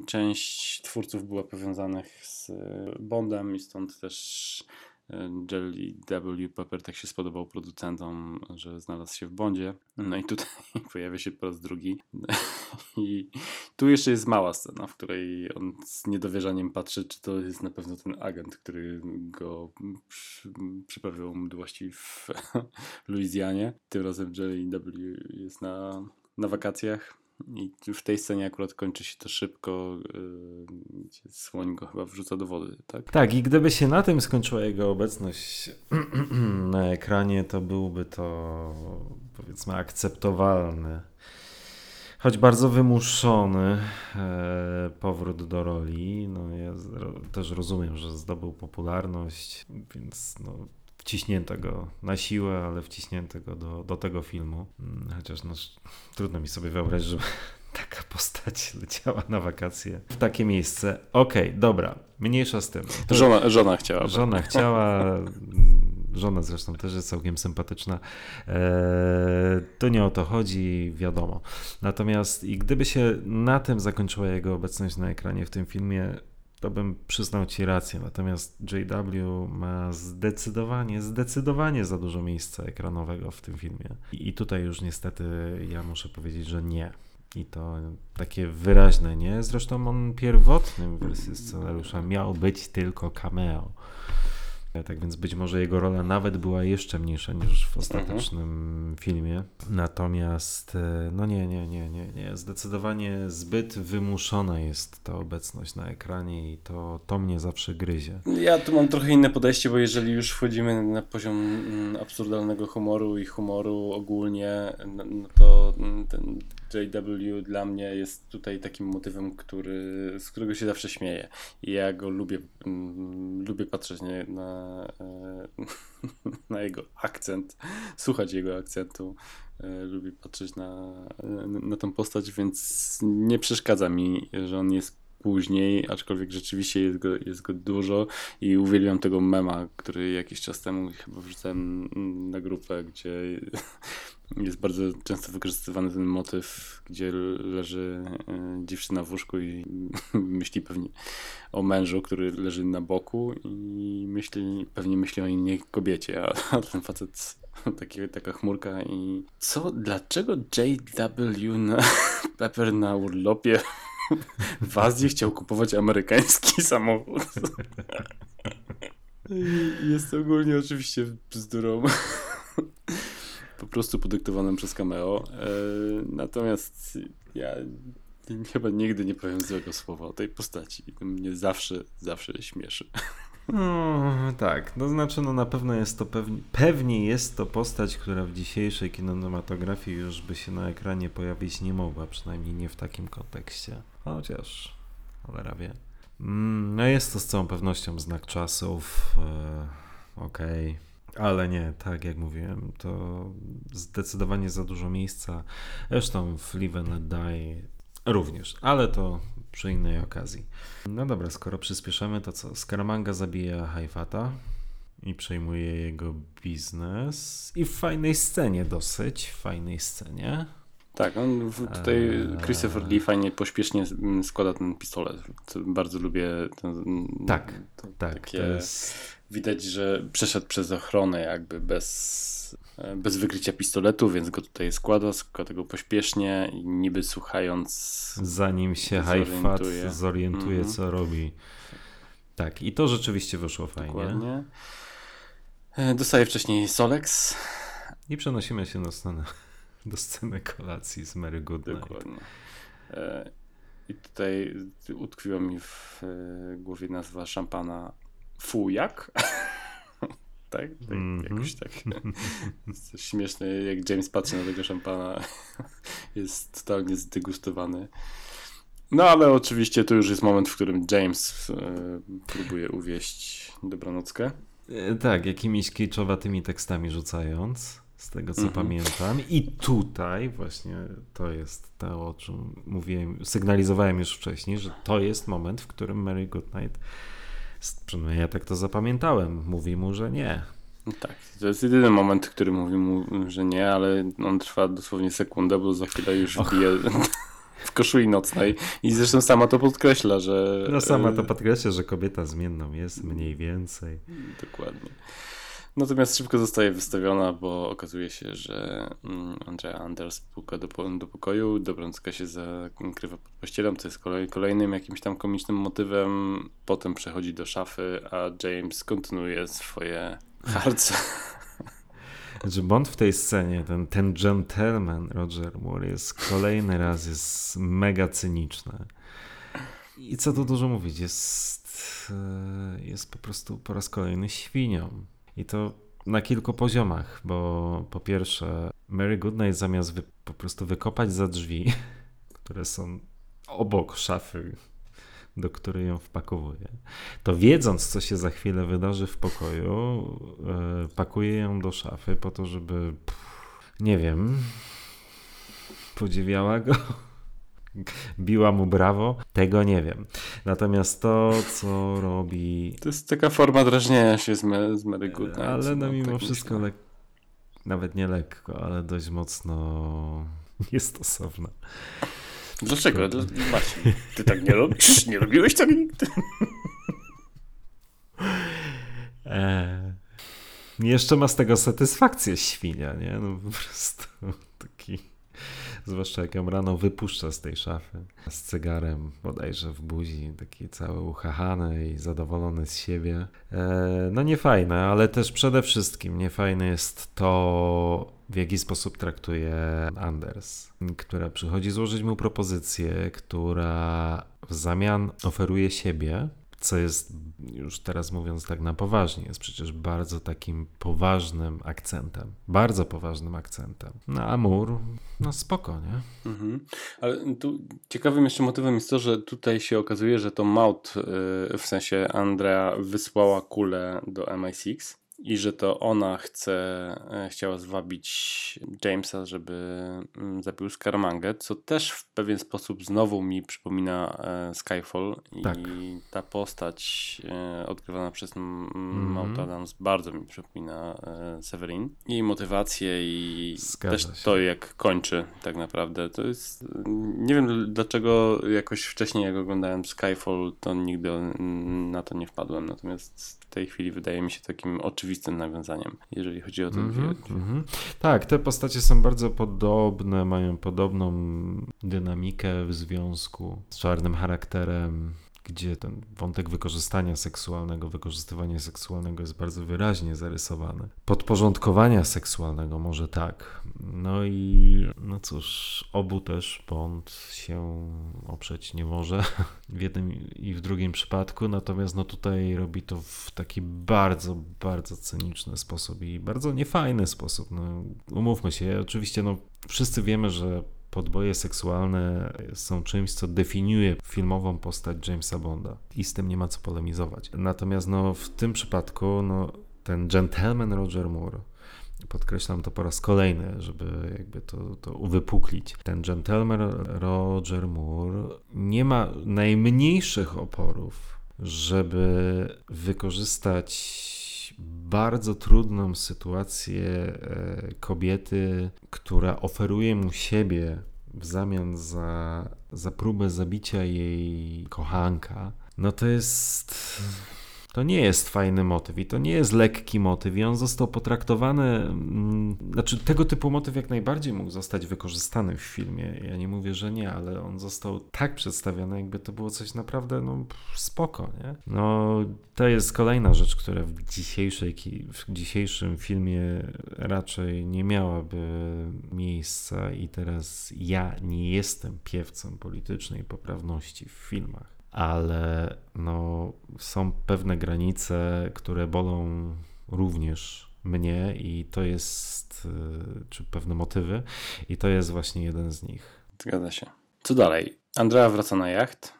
część twórców była powiązanych z y, Bondem i stąd też y, Jelly W. Pepper tak się spodobał producentom, że znalazł się w Bondzie. No i tutaj pojawia się po raz drugi. I tu jeszcze jest mała scena, w której on z niedowierzaniem patrzy, czy to jest na pewno ten agent, który go przy, przyprawiał mdłości w Luizjanie. Tym razem Jelly W jest na, na wakacjach. I w tej scenie akurat kończy się to szybko. Yy, słoń go chyba wrzuca do wody, tak? Tak, i gdyby się na tym skończyła jego obecność na ekranie, to byłby to powiedzmy akceptowalny, choć bardzo wymuszony e, powrót do roli. No, ja też rozumiem, że zdobył popularność, więc no, wciśnięto go na siłę, ale wciśnięto go do, do tego filmu. Mm, Chociaż no, trudno mi sobie wyobrazić, żeby taka postać leciała na wakacje w takie miejsce. Okej, dobra, mniejsza z tym. Żona, żona chciała. Żona chciała. Żona zresztą też jest całkiem sympatyczna. Eee, to nie o to chodzi, wiadomo. Natomiast i gdyby się na tym zakończyła jego obecność na ekranie w tym filmie, to bym przyznał ci rację. Natomiast JW ma zdecydowanie, zdecydowanie za dużo miejsca ekranowego w tym filmie. I tutaj już niestety ja muszę powiedzieć, że nie. I to takie wyraźne nie. Zresztą on pierwotnym wersji scenariusza miał być tylko cameo. Tak więc być może jego rola nawet była jeszcze mniejsza niż w ostatecznym filmie. Natomiast e, no nie, nie, nie, nie, nie. Zdecydowanie zbyt wymuszona jest ta obecność na ekranie i to, to mnie zawsze gryzie. Ja tu mam trochę inne podejście, bo jeżeli już wchodzimy na poziom mm, absurdalnego humoru i humoru ogólnie, no, to ten JW dla mnie jest tutaj takim motywem, który, z którego się zawsze śmieję. I ja go lubię, mm, lubię patrzeć nie, na, e, na jego akcent, słuchać jego akcentu. E, Lubię patrzeć na, na, na tą postać, więc nie przeszkadza mi, że on jest później, aczkolwiek rzeczywiście jest go, jest go dużo i uwielbiam tego mema, który jakiś czas temu chyba wrzucałem na grupę, gdzie jest bardzo często wykorzystywany ten motyw, gdzie leży e, dziewczyna w łóżku i myśli pewnie o mężu, który leży na boku i myśli, pewnie myśli o innej kobiecie, a, ten facet takie, taka chmurka i co, dlaczego JW na, Pepper na urlopie w Azji chciał kupować amerykański samochód. Jest ogólnie oczywiście bzdurą. Po prostu podyktowanym przez cameo. E, Natomiast ja chyba nigdy nie powiem złego słowa o tej postaci. To mnie zawsze, zawsze śmieszy. No, tak, to znaczy, no na pewno jest to pewnie, pewnie jest to postać, która w dzisiejszej kinematografii już by się na ekranie pojawić nie mogła, przynajmniej nie w takim kontekście. Chociaż, cholera wie. Mm, no jest to z całą pewnością znak czasów, e, okej. Ale nie, tak jak mówiłem, to zdecydowanie za dużo miejsca. Zresztą w Live and Let Die również, ale to przy innej okazji. No dobra, skoro przyspieszamy, to co? Scaramanga zabija Haifata i przejmuje jego biznes. I w fajnej scenie dosyć, w fajnej scenie. Tak, on tutaj Eee. Christopher Lee fajnie, pośpiesznie składa ten pistolet. Bardzo lubię ten, Tak, to, Tak, takie, jest... Widać, że przeszedł przez ochronę jakby bez, e, bez wykrycia pistoletu, więc go tutaj składa, składa go pośpiesznie i niby słuchając Zanim się Haifat Zorientuje. zorientuje, Mhm. co robi. Tak, i to rzeczywiście wyszło fajnie. dokładnie. E, Dostaje wcześniej Solex. I przenosimy się do sceny, do sceny kolacji z Mary Goodnight. Dokładnie. E, I tutaj utkwiła mi w e, głowie nazwa szampana Fujak. tak? tak Mhm. Jakoś tak. To śmieszne, jak James patrzy na tego szampana. Jest totalnie zdegustowany. No ale oczywiście to już jest moment, w którym James e, próbuje uwieść dobranockę. E, Tak, jakimiś kiczowatymi tekstami rzucając, z tego co Mhm. pamiętam. I tutaj właśnie to jest to, o czym mówiłem, sygnalizowałem już wcześniej, że to jest moment, w którym Mary Goodnight, przynajmniej ja tak to zapamiętałem, mówi mu, że nie. No Tak, to jest jedyny moment, który mówi mu, że nie, ale on trwa dosłownie sekundę, bo za chwilę już Och. bije w koszuli nocnej i zresztą sama to podkreśla, że... No sama e, to podkreśla, że kobieta zmienną jest mniej więcej. Dokładnie. Natomiast szybko zostaje wystawiona, bo okazuje się, że mm, Andrea Anders puka do, do pokoju, Dobrącka się zakrywa pod pościelą, to jest kolej, kolejnym jakimś tam komicznym motywem, potem przechodzi do szafy, a James kontynuuje swoje harce. Że Bond w tej scenie, ten, ten gentleman Roger Moore jest kolejny raz jest mega cyniczny. I co tu dużo mówić, jest, e, jest po prostu po raz kolejny świnią. I to na kilku poziomach, bo po pierwsze Mary Goodnight zamiast wy, po prostu wykopać za drzwi, które są obok szafy, do której ją wpakowuje, to wiedząc, co się za chwilę wydarzy w pokoju, e, pakuje ją do szafy po to, żeby, pff, nie wiem, podziwiała go biła mu brawo, tego nie wiem. Natomiast to, co robi. To jest taka forma drażnienia się z, Me z Mary Goodnight. Ale no, no, mimo tak wszystko, lek... nawet nie lekko, ale dość mocno niestosowna. Dlaczego? Dla- Marcin, ty tak nie robisz? Nie robiłeś tak nigdy? Eee, jeszcze ma z tego satysfakcję świnia, nie? No po prostu. Zwłaszcza jak ją rano wypuszcza z tej szafy z cygarem bodajże w buzi, taki cały uchachany i zadowolony z siebie. Eee, no niefajne, ale też przede wszystkim niefajne jest to, w jaki sposób traktuje Anders, która przychodzi złożyć mu propozycję, która w zamian oferuje siebie, co jest, już teraz mówiąc tak na poważnie, jest przecież bardzo takim poważnym akcentem. Bardzo poważnym akcentem. No a mur, no spoko, nie? Mhm. Ale tu ciekawym jeszcze motywem jest to, że tutaj się okazuje, że to Maud, yy, w sensie Andrea, wysłała kulę do MI6 i że to ona chce, e, chciała zwabić Jamesa, żeby mm, zabił Scaramangę, co też w pewien sposób znowu mi przypomina e, Skyfall i Tak. ta postać e, odgrywana przez mm, Mhm. Adams bardzo mi przypomina Severin. Jej motywacje i Zgadza też się. to jak kończy tak naprawdę. To jest, nie wiem dlaczego jakoś wcześniej jak oglądałem Skyfall, to nigdy mm, na to nie wpadłem, natomiast w tej chwili wydaje mi się takim oczywistym nawiązaniem, jeżeli chodzi o ten Mhm, film. mhm. Tak, te postacie są bardzo podobne, mają podobną dynamikę w związku z czarnym charakterem, gdzie ten wątek wykorzystania seksualnego, wykorzystywania seksualnego jest bardzo wyraźnie zarysowany. Podporządkowania seksualnego może tak. No i no cóż, obu też Bond się oprzeć nie może w jednym i w drugim przypadku, natomiast no tutaj robi to w taki bardzo, bardzo cyniczny sposób i bardzo niefajny sposób. No, umówmy się, oczywiście no, wszyscy wiemy, że podboje seksualne są czymś, co definiuje filmową postać Jamesa Bonda i z tym nie ma co polemizować. Natomiast no, w tym przypadku no, ten gentleman Roger Moore podkreślam to po raz kolejny, żeby jakby to, to uwypuklić. Ten gentleman Roger Moore nie ma najmniejszych oporów, żeby wykorzystać bardzo trudną sytuację e, kobiety, która oferuje mu siebie w zamian za, za próbę zabicia jej kochanka. No to jest. To nie jest fajny motyw i to nie jest lekki motyw i on został potraktowany, mm, znaczy tego typu motyw jak najbardziej mógł zostać wykorzystany w filmie, ja nie mówię, że nie, ale on został tak przedstawiony, jakby to było coś naprawdę no spoko, nie? No to jest kolejna rzecz, która w, dzisiejszej, w dzisiejszym filmie raczej nie miałaby miejsca i teraz ja nie jestem piewcą politycznej poprawności w filmach ale no, są pewne granice, które bolą również mnie i to jest, y, czy pewne motywy i to jest właśnie jeden z nich. Zgadza się. Co dalej? Andrea wraca na jacht.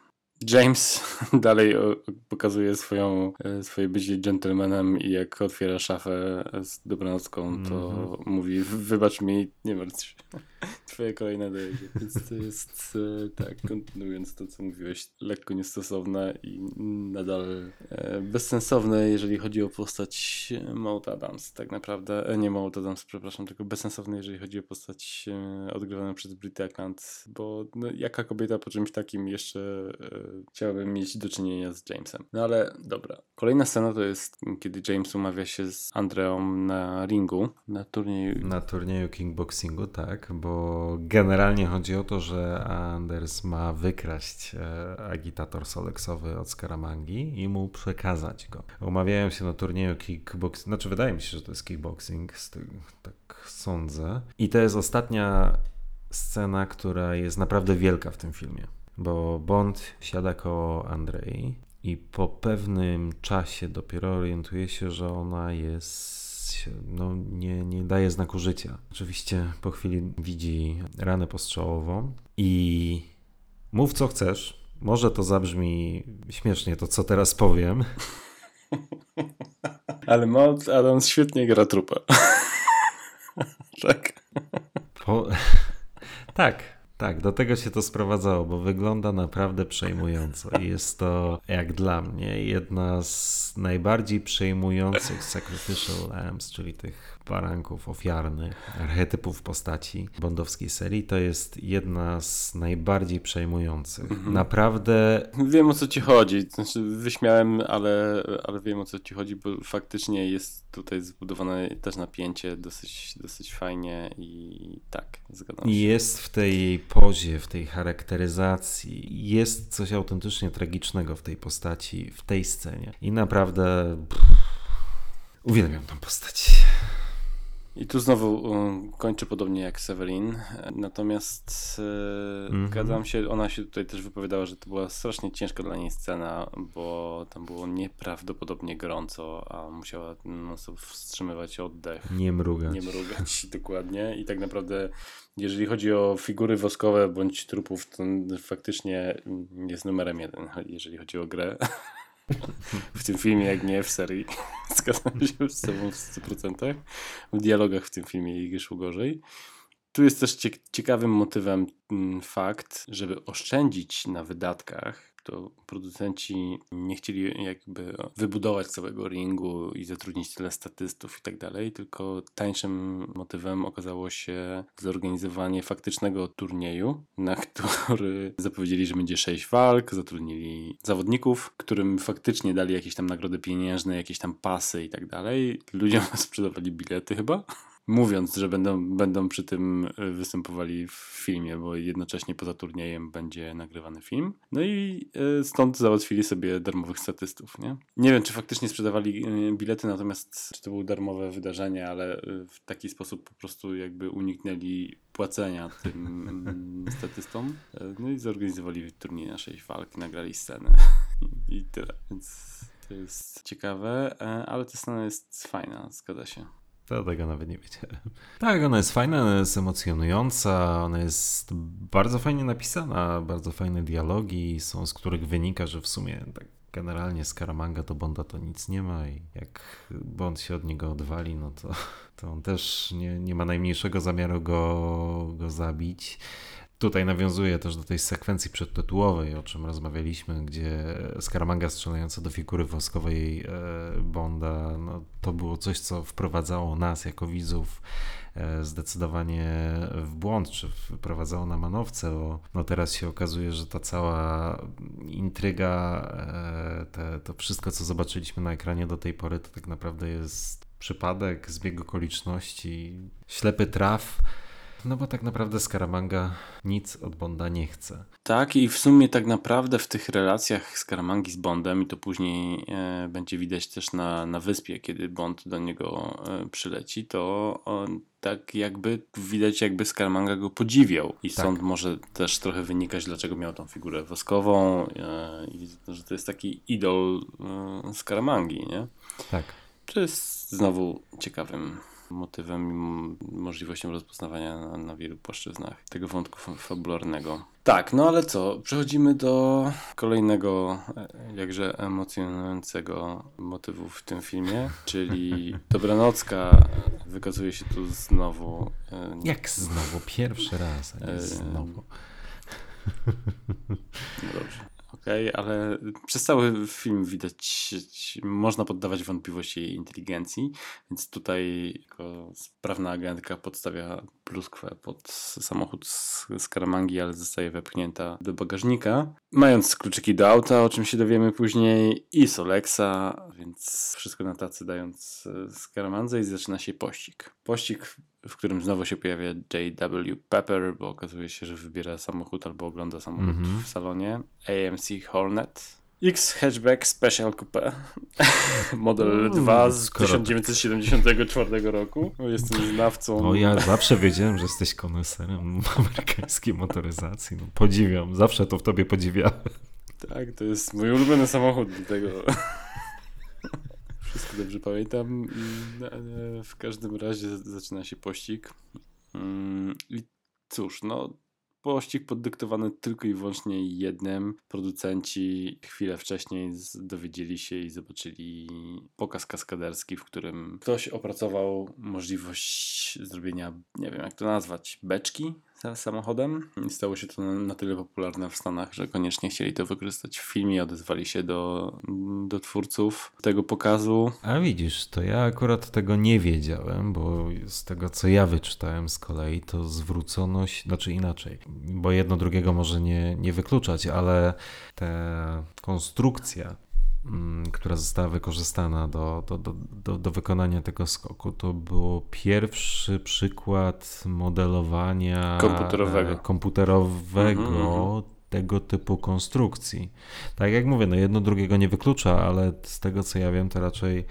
James dalej pokazuje swoją, e, swoje bycie gentlemanem i jak otwiera szafę z dobranocką, to Mhm. mówi wybacz mi, nie martw się. Twoje kolejne dojdzie. Więc to jest, e, tak, kontynuując to, co mówiłeś, lekko niestosowne i nadal e, bezsensowne, jeżeli chodzi o postać Maud Adams. Tak naprawdę, e, nie Maud Adams, przepraszam, tylko bezsensowne, jeżeli chodzi o postać odgrywaną przez Britę Eklund, bo no, jaka kobieta po czymś takim jeszcze e, chciałaby mieć do czynienia z Jamesem. No ale dobra. Kolejna scena to jest, kiedy James umawia się z Andreą na ringu, na turnieju. Na turnieju kickboxingu, tak, bo generalnie chodzi o to, że Anders ma wykraść e, agitator soleksowy od Skaramangi i mu przekazać go. Umawiają się na turnieju kickboxing, znaczy wydaje mi się, że to jest kickboxing, tak sądzę. I to jest ostatnia scena, która jest naprawdę wielka w tym filmie, bo Bond siada koło Andrei i po pewnym czasie dopiero orientuje się, że ona jest no, nie, nie daje znaku życia. Oczywiście po chwili widzi ranę postrzałową i mów co chcesz, Może to zabrzmi śmiesznie, to co teraz powiem. Ale Maud Adams świetnie gra trupę. tak. Po... tak, tak, do tego się to sprowadzało, bo wygląda naprawdę przejmująco. I jest to, jak dla mnie, jedna z najbardziej przejmujących sacrificial lambs, czyli tych baranków ofiarnych, archetypów postaci bondowskiej serii. To jest jedna z najbardziej przejmujących. Mhm. Naprawdę Wiem o co ci chodzi. Znaczy, wyśmiałem, ale, ale wiem o co ci chodzi, bo faktycznie jest tutaj zbudowane też napięcie dosyć, dosyć fajnie i tak, zgadzam się. Jest w tej pozie, w tej charakteryzacji, jest coś autentycznie tragicznego w tej postaci, w tej scenie. I naprawdę pff, uwielbiam tą postać. I tu znowu um, kończę podobnie jak Severin, natomiast e, Mhm. zgadzam się, ona się tutaj też wypowiadała, że to była strasznie ciężka dla niej scena, bo tam było nieprawdopodobnie gorąco, a musiała no, wstrzymywać oddech, Nie mruga. nie mrugać dokładnie i tak naprawdę jeżeli chodzi o figury woskowe bądź trupów, to faktycznie jest numerem jeden, jeżeli chodzi o grę. w tym filmie, jak nie w serii. Zgadzam się z tobą w 100%. W dialogach w tym filmie jej szło gorzej. Tu jest też cie- ciekawym motywem mm, fakt, żeby oszczędzić na wydatkach, to producenci nie chcieli jakby wybudować całego ringu i zatrudnić tyle statystów i tak dalej, tylko tańszym motywem okazało się zorganizowanie faktycznego turnieju, na który zapowiedzieli, że będzie sześć walk, zatrudnili zawodników, którym faktycznie dali jakieś tam nagrody pieniężne, jakieś tam pasy i tak dalej. Ludziom sprzedawali bilety chyba mówiąc, że będą, będą przy tym y, występowali w filmie, bo jednocześnie poza turniejem będzie nagrywany film. No i y, stąd załatwili sobie darmowych statystów, nie? Nie wiem, czy faktycznie sprzedawali y, bilety, natomiast czy to było darmowe wydarzenie, ale w taki sposób po prostu jakby uniknęli płacenia tym mm, statystom. No i zorganizowali turniej na sześć walk, nagrali scenę i, i tyle, więc to jest ciekawe, e, ale ta scena jest fajna, zgadza się. To tego nawet nie wiedziałem. Tak, ona jest fajna, ona jest emocjonująca, ona jest bardzo fajnie napisana, bardzo fajne dialogi są, z których wynika, że w sumie tak generalnie Scaramanga do Bonda to nic nie ma i jak Bond się od niego odwali, no to, to on też nie, nie ma najmniejszego zamiaru go, go zabić. Tutaj nawiązuje też do tej sekwencji przedtytułowej, o czym rozmawialiśmy, gdzie Scaramanga strzelająca do figury woskowej e, Bonda, no, to było coś, co wprowadzało nas jako widzów e, zdecydowanie w błąd, czy wprowadzało na manowce, bo no teraz się okazuje, że ta cała intryga, e, te, to wszystko, co zobaczyliśmy na ekranie do tej pory, to tak naprawdę jest przypadek, zbieg okoliczności, ślepy traf, no bo tak naprawdę Scaramanga nic od Bonda nie chce. Tak, i w sumie tak naprawdę w tych relacjach Skaramangi z Bondem, i to później e, będzie widać też na, na wyspie, kiedy Bond do niego e, przyleci, to on, tak jakby widać, jakby Scaramanga go podziwiał. I Tak. stąd może też trochę wynikać, dlaczego miał tą figurę woskową, e, i że to jest taki idol e, Scaramangi, nie? Tak. To jest znowu ciekawym motywem i możliwością rozpoznawania na, na wielu płaszczyznach tego wątku fa- fabularnego. Tak, no ale co? Przechodzimy do kolejnego, e, jakże emocjonującego motywu w tym filmie, czyli Dobranocka wykazuje się tu znowu. e, Jak znowu? Pierwszy raz, a nie E, znowu. No dobrze. Okej, ale przez cały film widać, można poddawać wątpliwości jej inteligencji, więc tutaj jako sprawna agentka podstawia pluskwę pod samochód z Skaramangi, ale zostaje wepchnięta do bagażnika. Mając kluczyki do auta, o czym się dowiemy później, i Solexa, więc wszystko na tacy dając e, Skaramandze i zaczyna się pościg. Pościg, w którym znowu się pojawia J.W. Pepper, bo okazuje się, że wybiera samochód albo ogląda samochód Mhm. w salonie. AMC Hornet. X Hatchback Special Coupe. Model Mm, 2 z skoro tak. 1974 roku. Jestem znawcą. O, ja zawsze wiedziałem, że jesteś koneserem amerykańskiej motoryzacji. No, podziwiam, zawsze to w tobie podziwiałem. Tak, to jest mój ulubiony samochód do tego. Wszystko dobrze pamiętam. I, e, W każdym razie zaczyna się pościg. Mm, I cóż, no pościg poddyktowany tylko i wyłącznie jednym. Producenci chwilę wcześniej dowiedzieli się i zobaczyli pokaz kaskaderski, w którym ktoś opracował możliwość zrobienia, nie wiem jak to nazwać, beczki samochodem. I stało się to na, tyle popularne w Stanach, że koniecznie chcieli to wykorzystać w filmie, odezwali się do, do twórców tego pokazu. A widzisz, to ja akurat tego nie wiedziałem, bo z tego co ja wyczytałem z kolei, to zwrócono się, znaczy inaczej, bo jedno drugiego może nie, nie wykluczać, ale ta konstrukcja, która została wykorzystana do, do, do, do, do wykonania tego skoku, to było pierwszy przykład modelowania Komputerowego. e, komputerowego Mhm, mhm. Tego typu konstrukcji. Tak jak mówię, no jedno drugiego nie wyklucza, ale z tego co ja wiem, to raczej,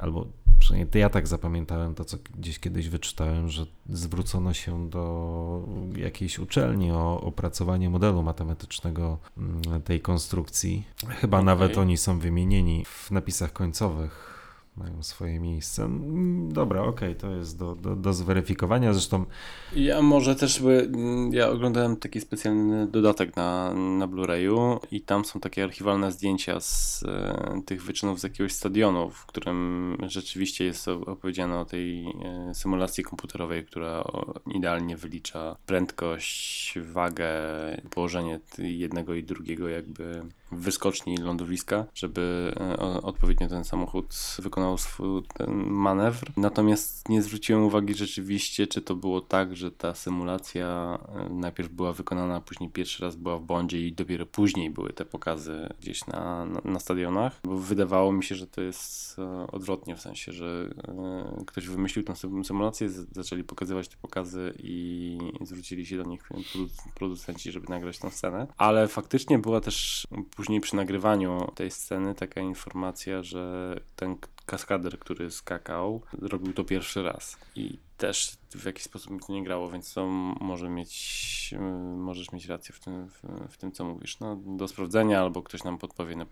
albo przynajmniej to ja tak zapamiętałem to, co gdzieś kiedyś wyczytałem, że zwrócono się do jakiejś uczelni o opracowanie modelu matematycznego mm, tej konstrukcji. Chyba Okej. nawet oni są wymienieni w napisach końcowych. Mają swoje miejsce. Mm, Dobra, okej, to jest do, do, do zweryfikowania. Zresztą Ja może też, by, mm, ja oglądałem taki specjalny dodatek na, na Blu-rayu i tam są takie archiwalne zdjęcia z e, tych wyczynów z jakiegoś stadionu, w którym rzeczywiście jest opowiedziane o tej e, symulacji komputerowej, która idealnie wylicza prędkość, wagę, położenie jednego i drugiego jakby wyskoczni lądowiska, żeby e, odpowiednio ten samochód wykonał swój manewr. Natomiast nie zwróciłem uwagi rzeczywiście, czy to było tak, że ta symulacja e, najpierw była wykonana, później pierwszy raz była w Bondzie i dopiero później były te pokazy gdzieś na, na, na stadionach, bo wydawało mi się, że to jest e, odwrotnie, w sensie, że ktoś wymyślił tę sym- symulację, zaczęli pokazywać te pokazy i zwrócili się do nich produ- producenci, żeby nagrać tę scenę, ale faktycznie była też później przy nagrywaniu tej sceny taka informacja, że ten kaskader, który skakał, robił to pierwszy raz i też w jakiś sposób mi to nie grało, więc to może mieć, y, możesz mieć rację w tym, w, w tym, co mówisz. No, do sprawdzenia albo ktoś nam podpowie na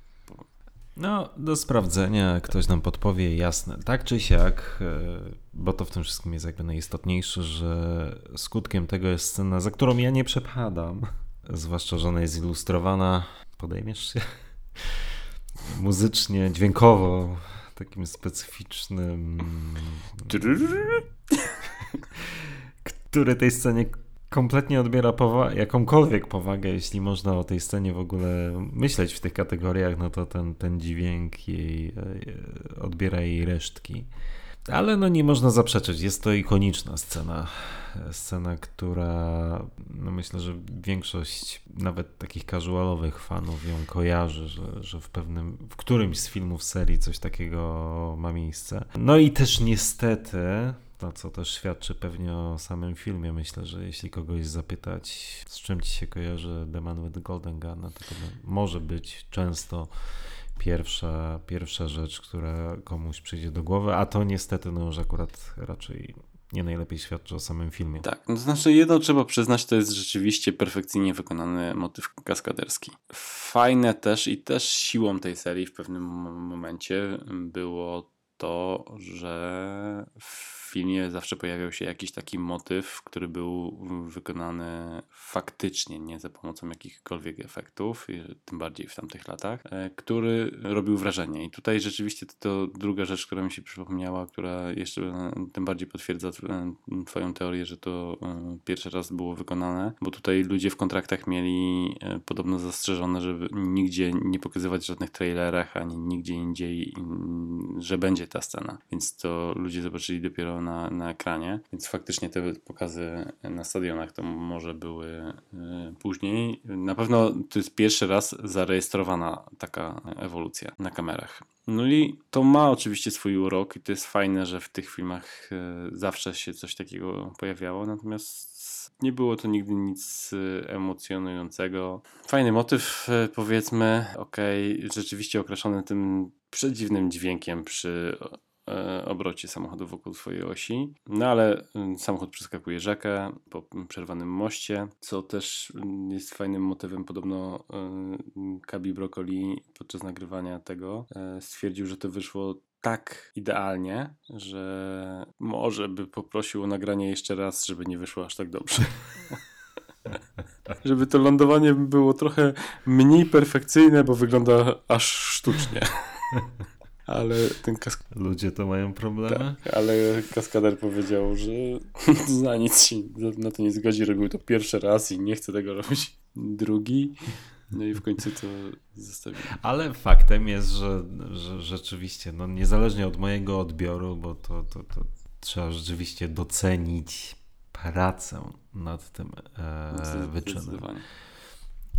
No, do sprawdzenia, ktoś nam podpowie, jasne. Tak czy siak, e, bo to w tym wszystkim jest jakby najistotniejsze, że skutkiem tego jest scena, za którą ja nie przepadam. Zwłaszcza, że ona jest ilustrowana, podejmiesz się? Muzycznie, dźwiękowo, takim specyficznym, który tej scenie kompletnie odbiera powa- jakąkolwiek powagę, jeśli można o tej scenie w ogóle myśleć w tych kategoriach, no to ten, ten dźwięk jej e, odbiera jej resztki. Ale no nie można zaprzeczyć, jest to ikoniczna scena. Scena, która no myślę, że większość nawet takich casualowych fanów ją kojarzy, że, że w pewnym, w którymś z filmów serii coś takiego ma miejsce. No i też niestety, to co też świadczy pewnie o samym filmie, myślę, że jeśli kogoś zapytać, z czym ci się kojarzy The Man with the Golden Gun, no to, to może być często pierwsza, pierwsza rzecz, która komuś przyjdzie do głowy, a to niestety no już akurat raczej nie najlepiej świadczy o samym filmie. Tak, no to znaczy jedno trzeba przyznać, to jest rzeczywiście perfekcyjnie wykonany motyw kaskaderski. Fajne też i też siłą tej serii w pewnym mo- momencie było to, że filmie zawsze pojawiał się jakiś taki motyw, który był wykonany faktycznie, nie za pomocą jakichkolwiek efektów, tym bardziej w tamtych latach, e, który robił wrażenie. I tutaj rzeczywiście to, to druga rzecz, która mi się przypomniała, która jeszcze e, tym bardziej potwierdza e, Twoją teorię, że to pierwszy raz było wykonane, bo tutaj ludzie w kontraktach mieli podobno zastrzeżone, żeby nigdzie nie pokazywać w żadnych trailerach, ani nigdzie indziej, że będzie ta scena. Więc to ludzie zobaczyli dopiero na, na ekranie. Więc faktycznie te pokazy na stadionach to może były e, później. Na pewno to jest pierwszy raz zarejestrowana taka ewolucja na kamerach. No i to ma oczywiście swój urok i to jest fajne, że w tych filmach e, zawsze się coś takiego pojawiało, natomiast nie było to nigdy nic e, emocjonującego. Fajny motyw, powiedzmy, okej, rzeczywiście okraszony tym przedziwnym dźwiękiem przy obrocie samochodu wokół swojej osi. No ale mm, samochód przeskakuje rzekę po przerwanym moście, co też mm, jest fajnym motywem. Podobno e, Kabi Broccoli podczas nagrywania tego e, stwierdził, że to wyszło tak idealnie, że może by poprosił o nagranie jeszcze raz, żeby nie wyszło aż tak dobrze. żeby to lądowanie było trochę mniej perfekcyjne, bo wygląda aż sztucznie. Ale ten kask... Ludzie to mają problemy? Tak, ale kaskader powiedział, że za nic się na to nie zgodzi. Robił to pierwszy raz i nie chce tego robić drugi. No i w końcu to zostawili. Ale faktem jest, że, że rzeczywiście, no niezależnie od mojego odbioru, bo to, to, to trzeba rzeczywiście docenić pracę nad tym e, wyczynem.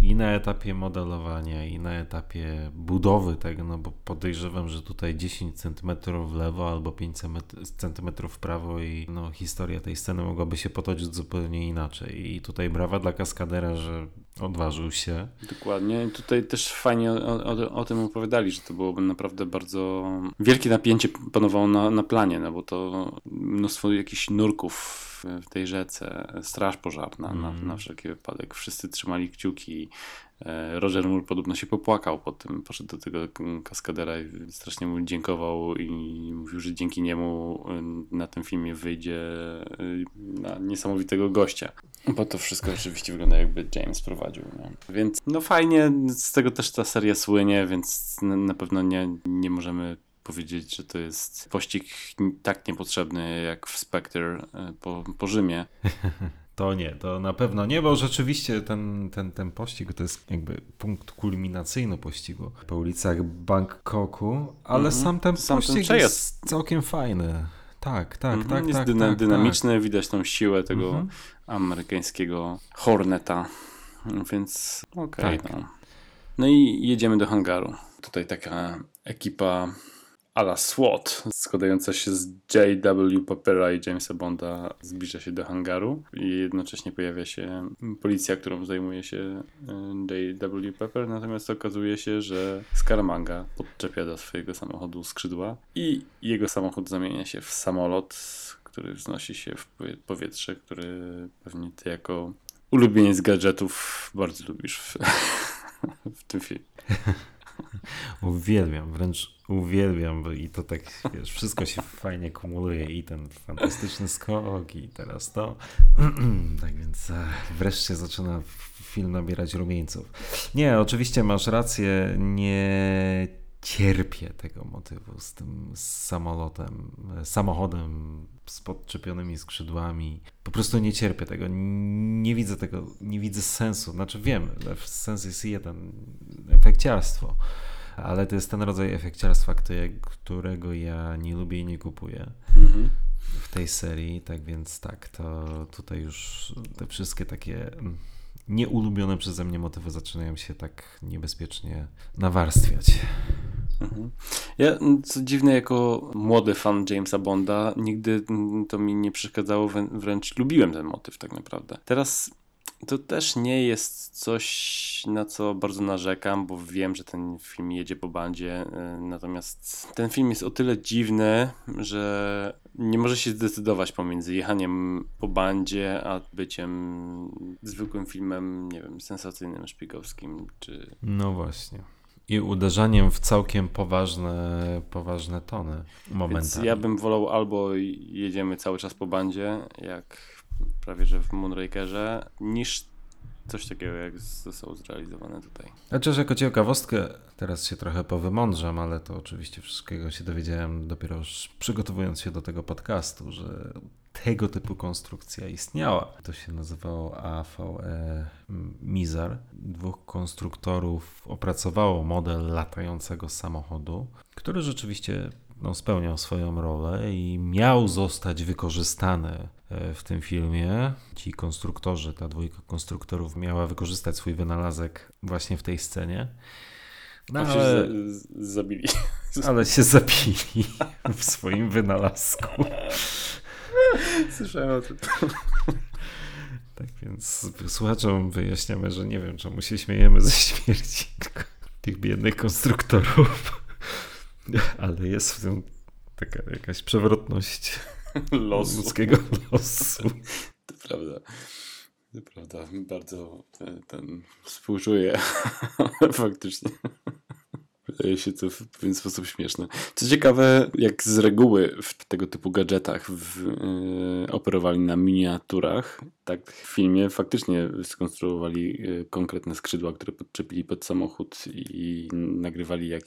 I na etapie modelowania, i na etapie budowy tego, no bo podejrzewam, że tutaj 10 cm w lewo albo 5 cm w prawo i no, historia tej sceny mogłaby się potoczyć zupełnie inaczej. I tutaj brawa dla kaskadera, że odważył się. Dokładnie. Tutaj też fajnie o, o, o tym opowiadali, że to byłoby naprawdę bardzo wielkie napięcie panowało na, na planie, no bo to mnóstwo jakichś nurków w tej rzece, straż pożarna mm. na, na wszelki wypadek. Wszyscy trzymali kciuki. E, Roger Moore podobno się popłakał po tym, poszedł do tego kaskadera i strasznie mu dziękował i mówił, że dzięki niemu y, na tym filmie wyjdzie y, na niesamowitego gościa. Bo to wszystko oczywiście wygląda jakby James prowadził. No. Więc no fajnie, z tego też ta seria słynie, więc na pewno nie, nie możemy powiedzieć, że to jest pościg tak niepotrzebny jak w Spectre e, po, po Rzymie. To nie, to na pewno nie, bo rzeczywiście ten, ten, ten pościg to jest jakby punkt kulminacyjny pościgu po ulicach Bangkoku, ale mm -hmm. sam ten sam pościg ten jest całkiem fajny. Tak, tak, mm -hmm. tak. Jest tak, dyna tak, dynamiczny, tak. widać tą siłę tego mm -hmm. amerykańskiego Horneta, więc okej. Okay, tak. no. no i jedziemy do hangaru. Tutaj taka ekipa ala SWAT, składająca się z J.W. Poppera i Jamesa Bonda, zbliża się do hangaru i jednocześnie pojawia się policja, którą zajmuje się e, J.W. Pepper, natomiast okazuje się, że Scaramanga podczepia do swojego samochodu skrzydła i jego samochód zamienia się w samolot, który wznosi się w powietrze, który pewnie ty jako ulubieniec gadżetów bardzo lubisz w, w tym filmie. Uwielbiam, wręcz uwielbiam i to tak, wiesz, wszystko się fajnie kumuluje i ten fantastyczny skok i teraz to. tak więc wreszcie zaczyna film nabierać rumieńców. Nie, oczywiście masz rację, nie cierpię tego motywu z tym samolotem, samochodem z podczepionymi skrzydłami. Po prostu nie cierpię tego. Nie widzę tego, nie widzę sensu. Znaczy wiem, sens jest jeden, efekciarstwo ale to jest ten rodzaj efekciarstwa, którego ja nie lubię i nie kupuję mhm. w tej serii, tak więc tak, to tutaj już te wszystkie takie mm, nieulubione przeze mnie motywy zaczynają się tak niebezpiecznie nawarstwiać. Mhm. Ja, co dziwne, jako młody fan Jamesa Bonda, nigdy to mi nie przeszkadzało, wręcz lubiłem ten motyw tak naprawdę. Teraz to też nie jest coś, na co bardzo narzekam, bo wiem, że ten film jedzie po bandzie. Y, natomiast ten film jest o tyle dziwny, że nie może się zdecydować pomiędzy jechaniem po bandzie, a byciem zwykłym filmem, nie wiem, sensacyjnym, szpiegowskim, czy... No właśnie. I uderzaniem w całkiem poważne, poważne tony momentami. Więc ja bym wolał albo jedziemy cały czas po bandzie, jak prawie że w Moonrakerze, niż coś takiego, jak zostało zrealizowane tutaj. Że jako ciekawostkę, teraz się trochę powymądrzam, ale to oczywiście wszystkiego się dowiedziałem dopiero przygotowując się do tego podcastu, że tego typu konstrukcja istniała. To się nazywało AVE Mizar. Dwóch konstruktorów opracowało model latającego samochodu, który rzeczywiście no, spełniał swoją rolę i miał zostać wykorzystany e, w tym filmie. Ci konstruktorzy, ta dwójka konstruktorów miała wykorzystać swój wynalazek właśnie w tej scenie. No, ale z, zabili. Ale się zabili w swoim wynalazku. Słyszałem o tym. Tak więc słuchaczom wyjaśniamy, że nie wiem, czemu się śmiejemy ze śmierci tych biednych konstruktorów. Ale jest w tym taka jakaś przewrotność losu. ludzkiego losu. To prawda. To prawda. Bardzo ten współczuję. Faktycznie. Wydaje się to w pewien sposób śmieszne. Co ciekawe, jak z reguły w tego typu gadżetach w, yy, operowali na miniaturach, tak w filmie faktycznie skonstruowali yy, konkretne skrzydła, które podczepili pod samochód i nagrywali jak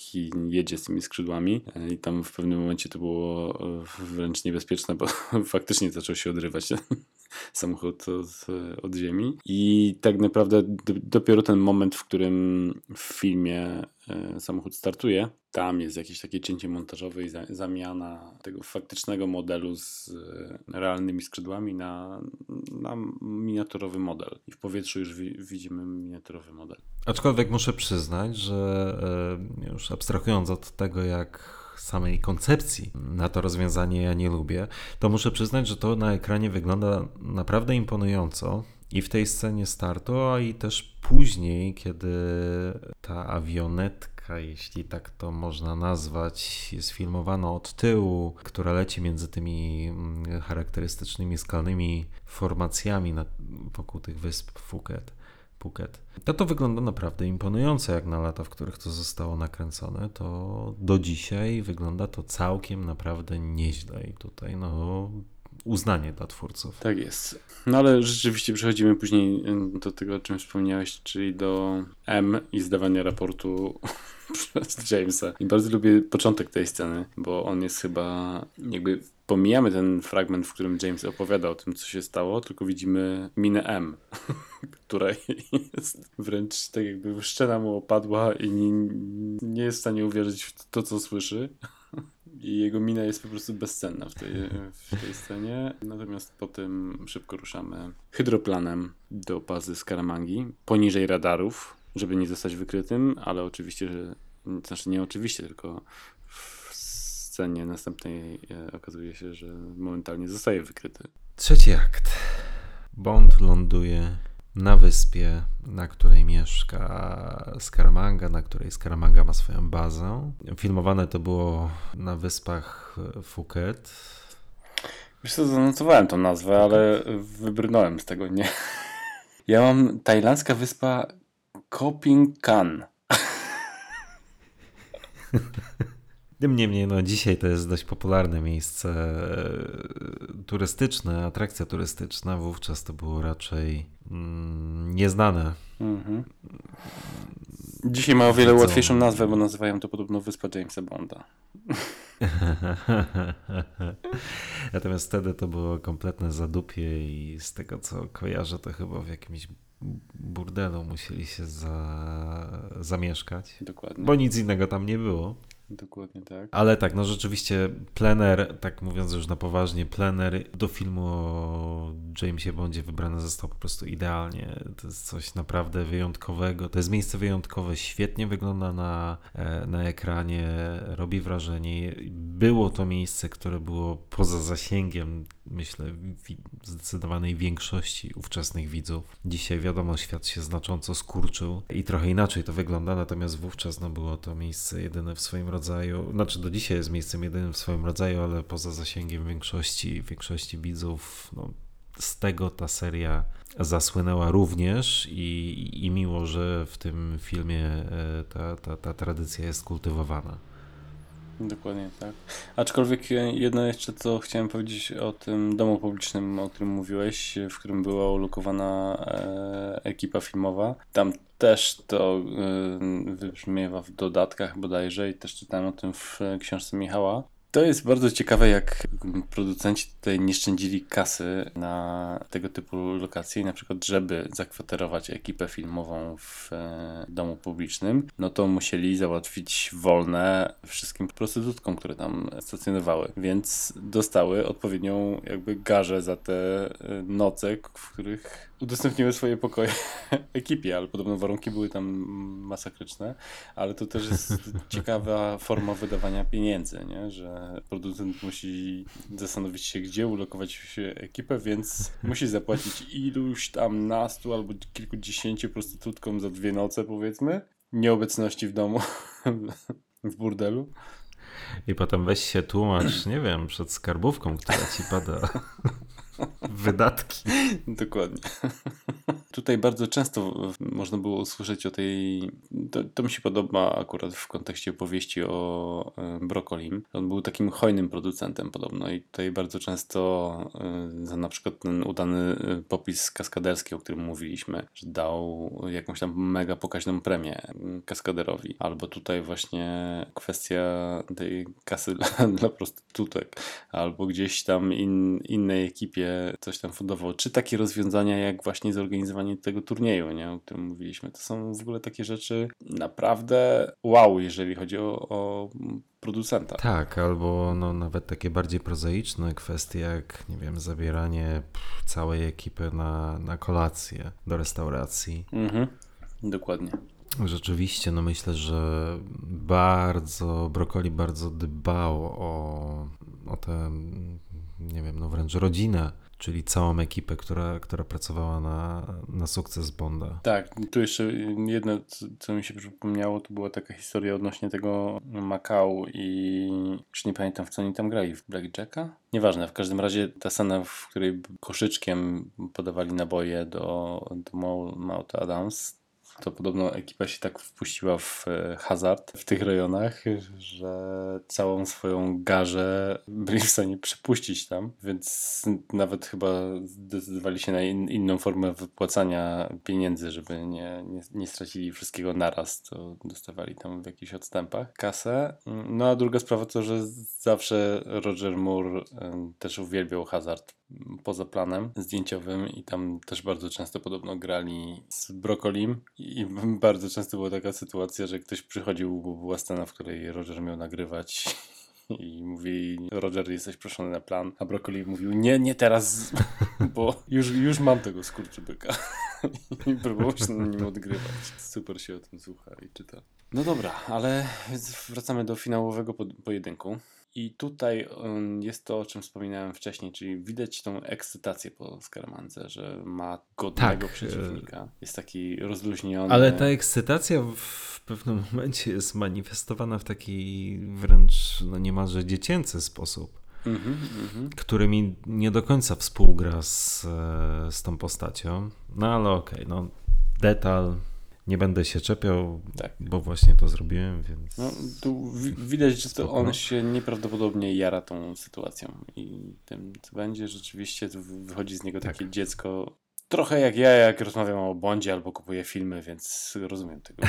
jedzie z tymi skrzydłami yy, i tam w pewnym momencie to było wręcz niebezpieczne, bo faktycznie zaczął się odrywać samochód od, od ziemi i tak naprawdę dopiero ten moment, w którym w filmie samochód startuje. Tam jest jakieś takie cięcie montażowe i zamiana tego faktycznego modelu z e, realnymi skrzydłami na, na miniaturowy model. I w powietrzu już wi widzimy miniaturowy model. Aczkolwiek muszę przyznać, że e, już abstrahując od tego, jak samej koncepcji na to rozwiązanie ja nie lubię, to muszę przyznać, że to na ekranie wygląda naprawdę imponująco. I w tej scenie startu, a i też później, kiedy ta awionetka, jeśli tak to można nazwać, jest filmowana od tyłu, która leci między tymi mm, charakterystycznymi skalnymi formacjami wokół tych wysp Phuket. Phuket. To to wygląda naprawdę imponująco, jak na lata, w których to zostało nakręcone. To do dzisiaj wygląda to całkiem naprawdę nieźle. I tutaj no, uznanie dla twórców. Tak jest. No ale rzeczywiście przechodzimy później do tego, o czym wspomniałeś, czyli do M i zdawania raportu przez Jamesa. I bardzo lubię początek tej sceny, bo on jest chyba jakby pomijamy ten fragment, w którym James opowiada o tym, co się stało, tylko widzimy minę M, która jest wręcz tak jakby szczena mu opadła i nie, nie jest w stanie uwierzyć w to, co słyszy. I jego mina jest po prostu bezcenna w tej, w tej scenie. Natomiast potem szybko ruszamy hydroplanem do bazy Skaramangi, poniżej radarów, żeby nie zostać wykrytym, ale oczywiście, że znaczy nie oczywiście, tylko w scenie następnej e, okazuje się, że momentalnie zostaje wykryty. Trzeci akt. Bond ląduje na wyspie, na której mieszka Scaramanga, na której Scaramanga ma swoją bazę. Filmowane to było na wyspach Phuket. Wiesz co, zanotowałem tą nazwę, ale wybrnąłem z tego, nie? Ja mam tajlandzka wyspa Koping Kan. Tym niemniej, no dzisiaj to jest dość popularne miejsce e, turystyczne, atrakcja turystyczna. Wówczas to było raczej mm, nieznane. Mhm. Dzisiaj ma o wiele Widzą. łatwiejszą nazwę, bo nazywają to podobno Wyspa Jamesa Bonda. Natomiast wtedy to było kompletne zadupie i z tego co kojarzę, to chyba w jakimś burdelu musieli się za, zamieszkać. Dokładnie. Bo nic innego tam nie było. Dokładnie tak. Ale tak, no rzeczywiście plener, tak mówiąc już na poważnie, plener do filmu o Jamesie Bondzie wybrany został po prostu idealnie. To jest coś naprawdę wyjątkowego. To jest miejsce wyjątkowe, świetnie wygląda na, e, na ekranie, robi wrażenie. Było to miejsce, które było poza zasięgiem, myślę, zdecydowanej większości ówczesnych widzów. Dzisiaj wiadomo, świat się znacząco skurczył i trochę inaczej to wygląda, natomiast wówczas no, było to miejsce jedyne w swoim rodzaju, znaczy do dzisiaj jest miejscem jedynym w swoim rodzaju, ale poza zasięgiem większości, większości widzów, no, z tego ta seria zasłynęła również i, i miło, że w tym filmie e, ta, ta, ta tradycja jest kultywowana. Dokładnie tak. Aczkolwiek jedno jeszcze, co chciałem powiedzieć o tym domu publicznym, o którym mówiłeś, w którym była ulokowana e, ekipa filmowa. Tam też to e, wybrzmiewa w dodatkach bodajże i też czytałem o tym w książce Michała. To jest bardzo ciekawe, jak producenci tutaj nie szczędzili kasy na tego typu lokacje na przykład, żeby zakwaterować ekipę filmową w e, domu publicznym, no to musieli załatwić wolne wszystkim prostytutkom, które tam stacjonowały, więc dostały odpowiednią jakby garzę za te e, noce, w których udostępniły swoje pokoje ekipie, ale podobno warunki były tam masakryczne, ale to też jest ciekawa forma wydawania pieniędzy, nie? że producent musi zastanowić się, gdzie ulokować ekipę, więc musi zapłacić iluś tam nastu albo kilkudziesięciu prostytutkom za dwie noce, powiedzmy, nieobecności w domu, w burdelu. I potem weź się tłumacz, nie wiem, przed skarbówką, która ci pada. wydatki. Dokładnie. Tutaj bardzo często można było usłyszeć o tej. To, to, mi się podoba akurat w kontekście opowieści o e, Brokolim. On był takim hojnym producentem podobno i tutaj bardzo często e, za na przykład ten udany e, popis kaskaderski, o którym mówiliśmy, że dał jakąś tam mega pokaźną premię kaskaderowi. Albo tutaj właśnie kwestia tej kasy dla, dla prostytutek, albo gdzieś tam in, innej ekipie coś tam fundował. Czy takie rozwiązania jak właśnie zorganizowanie tego turnieju, nie, o którym mówiliśmy, to są w ogóle takie rzeczy naprawdę wow, jeżeli chodzi o, o producenta. Tak, albo no, nawet takie bardziej prozaiczne kwestie, jak nie wiem, zabieranie całej ekipy na, na kolację do restauracji. Mhm, dokładnie. Rzeczywiście, no myślę, że bardzo, Brokoli bardzo dbał o, o tę, nie wiem, no wręcz rodzinę czyli całą ekipę, która, która pracowała na, na sukces Bonda. Tak, tu jeszcze jedno, co mi się przypomniało, to była taka historia odnośnie tego Macau i już nie pamiętam, w co oni tam grali, w Blackjacka? Nieważne, w każdym razie ta scena, w której koszyczkiem podawali naboje do, do Mount Adams, to podobno ekipa się tak wpuściła w e, hazard w tych rejonach, że całą swoją garzę byli w stanie przepuścić tam, więc nawet chyba zdecydowali się na in, inną formę wypłacania pieniędzy, żeby nie, nie, nie stracili wszystkiego naraz, to dostawali tam w jakichś odstępach kasę. No a druga sprawa to, że zawsze Roger Moore e, też uwielbiał hazard poza planem zdjęciowym i tam też bardzo często podobno grali z Brokolim i bardzo często była taka sytuacja, że ktoś przychodził, bo była scena, w której Roger miał nagrywać i mówi, Roger, jesteś proszony na plan, a Broccoli mówił, nie, nie teraz, bo już, już mam tego skurczybyka. I próbował się na nim odgrywać. Super się o tym słucha i czyta. No dobra, ale wracamy do finałowego pojedynku. I tutaj jest to, o czym wspominałem wcześniej, czyli widać tą ekscytację po Scaramandze, że ma godnego tak. przeciwnika. Jest taki rozluźniony. Ale ta ekscytacja w pewnym momencie jest manifestowana w taki wręcz no niemalże dziecięcy sposób. Mm -hmm, który mi nie do końca współgra z, e, z tą postacią. No ale okej, okay, no detal, nie będę się czepiał, tak. bo właśnie to zrobiłem, więc... No, tu widać, że to on się nieprawdopodobnie jara tą sytuacją i tym, co będzie, rzeczywiście wychodzi z niego takie tak. dziecko, trochę jak ja, jak rozmawiam o Bondzie albo kupuję filmy, więc rozumiem tego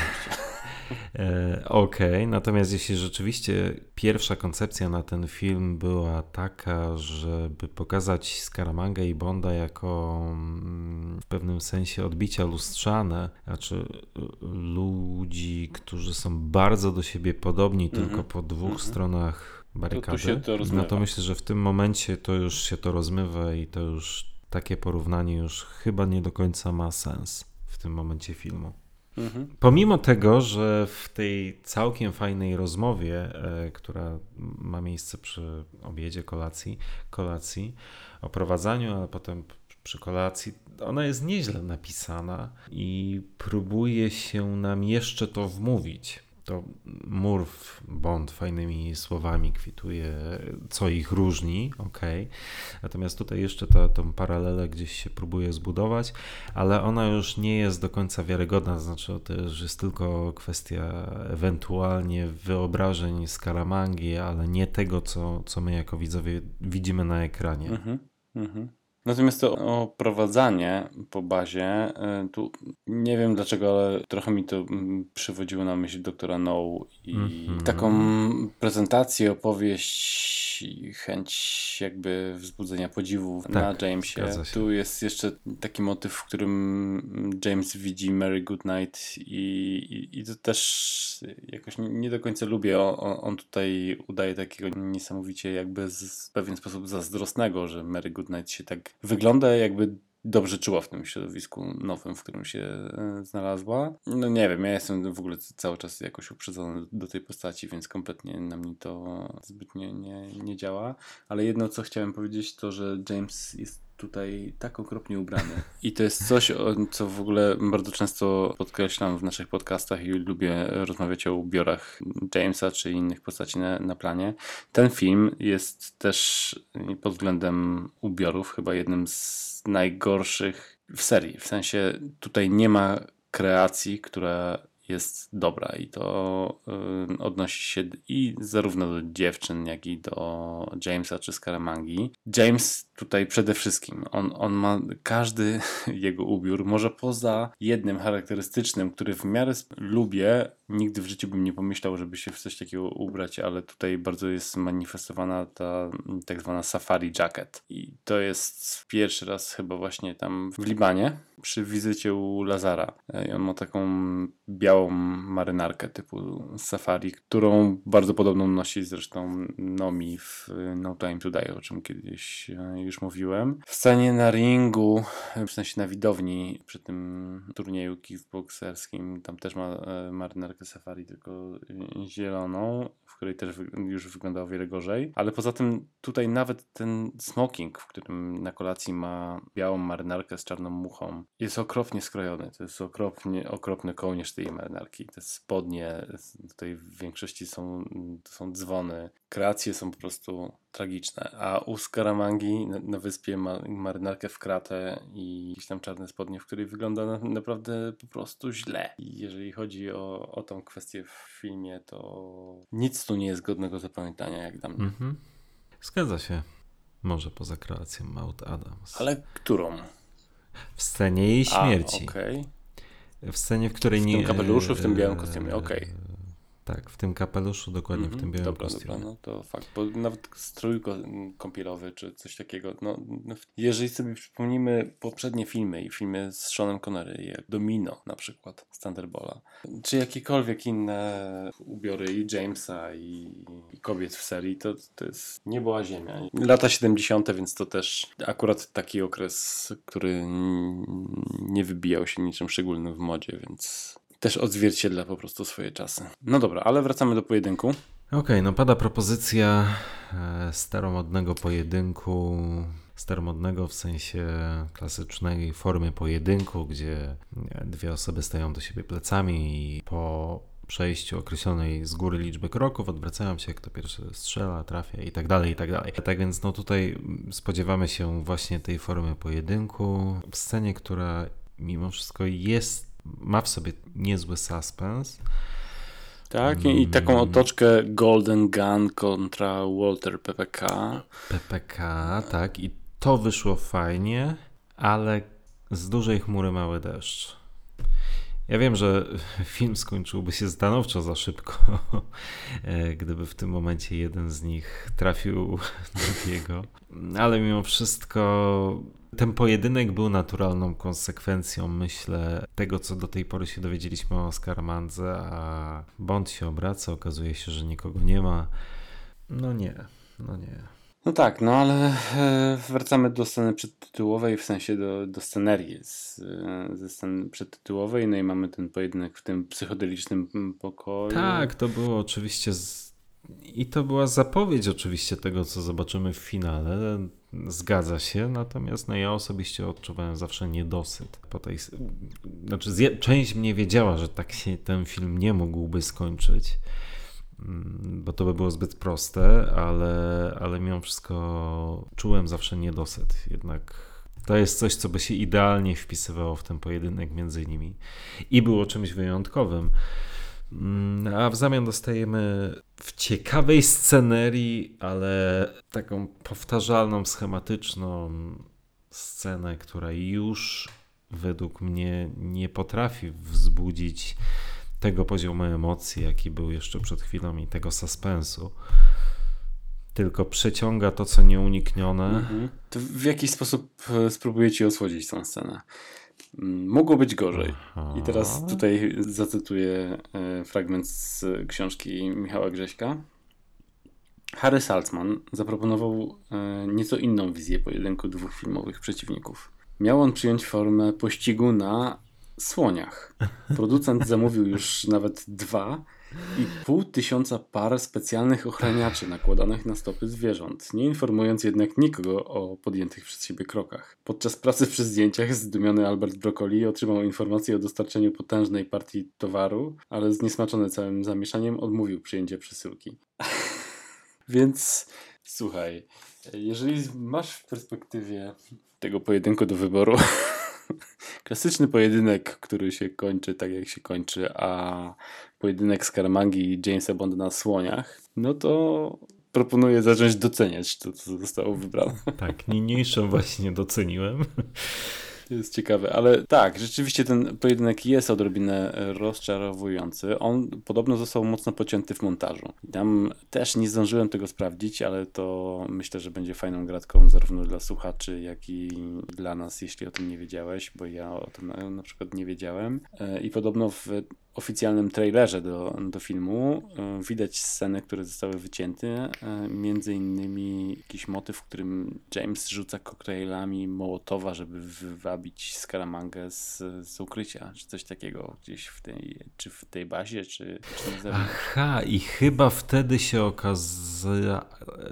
e, Okej, okay. natomiast jeśli rzeczywiście pierwsza koncepcja na ten film była taka, żeby pokazać Scaramanga i Bonda jako mm, w pewnym sensie odbicia lustrzane, znaczy ludzi, którzy są bardzo do siebie podobni, mm -hmm. tylko po dwóch mm -hmm. stronach barykady, to, to no to myślę, że w tym momencie to już się to rozmywa i to już takie porównanie już chyba nie do końca ma sens w tym momencie filmu. Mhm. Pomimo tego, że w tej całkiem fajnej rozmowie, e, która ma miejsce przy obiedzie, kolacji, kolacji, o prowadzaniu, a potem przy kolacji, ona jest nieźle napisana i próbuje się nam jeszcze to wmówić to Murph Bond fajnymi słowami kwituje, co ich różni, ok. Natomiast tutaj jeszcze ta, tą paralelę gdzieś się próbuje zbudować, ale ona już nie jest do końca wiarygodna, znaczy to już jest tylko kwestia ewentualnie wyobrażeń z Karamangi, ale nie tego, co, co my jako widzowie widzimy na ekranie. Mhm, mhm. Natomiast to oprowadzanie po bazie, y, tu nie wiem dlaczego, ale trochę mi to mm, przywodziło na myśl doktora No i mm -hmm. taką prezentację, opowieść i chęć jakby wzbudzenia podziwu tak, na Jamesie. Tu jest jeszcze taki motyw, w którym James widzi Mary Goodnight i, i, i to też jakoś nie, nie do końca lubię. On, on, tutaj udaje takiego niesamowicie jakby z, w pewien sposób zazdrosnego, że Mary Goodnight się tak wygląda jakby dobrze czuła w tym środowisku nowym, w którym się e, znalazła. No nie wiem, ja jestem w ogóle cały czas jakoś uprzedzony do tej postaci, więc kompletnie na mnie to zbytnio nie, nie działa. Ale jedno, co chciałem powiedzieć, to że James jest tutaj tak okropnie ubrany. I to jest coś, co w ogóle bardzo często podkreślam w naszych podcastach i lubię rozmawiać o ubiorach Jamesa czy innych postaci na, na planie. Ten film jest też pod względem ubiorów chyba jednym z najgorszych w serii. W sensie tutaj nie ma kreacji, która jest dobra i to y, odnosi się i zarówno do dziewczyn, jak i do Jamesa czy Scaramangi. James tutaj przede wszystkim, on, on ma każdy jego ubiór, może poza jednym charakterystycznym, który w miarę lubię, nigdy w życiu bym nie pomyślał, żeby się w coś takiego ubrać, ale tutaj bardzo jest manifestowana ta tak zwana safari jacket i to jest pierwszy raz chyba właśnie tam w Libanie, przy wizycie u Lazara. I on ma taką białą marynarkę typu safari, którą bardzo podobną nosi zresztą Nomi w No Time to Die, o czym kiedyś e, już mówiłem. W scenie na ringu, w sensie na widowni przy tym turnieju kickboxerskim, tam też ma e, marynarkę safari, tylko zieloną, w której też już wygląda o wiele gorzej. Ale poza tym tutaj nawet ten smoking, w którym na kolacji ma białą marynarkę z czarną muchą, jest okropnie skrojony. To jest okropnie, okropny kołnierz tej marynarki. Te spodnie tutaj w większości są, są dzwony. Kreacje są po prostu tragiczne. A u Skaramangi na, na wyspie ma marynarkę w kratę i jakieś tam czarne spodnie, w której wygląda na, naprawdę po prostu źle. I jeżeli chodzi o, o tą kwestię w filmie, to nic tu nie jest godnego zapamiętania, jak dla mnie. Mhm. Zgadza się. Może poza kreacją Maud Adams. Ale którą? W scenie jej śmierci. A, okay. W scenie, w której nie. W tym kapeluszu, w tym białym kostiumie, okej. Okay. Tak, w tym kapeluszu, dokładnie mm -hmm. w tym białym dobra, kostiumie. Dobra, no to fakt, bo nawet strój kąpielowy czy coś takiego, no, no, jeżeli sobie przypomnimy poprzednie filmy i filmy z Seanem Connery, jak Domino na przykład z Thunderbola, czy jakiekolwiek inne ubiory i Jamesa i, i kobiet w serii, to, to jest nieboła ziemia. Lata 70., więc to też akurat taki okres, który nie wybijał się niczym szczególnym w modzie, więc też odzwierciedla po prostu swoje czasy. No dobra, ale wracamy do pojedynku. Okej, okay, no pada propozycja e, staromodnego pojedynku, staromodnego w sensie klasycznej formy pojedynku, gdzie dwie osoby stają do siebie plecami i po przejściu określonej z góry liczby kroków odwracają się, kto pierwszy strzela, trafia i tak dalej, i tak dalej. Tak więc no tutaj spodziewamy się właśnie tej formy pojedynku w scenie, która mimo wszystko jest ma w sobie niezły suspens. Tak, i taką mm. otoczkę Golden Gun kontra Walter PPK. PPK, tak, i to wyszło fajnie, ale z dużej chmury mały deszcz. Ja wiem, że film skończyłby się stanowczo za szybko, e, gdyby w tym momencie jeden z nich trafił drugiego, ale mimo wszystko ten pojedynek był naturalną konsekwencją, myślę, tego, co do tej pory się dowiedzieliśmy o Skarmandze, a Bond się obraca, okazuje się, że nikogo nie ma. No nie, no nie. No tak, no ale e, wracamy do sceny przedtytułowej, w sensie do, do scenerii z, e, ze sceny przedtytułowej, no i mamy ten pojedynek w tym psychodelicznym pokoju. Tak, to było oczywiście z... i to była zapowiedź oczywiście tego, co zobaczymy w finale. Zgadza się, natomiast no ja osobiście odczuwałem zawsze niedosyt. Po tej... Znaczy, część mnie wiedziała, że tak się ten film nie mógłby skończyć, mm, bo to by było zbyt proste, ale, ale mimo wszystko czułem zawsze niedosyt. Jednak to jest coś, co by się idealnie wpisywało w ten pojedynek między nimi i było czymś wyjątkowym. Mm, a w zamian dostajemy w ciekawej scenerii, ale taką powtarzalną, schematyczną scenę, która już według mnie nie potrafi wzbudzić tego poziomu emocji, jaki był jeszcze przed chwilą i tego suspensu. Tylko przeciąga to, co nieuniknione. Mhm. To w jakiś sposób e, spróbujecie osłodzić tę scenę. Mm, mogło być gorzej. I teraz tutaj zacytuję e, fragment z książki Michała Grześka. Harry Saltzman zaproponował e, nieco inną wizję pojedynku dwóch filmowych przeciwników. Miał on przyjąć formę pościgu na słoniach. Producent zamówił już nawet dwa i pół tysiąca par specjalnych ochraniaczy nakładanych na stopy zwierząt, nie informując jednak nikogo o podjętych przez siebie krokach. Podczas pracy przy zdjęciach zdumiony Albert Broccoli otrzymał informację o dostarczeniu potężnej partii towaru, ale zniesmaczony całym zamieszaniem odmówił przyjęcia przesyłki. Więc słuchaj, jeżeli masz w perspektywie tego pojedynku do wyboru klasyczny pojedynek, który się kończy tak jak się kończy, a pojedynek Skaramangi i Jamesa Bonda na słoniach, no to proponuję zacząć doceniać to, co zostało wybrane. Tak, niniejszą właśnie doceniłem. Jest ciekawe, ale tak, rzeczywiście ten pojedynek jest odrobinę rozczarowujący. On podobno został mocno pocięty w montażu. Tam też nie zdążyłem tego sprawdzić, ale to myślę, że będzie fajną gratką zarówno dla słuchaczy, jak i dla nas, jeśli o tym nie wiedziałeś, bo ja o tym na, na przykład nie wiedziałem. E, I podobno w oficjalnym trailerze do, do filmu e, widać sceny, które zostały wycięte. E, między innymi jakiś motyw, w którym James rzuca koktajlami Mołotowa, żeby wywabić Scaramangę z, z ukrycia, czy coś takiego gdzieś w tej, czy w tej bazie, czy, czy na Aha, i chyba wtedy się okaza...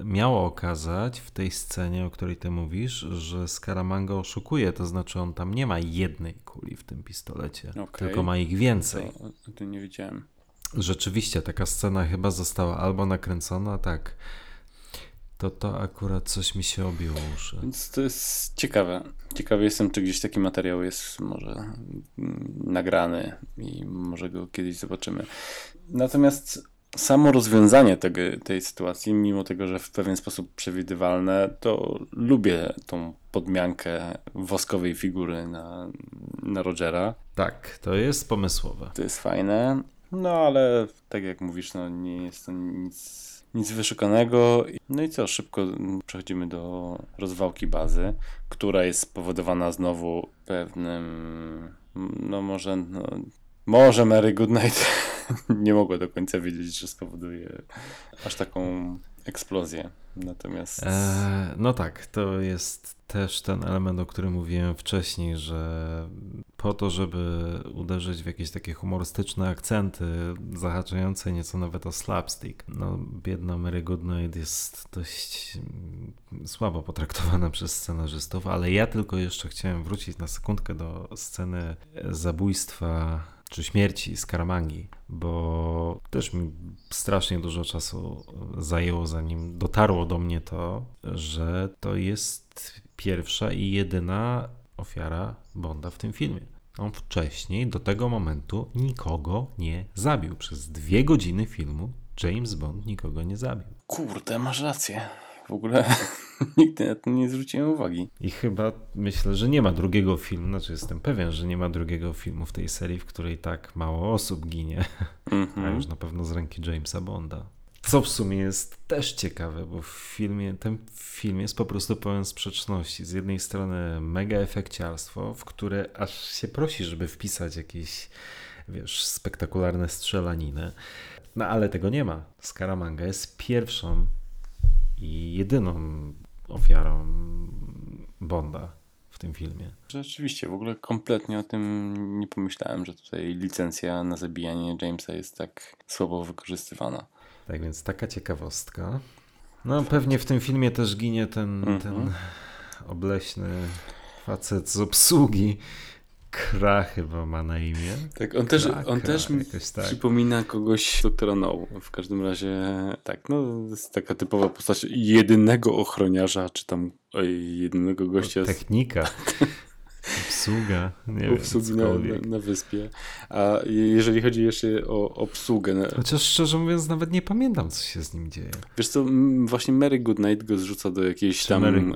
miało okazać w tej scenie, o której ty mówisz, że Scaramanga oszukuje, to znaczy on tam nie ma jednej kuli w tym pistolecie, Okay. tylko ma ich więcej. To, to nie wiedziałem. Rzeczywiście, taka scena chyba została albo nakręcona, tak. To to akurat coś mi się obiło uszy. Więc to jest ciekawe. Ciekawy jestem, czy gdzieś taki materiał jest może nagrany i może go kiedyś zobaczymy. Natomiast samo rozwiązanie tego, tej sytuacji, mimo tego, że w pewien sposób przewidywalne, to lubię tą podmiankę woskowej figury na, na Rogera. Tak, to jest pomysłowe. To jest fajne. No ale tak jak mówisz, no nie jest to nic, nic wyszukanego. No i co, szybko przechodzimy do rozwałki bazy, która jest spowodowana znowu pewnym, no może, no, może Mary Goodnight nie mogła do końca wiedzieć, że spowoduje aż taką eksplozję. Natomiast. Eee, no tak, to jest też ten element, o którym mówiłem wcześniej, że po to, żeby uderzyć w jakieś takie humorystyczne akcenty, zahaczające nieco nawet o slapstick, no biedna Mary Goodnight jest dość mm, słabo potraktowana przez scenarzystów, ale ja tylko jeszcze chciałem wrócić na sekundkę do sceny zabójstwa czy śmierci Skaramangi, bo też mi strasznie dużo czasu zajęło, zanim dotarło do mnie to, że to jest pierwsza i jedyna ofiara Bonda w tym filmie. On wcześniej do tego momentu nikogo nie zabił. Przez dwie godziny filmu James Bond nikogo nie zabił. Kurde, masz rację. W ogóle nigdy na to nie zwróciłem uwagi. I chyba myślę, że nie ma drugiego filmu, znaczy jestem pewien, że nie ma drugiego filmu w tej serii, w której tak mało osób ginie, Mhm. a już na pewno z ręki Jamesa Bonda. Co w sumie jest też ciekawe, bo w filmie, ten film jest po prostu pełen sprzeczności. Z jednej strony mega efekciarstwo, w które aż się prosi, żeby wpisać jakieś, wiesz, spektakularne strzelaniny. No ale tego nie ma. Scaramanga jest pierwszą i jedyną ofiarą Bonda w tym filmie. Rzeczywiście, w ogóle kompletnie o tym nie pomyślałem, że tutaj licencja na zabijanie Jamesa jest tak słabo wykorzystywana. Tak więc taka ciekawostka. No pewnie w tym filmie też ginie ten, Mhm. ten obleśny facet z obsługi. Kra chyba ma na imię. Tak, on też, Kra, on kra, też tak. przypomina kogoś doktora No. W każdym razie, tak, no, jest taka typowa postać jedynego ochroniarza, czy tam jedynego gościa z Technika. Obsługa. Nie obsługi wiem, na, na, wyspie. A jeżeli chodzi jeszcze o obsługę, Chociaż szczerze mówiąc nawet nie pamiętam co się z nim dzieje. wiesz co, właśnie Mary Goodnight go zrzuca do jakiejś Czy tam Mary-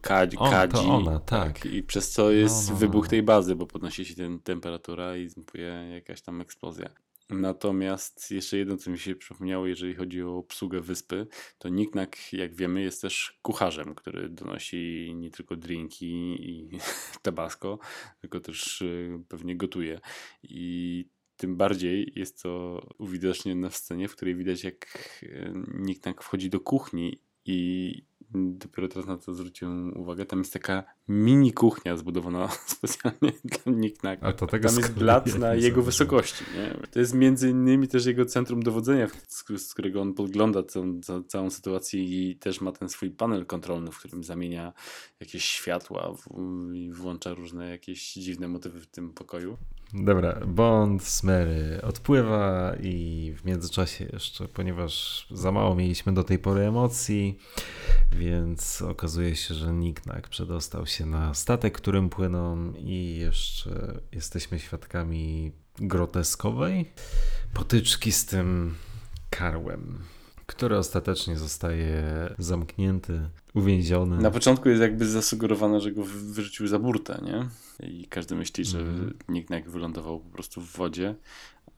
kadzi, On, kadzi ona, tak. I przez co jest No, no, wybuch no. tej bazy, bo podnosi się ten, temperatura i następuje jakaś tam eksplozja. Natomiast jeszcze jedno, co mi się przypomniało, jeżeli chodzi o obsługę wyspy, to Niknak, jak wiemy, jest też kucharzem, który donosi nie tylko drinki i tabasco, tylko też y, pewnie gotuje. I tym bardziej jest to uwidocznione w scenie, w której widać, jak y, Niknak wchodzi do kuchni i dopiero teraz na to zwróciłem uwagę. Tam jest taka mini kuchnia zbudowana specjalnie dla Nicknacka. A to tego Tam jest blat na jego wysokości. Nie? To jest między innymi też jego centrum dowodzenia, z, którego on podgląda całą, ca- całą sytuację i też ma ten swój panel kontrolny, w którym zamienia jakieś światła i włącza różne jakieś dziwne motywy w tym pokoju. Dobra, Bond z Mary odpływa i w międzyczasie jeszcze, ponieważ za mało mieliśmy do tej pory emocji, więc okazuje się, że Nicknack przedostał się na statek, którym płyną i jeszcze jesteśmy świadkami groteskowej potyczki z tym karłem, który ostatecznie zostaje zamknięty, uwięziony. Na początku jest jakby zasugerowane, że go wy- wyrzucił za burtę, nie? I każdy myśli, że Mhm. Nicknack wylądował po prostu w wodzie,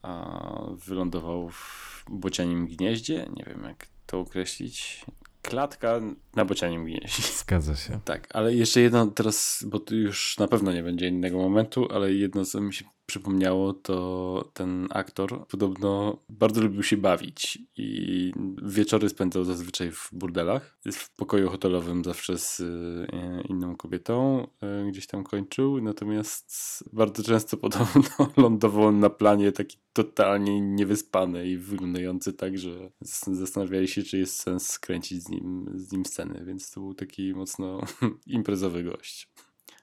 a wylądował w bocianim gnieździe. Nie wiem, jak to określić. Klatka na bocianim gnieździe. Zgadza się. Tak, ale jeszcze jedno teraz, bo tu już na pewno nie będzie innego momentu, ale jedno, co mi się przypomniało, to ten aktor podobno bardzo lubił się bawić i wieczory spędzał zazwyczaj w burdelach. W pokoju hotelowym zawsze z e, inną kobietą e, gdzieś tam kończył, natomiast bardzo często podobno lądował na planie taki totalnie niewyspany i wyglądający tak, że zas- zastanawiali się, czy jest sens skręcić z nim, z nim sceny, więc to był taki mocno imprezowy gość.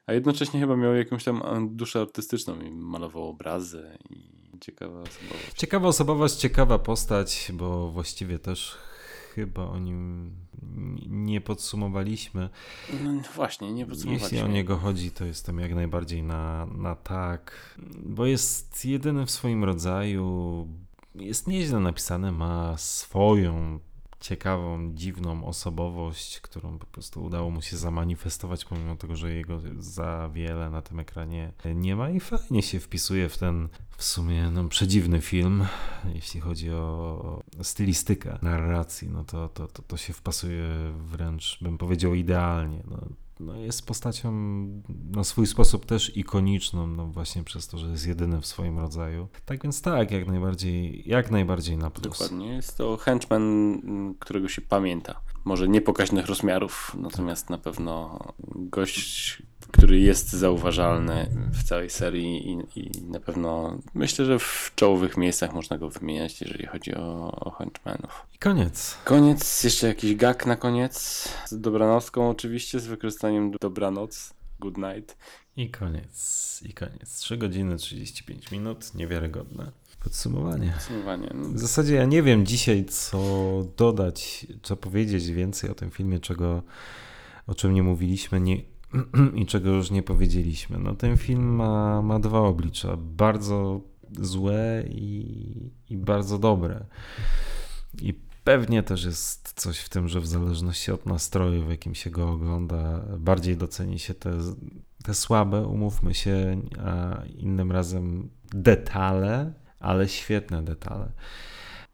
A jednocześnie chyba miał jakąś tam a, duszę artystyczną i malował obrazy i ciekawa osobowość. Ciekawa osobowość, ciekawa postać, bo właściwie też chyba o nim nie podsumowaliśmy. No właśnie, nie podsumowaliśmy. Jeśli o niego chodzi, to jestem jak najbardziej na, na tak, bo jest jedyny w swoim rodzaju, jest nieźle napisany, ma swoją ciekawą, dziwną osobowość, którą po prostu udało mu się zamanifestować, pomimo tego, że jego za wiele na tym ekranie nie ma i fajnie się wpisuje w ten w sumie no, przedziwny film, jeśli chodzi o stylistykę narracji, no to, to, to, to się wpasuje wręcz, bym powiedział, idealnie. No, no jest postacią na swój sposób też ikoniczną, no właśnie przez to, że jest jedyny w swoim rodzaju. Tak więc tak, jak najbardziej, jak najbardziej na plus. Dokładnie. Jest to henchman, m, którego się pamięta. Może nie pokaźnych rozmiarów, natomiast na pewno gość, który jest zauważalny w całej serii i, i na pewno myślę, że w czołowych miejscach można go wymieniać, jeżeli chodzi o, o henchmanów. I koniec. Koniec, jeszcze jakiś gag na koniec. Z dobranocką oczywiście, z wykorzystaniem dobranoc. Good night. I koniec. I koniec. 3 godziny 35 minut. Niewiarygodne. Podsumowanie. Podsumowanie. No, W zasadzie ja nie wiem dzisiaj, co dodać, co powiedzieć więcej o tym filmie, czego, o czym nie mówiliśmy nie, i czego już nie powiedzieliśmy. No, ten film ma, ma dwa oblicza. Bardzo złe i, i bardzo dobre. I pewnie też jest coś w tym, że w zależności od nastroju, w jakim się go ogląda, bardziej doceni się te, te słabe, umówmy się, a innym razem detale, ale świetne detale.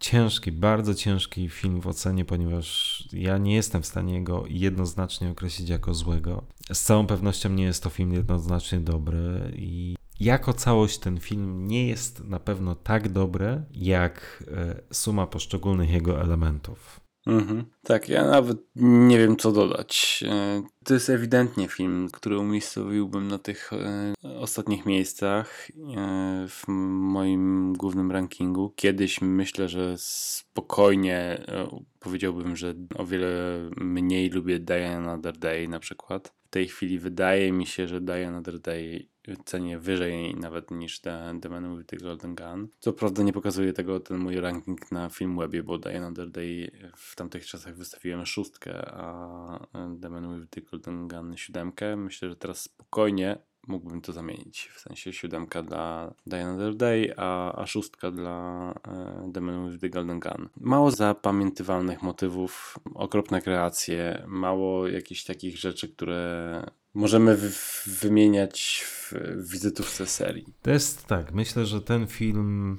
Ciężki, bardzo ciężki film w ocenie, ponieważ ja nie jestem w stanie go jednoznacznie określić jako złego. Z całą pewnością nie jest to film jednoznacznie dobry i jako całość ten film nie jest na pewno tak dobry, jak e, suma poszczególnych jego elementów. Mhm. Tak, ja nawet nie wiem co dodać. E, To jest ewidentnie film, który umiejscowiłbym na tych e, ostatnich miejscach e, w moim głównym rankingu. Kiedyś myślę, że spokojnie powiedziałbym, że o wiele mniej lubię Die Another Day na przykład. W tej chwili wydaje mi się, że Another Day cenię wyżej nawet niż The, the Man with the Golden Gun. Co prawda nie pokazuje tego ten mój ranking na Filmwebie, bo Die Another Day w tamtych czasach wystawiłem szóstkę, a The Man with the Golden Gun siódemkę. Myślę, że teraz spokojnie mógłbym to zamienić. W sensie siódemka dla Die Another Day, a, a szóstka dla e, The Man with the Golden Gun. Mało zapamiętywalnych motywów, okropne kreacje, mało jakichś takich rzeczy, które możemy wy- wymieniać w wizytówce serii. To jest tak, myślę, że ten film,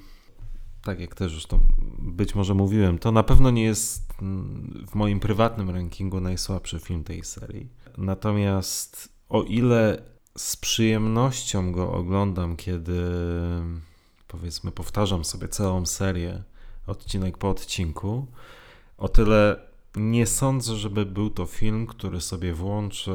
tak jak też już to być może mówiłem, to na pewno nie jest mm, w moim prywatnym rankingu najsłabszy film tej serii. Natomiast o ile z przyjemnością go oglądam, kiedy powiedzmy powtarzam sobie całą serię odcinek po odcinku, o tyle nie sądzę, żeby był to film, który sobie włączę,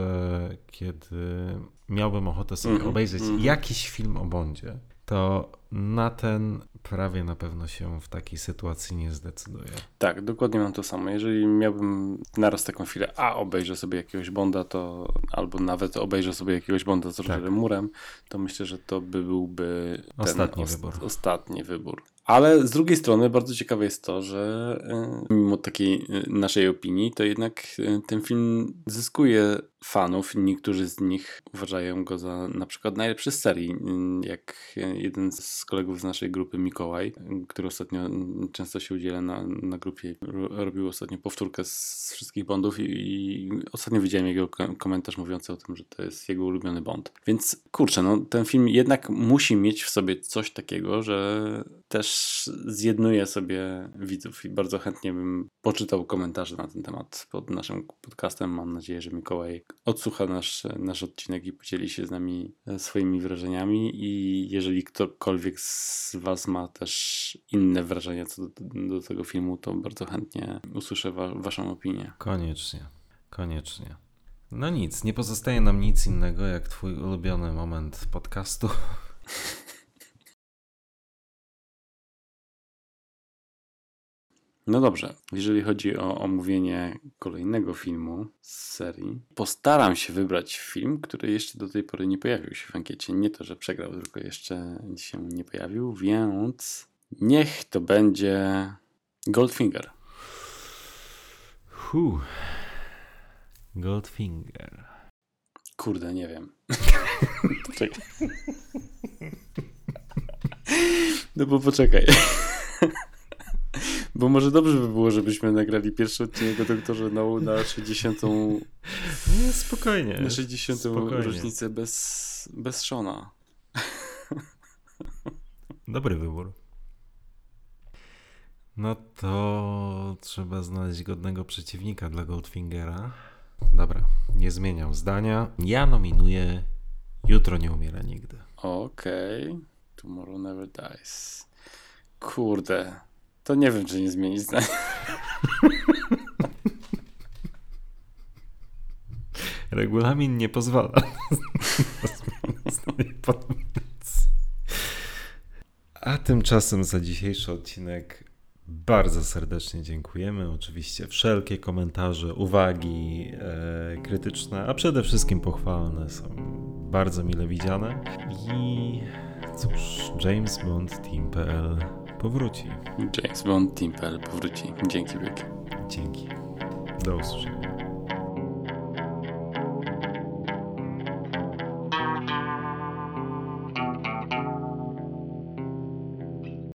kiedy miałbym ochotę sobie Mhm, obejrzeć mhm. jakiś film o Bondzie. To na ten prawie na pewno się w takiej sytuacji nie zdecyduję. Tak, dokładnie mam to samo. Jeżeli miałbym naraz taką chwilę, a obejrzę sobie jakiegoś Bonda, to albo nawet obejrzę sobie jakiegoś Bonda z Rogerem Murem, to myślę, że to by byłby ten Ostatni wybór. ostatni wybór. Ale z drugiej strony bardzo ciekawe jest to, że y, mimo takiej y, naszej opinii, to jednak y, ten film zyskuje fanów. Niektórzy z nich uważają go za na przykład najlepszy z serii. Jak jeden z kolegów z naszej grupy, Mikołaj, który ostatnio często się udziela na, na grupie, ro- robił ostatnio powtórkę z wszystkich Bondów i, i ostatnio widziałem jego ko- komentarz mówiący o tym, że to jest jego ulubiony Bond. Więc kurczę, no ten film jednak musi mieć w sobie coś takiego, że też zjednuje sobie widzów i bardzo chętnie bym poczytał komentarze na ten temat pod naszym podcastem. Mam nadzieję, że Mikołaj odsłucha nasz, nasz odcinek i podzieli się z nami e, swoimi wrażeniami i jeżeli ktokolwiek z Was ma też inne wrażenia co do, do tego filmu, to bardzo chętnie usłyszę wa Waszą opinię. Koniecznie, koniecznie. No nic, nie pozostaje nam nic innego jak twój ulubiony moment podcastu. No dobrze, jeżeli chodzi o omówienie kolejnego filmu z serii, postaram się wybrać film, który jeszcze do tej pory nie pojawił się w ankiecie. Nie to, że przegrał, tylko jeszcze się nie pojawił, więc niech to będzie Goldfinger. Hu. Goldfinger. Kurde, nie wiem. No bo poczekaj. Bo może dobrze by było, żebyśmy nagrali pierwszy odcinek o doktorze No na 60. Nie, spokojnie. Na 60. spokojnie. rocznicę bez, bez Shona. Dobry wybór. No to trzeba znaleźć godnego przeciwnika dla Goldfingera. Dobra, nie zmieniam zdania. Ja nominuję Jutro nie umiera nigdy. Okej. Tomorrow never dies. Kurde. To nie wiem, czy nie zmienić zdania. Regulamin nie pozwala. A tymczasem za dzisiejszy odcinek bardzo serdecznie dziękujemy. Oczywiście wszelkie komentarze, uwagi e, krytyczne, a przede wszystkim pochwalne są bardzo mile widziane. I cóż, James Bond Team.pl powróci. James Bond Team.pl powróci. Dzięki wielkie. Dzięki. Do usłyszenia.